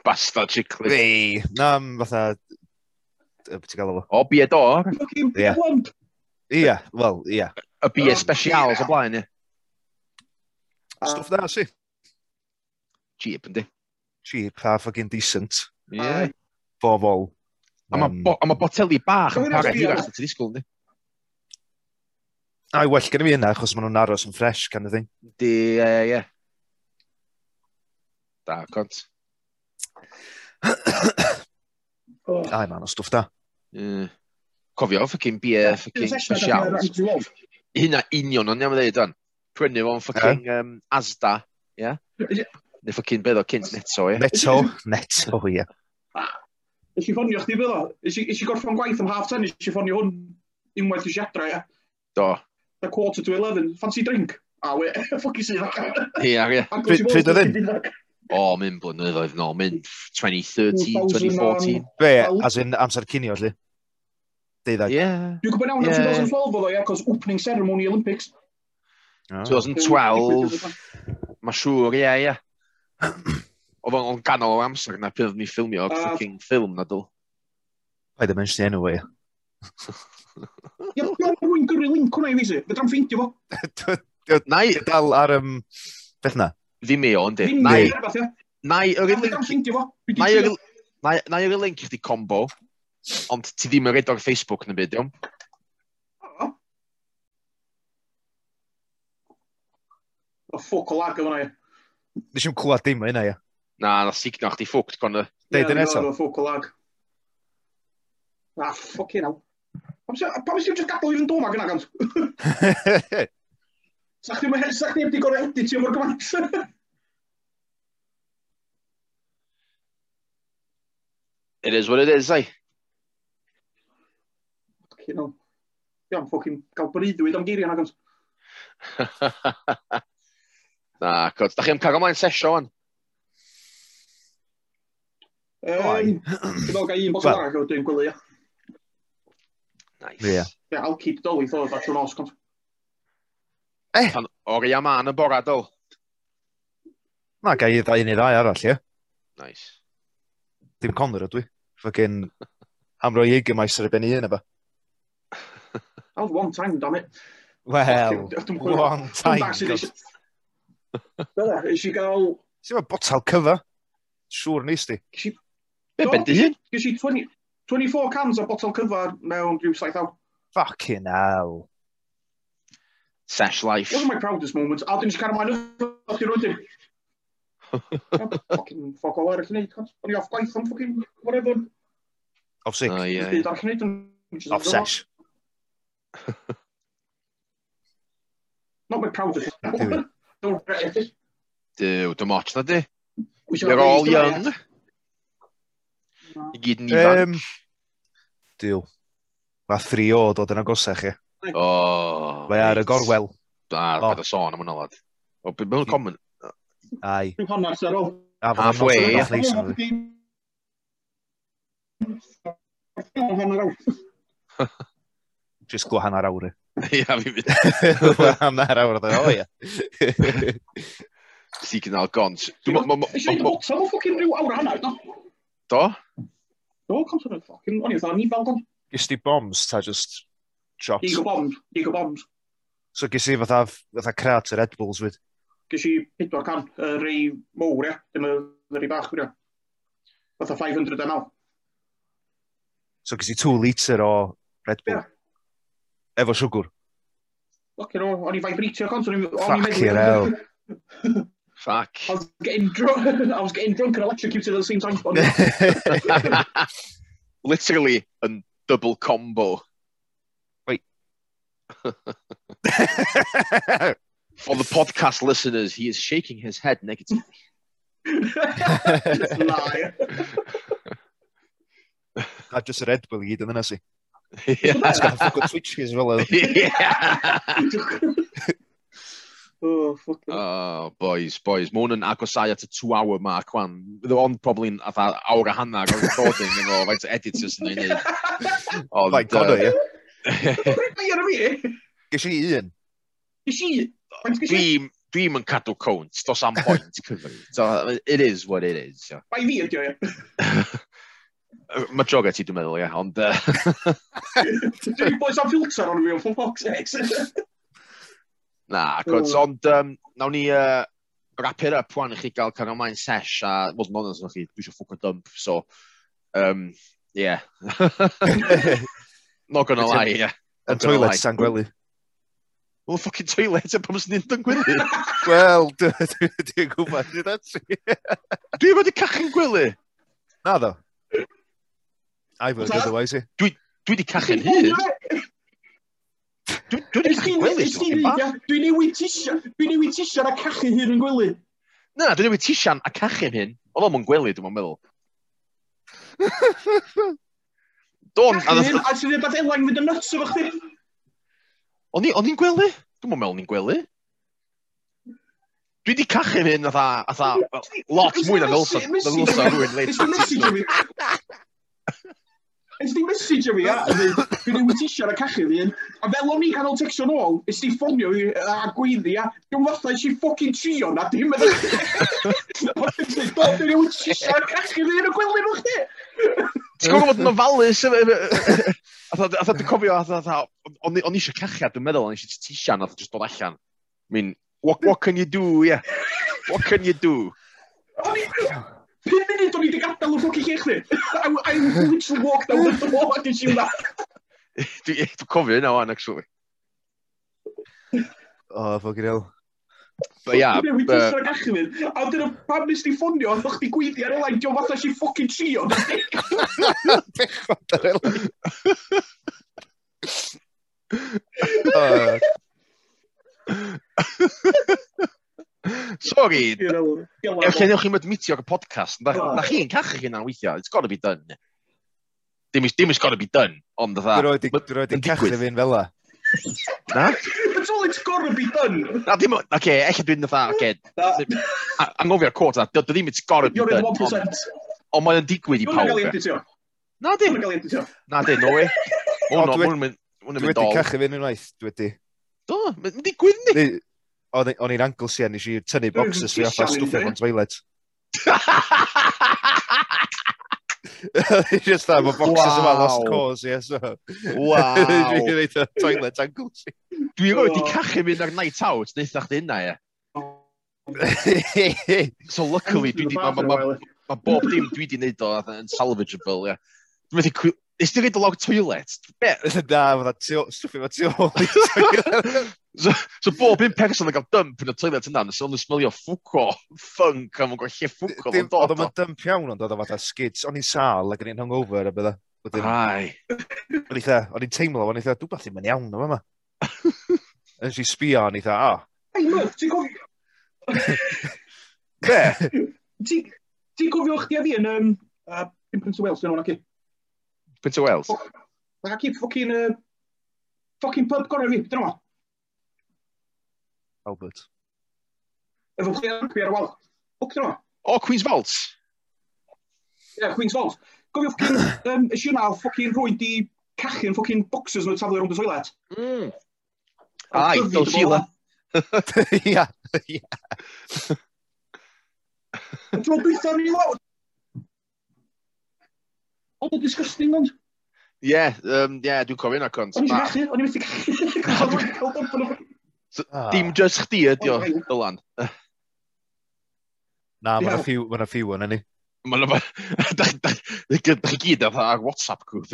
Bastard chiclet. Fi. Na, fatha... Beth ti'n gael o? O, bied o. Fucking blond. Ia, wel, ia. Y bied specials o blaen, ia. Stwff da, si. Cheap, yndi? Cheap a fucking decent. Ie. Yeah. Bobol. A mae bo, ma boteli bach yn para hirach sy'n disgwyl, ynddi? A i well gen i fi yna, achos maen nhw'n aros yn ffres, kind of thing. Di, ie, uh, ie. Yeah. Da, cont. oh. Ai, man, o stwff da. Mm. Cofio, ffocin bia, ffocin specials. Hynna union, ond iawn ddeud, dan. Prynu fo'n ffocin yeah. um, Asda, ie? Yeah? Neu ffocin beth o cynt Neto, ie? Neto, Neto, ie. Yeah. Ys i ffonio chdi fyddo? Ys i, i gorffan gwaith am half ten, ys i ffonio hwn unwaith ys i adra, ia? Do. The quarter to eleven, fancy drink? A we, ffocus i ddach. Ia, ia. Pryd oedd hyn? O, mynd blynyddoedd nôl, mynd 2013, 2014. Be, as in amser cynio, lli? Deuddag. Ie. Dwi'n gwybod nawn, 2012 oedd o, ia, cos opening ceremony Olympics. 2012, mae siŵr, ie, ie. Oedd o'n ganol o amser na pryd ni ffilmio o'r fucking ffilm na dwl. Paid ddim yn sy'n enw ei. Ia, rwy'n gyrru link hwnna i fi si. Fedra'n ffeindio fo. Nai dal ar ym... Beth na? Ddim ei o'n di. Nai. Nai yr un link... i yr link chdi combo, ond ti ddim yn redo o'r Facebook na byd, iawn? O ffwc o lag o hwnna, ia. Nes i'n clywed dim o hynna, ia. Na, na signo chdi ffwct, gonna. Deud yn eto. Ie, ffwc o lag. Ah, na, ffocin hell. Pam sy'n just gadael i'r doma gyna gant? Sa'ch ddim yn sa'ch ddim wedi gorau editio mor gymaint. It is what it is, eh? ai. Ffocin hell. Iawn, ffocin gael bryddwyd am geiriau na gant. Na, cod. Da chi am cago mlaen sesio, wan? O'i. Dwi'n gael un bos well. arall dwi'n gwylio. Nice. Yeah. Yeah, I'll keep Dolly for that trwy'n osgwm. Eh? Pan oria ma'n y bora dol. Na, gai i ddau neu ddau arall, ie. Nice. Dim Conor ydw i. Fucking amro i gymais ar y benni yna efo. That was one time, damn it. Well, one time. Dyna, eisiau gael... Si'n bod botal cyfa? Siwr nes di. Je so, busy. You see, 20, 24 cans of bottle cover mewn rhyw saith awr. Fucking hell. Sash life. It was my proudest moment. A dyn ni'n cael ymlaen o'ch chi'n Fucking fuck all eraill wneud. O'n i off gwaith am fucking whatever. Off sick. Oh, yeah. Off sesh. Not my proudest moment. Don't regret it. Duw, dim ots na di. All I gyd yn ifanc. Um, Dyw. Mae thri o dod yn agosach chi. O. Oh, Mae ar y gorwel. Da, oh. beth y sôn am hwnna, lad. O, beth yw'n common? Ai. Dwi'n honno, sir, o. Halfway, at least. Just go hanner awr. Ia, fi fynd. Hanner awr, o, ia. Si cynnal gons. Dwi'n meddwl... Dwi'n meddwl bod ffocin rhyw awr hanner, no? Do? Do, compliment fucking, o'n i dda, ni fel don. Gys di bombs, ta just shots? Digo bombs, digo bombs. So gys i fatha, fatha crat yr Red Bulls wyd? Gys i 400, y rei mowr, ia, dim y rei bach, ia. Fatha 500 ml. So gys i 2 litr o Red Bull? Yeah. Efo siwgr? Fucking o, o'n i vibratio cont, o'n i'n meddwl... Fucking hell. Fuck. I was getting drunk. I was getting drunk and electrocuted at the same time. Literally, yn double combo. Wait. For the podcast listeners, he is shaking his head negatively. Lie. A just y Red Bull i gyd yn yna si. Yeah. It's got fucking switches fel yna. Yeah. Oh, fucking... Oh, boys, boys. Mae hwn yn agosau at y two-hour mark, wan. Fydd o'n probably yn atha awr a hanner o'r recording yn efo, faint o editors yn ei wneud. Ond... Faint gono, ie. Rydw i fi? Ges i un. Ges i? Dwi'n dwi'm yn cadw cwnt, dos am point, cyfri. So, it is what it is. So. Bai fi ydi o, ie. Mae joga ti, dwi'n meddwl, ie, ond... Dwi'n boes am filter ond fi, for fuck's sake. Na, gwrs, mm. ond um, nawn ni uh, wrap it up wan i chi gael canol mae'n sesh a fod yn onest chi, dwi eisiau ffwc o dump, so, um, yeah. Not gonna lie, yeah. Y toilet sa'n gwely. Wel, ffucking toilet, a pam sy'n nid yn gwely? Wel, dwi'n gwybod, dwi'n atri. Dwi wedi cachu'n gwely? Na ddo. I've heard otherwise, i. Dwi wedi cachu'n hyd. Dwi wedi cael gwely dwi'n bach. Dwi'n newid tisian, dwi'n newid tisian a cachu hyn yn gwely. Na, dwi newid tisian a cachu hyn. Oedd o'n gwely, dwi'n meddwl. Don, a ddath... A ti'n rhywbeth elain fydd yn nuts efo chdi? O'n i'n gwely? Dwi'n meddwl ni'n gwely. Dwi wedi cachu hyn atha, atha, lot mwy na ddylsa rhywun. Dwi'n meddwl Ys di message fi, a dweud, fi ddim wedi siarad cachu fi, a fel o'n i canol texio nôl, ys di ffonio fi a gweiddi, a dwi'n fatha eisiau ffocin trio na, dim yn ddweud, do, fi ddim wedi siarad cachu fi yn y gwely nhw chdi. Ti'n gwybod bod yn ofalus? Atha dwi'n cofio, atha, o'n i eisiau cachiad, dwi'n meddwl, o'n i eisiau tisian, atha jyst dod allan. I mean, what, what can you do, yeah? What can you do? Pum munud o'n i wedi gadael o'r ffocin lle chdi. I, I literally walked down the door a did you that. Dwi'n cofio hynna o'n, actually. Oh, ffocin hell. But yeah... Dwi'n just rhaid gachu fydd. A dyna pam nes ti ffonio, oedd chdi gwyddi ar elain, diolch fatha si ffocin trio. Bechod ar elain. Oh. Sorry. Efallai newch chi mynd y podcast. Na, oh. na chi'n cachu hynna'n weithio. It's gotta be done. Dim, dim is gotta be done, ond dda. Dwi'n roed i'n cachu fi'n fel la. Na? It's all it's gotta be done. Na, dim... Oce, okay, eich dwi'n dda, oce. Okay. Anghofio'r cwrt na, dwi ddim it's gotta be You're done. You're eh. in 1%. Ond mae'n digwydd i pawb. Na, di. Na, di, no we. Hwnnw, hwnnw, hwnnw, hwnnw, na, hwnnw, no way. hwnnw, hwnnw, hwnnw, hwnnw, hwnnw, hwnnw, hwnnw, hwnnw, hwnnw, hwnnw, hwnnw, hwnnw, hwnnw, hwnnw, hwnnw, hwnnw, hwnnw, hwnnw, o'n i'n ankle sy'n nes i tynnu boxes fi off a stwffio fo'n eh? toilet. just that, mae boxes yma lost cause, ie, so... Wow! Dwi'n gwneud y toilet ankle sy'n. Dwi'n roi di cachu mynd ar night out, neitha chdi hynna, ie. so luckily, dwi di, mae ma, ma, ma bob dim dwi di wneud o yn salvageable, ie. Dwi'n meddwl Nes di reid y log toilet? Be? Na, fydda stwffi fo tu ôl. So, so bob un person yn cael dump yn y toilet yna, nes o'n smilio ffwco, ffunk, a mwyn gwaith lle ffwco. Oedd o'n dump iawn ond oedd o fatha skids, o'n i'n sal ac o'n i'n hungover a bydda. Ai. O'n i'n teimlo, o'n i'n teimlo, dwi'n bathu mae'n iawn o'n yma. Yn si sbio, o'n i'n teimlo, o. Ei, look, ti'n gofio... Be? Ti'n gofio chdi a fi yn um, uh, Pimpins Wales yn o'n ac i? Pwynt o Wales. Like, I keep fucking, uh, fucking pub gorau fi, dyn nhw. Albert. Efo chdi ar y wal. Fuck, dyn nhw. O, Queen's Vault. Yeah, Queen's Vault. Gofio ffocin... um, ys i'n naw, rhoi di cachu'n ffocin boxers yn y taflu rhwng y toilet. Mm. Ai, Don Sheila. Ia, ia. Dwi'n dwi'n dwi'n dwi'n Oedd o'n disgusting ond. Ie, yeah, um, yeah, dwi'n cofio yna cont. O'n i'n gallu, o'n i'n gallu. Ah. Dim just chdi ydi o, Dylan. Na, mae'n ffiw, mae'n ffiw yn enni. Mae'n yma, da chi gyd ar WhatsApp grŵp.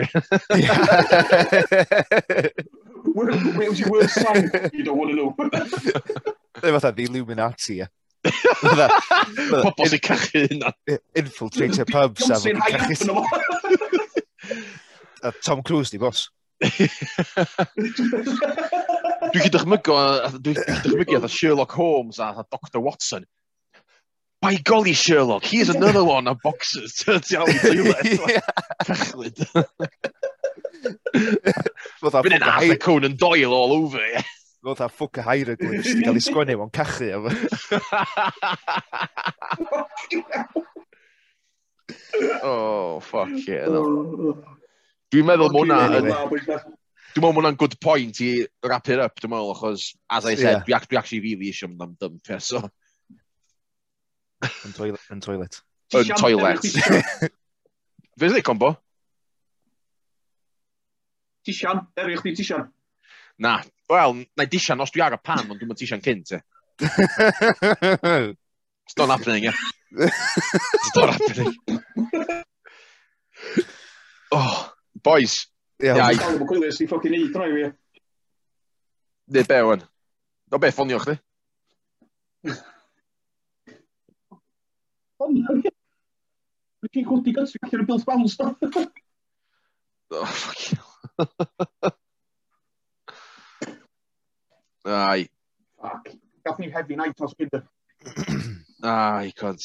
Where's your worst sign? You don't want to know. Dwi'n fatha, the Illuminati, ie. Pobl sy'n cachu hynna. Infiltrator pubs. Sy'n high up yn o. Tom Cruise di, bos. Dwi'n chi dychmygo, dwi'n dychmygu a Sherlock Holmes a Dr Watson. By golly, Sherlock, here's another one of boxers to tell you Fechlyd. Fydd yn Arthur Conan Doyle all over, yeah. Roedd a ffwc a hair y gwyn sydd cael ei sgwennu o'n cachu. oh, fuck yeah. No. Oh. Dwi'n meddwl oh, mwna... Dwi'n meddwl mwna'n good point i wrap it up, dwi'n meddwl, achos, as I said, yeah. dwi actually really eisiau mynd am dump, dym so... Yn toilet. Yn toilet. Yn toilet. Fe dweud combo? Tisian, er i chdi tisian. Na, Wel, na i disian os dwi ar y pan, ond dwi'n disian cynt, e. It's not happening, yeah. It's not happening. oh, boys. Yeah. Iaith. Dwi'n gwylio sy'n ffocin i droi fi. Nid be, wen. O be, ffonio chdi? Dwi'n gwybod i gysgu allan o Bill's Bounce, Oh, fuck you. Ai, Fuck. Gath ni heavy night os byd. ai, cod.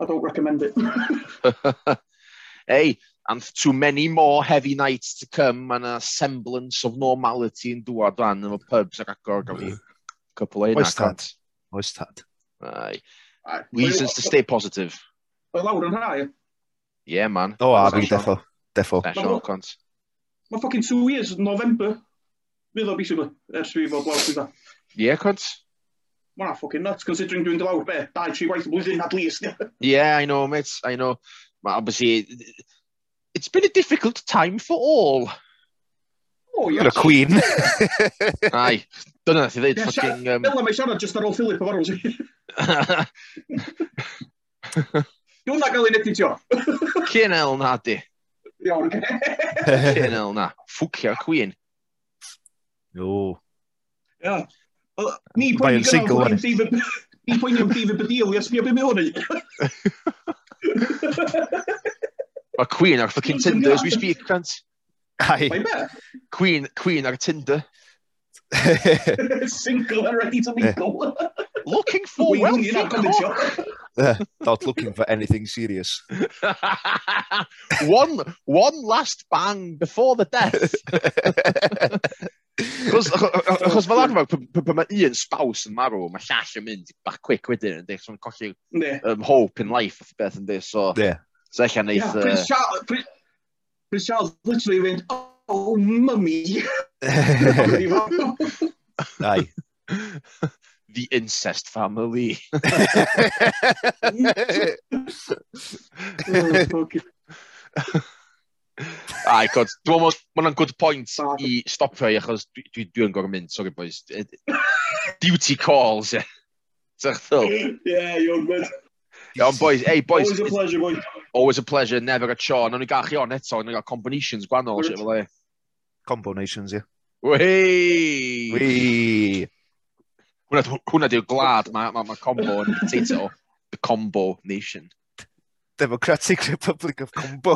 I don't recommend it. hey, and too many more heavy nights to come, and a semblance of normality yn dŵad dan yn y pubs ac agor gael fi. Couple o hynna, Oes tad. cont. Oes tad. Ai. Reasons to stay positive. Mae lawr yn hra, ie. Yeah, man. O, a fi, Special. defo. Defo. Special, cont. Mae fucking two years, November. fydd o basically, ers fi fod lawr sydd Ie, cwrs. Mae'n ffucking nuts, considering dwi'n dylawr be, dau, tri gwaith y blwyddyn at least. Ie, yeah, I know, mate, I know. Ma, obviously, it's been a difficult time for all. Oh, yes. You're a queen. Ai, dyna nath i ddeud. Yeah, fucking, um... Bella, mae siarad just ar ôl Philip o arwys. Dwi'n na gael ei editio. Cyn el na di. Iawn. Cyn el na. Ffwcio queen. Oh. Yeah. Wel, ni pwy'n ni gynnal yn ffif... Ni pwy'n ni'n ffif y bydil i esbio beth mi Mae Queen ar fucking Tinder as we speak, Grant. Ai. Queen, Queen ar Tinder. Single and ready to mingle. Looking for well, you're not looking for anything serious. one, one last bang before the death. Achos fel arfer, pan mae un spouse yn marw, mae llall yn mynd bach quick wedyn, yn dweud, so'n colli um, hope in life o'r beth yn dweud, so... Yeah. So eich aneith... Yeah, Prince Charles, Prince Charles literally went, oh, mummy! Ai. The incest family. oh, fucking... Ai, god, dwi'n meddwl, mae hwnna'n good point ah. i stopio i, achos dwi, dwi, dwi yn gorau mynd, sorry boys. Duty calls, ie. Sa'ch ddwl? Ie, you're good. Ie, boys, hey boys. Always a pleasure, boys. Always a pleasure, never a chore. Nawn ni gael chi on eto, nawr gael combinations gwannol, shit, fel e. Combinations, ie. Wei! Wee! Hwna di'r glad, mae ma, ma combo yn potato. The combo nation. Democratic Republic of Combo.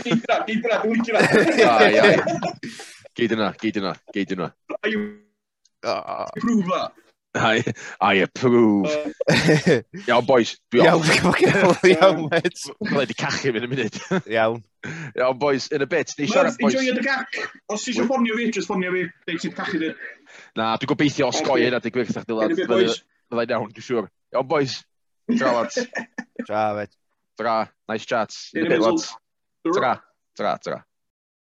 Gyd yna, gyd yna, dwi'n licio yna. Gyd yna, gyd yna, gyd yna. I approve that. I, I approve. Iawn, boys. Iawn, iawn, e iawn, iawn, iawn, iawn, iawn, iawn, iawn, iawn, iawn, iawn, iawn, yeah, on boys, in a bit. Ni siarad, boys. Enjoy the gac. Os eisiau ffonio fi, just ffonio fi. Deud ti'n cachu di. Na, dwi'n gobeithio os goi hynna, dwi'n gwych, dwi'n dilad. Byddai iawn, dwi'n siŵr. On boys. Tra, lads. Tra, mate. Tra. Nice chats. In a bit, lads. Tra. Tra, tra.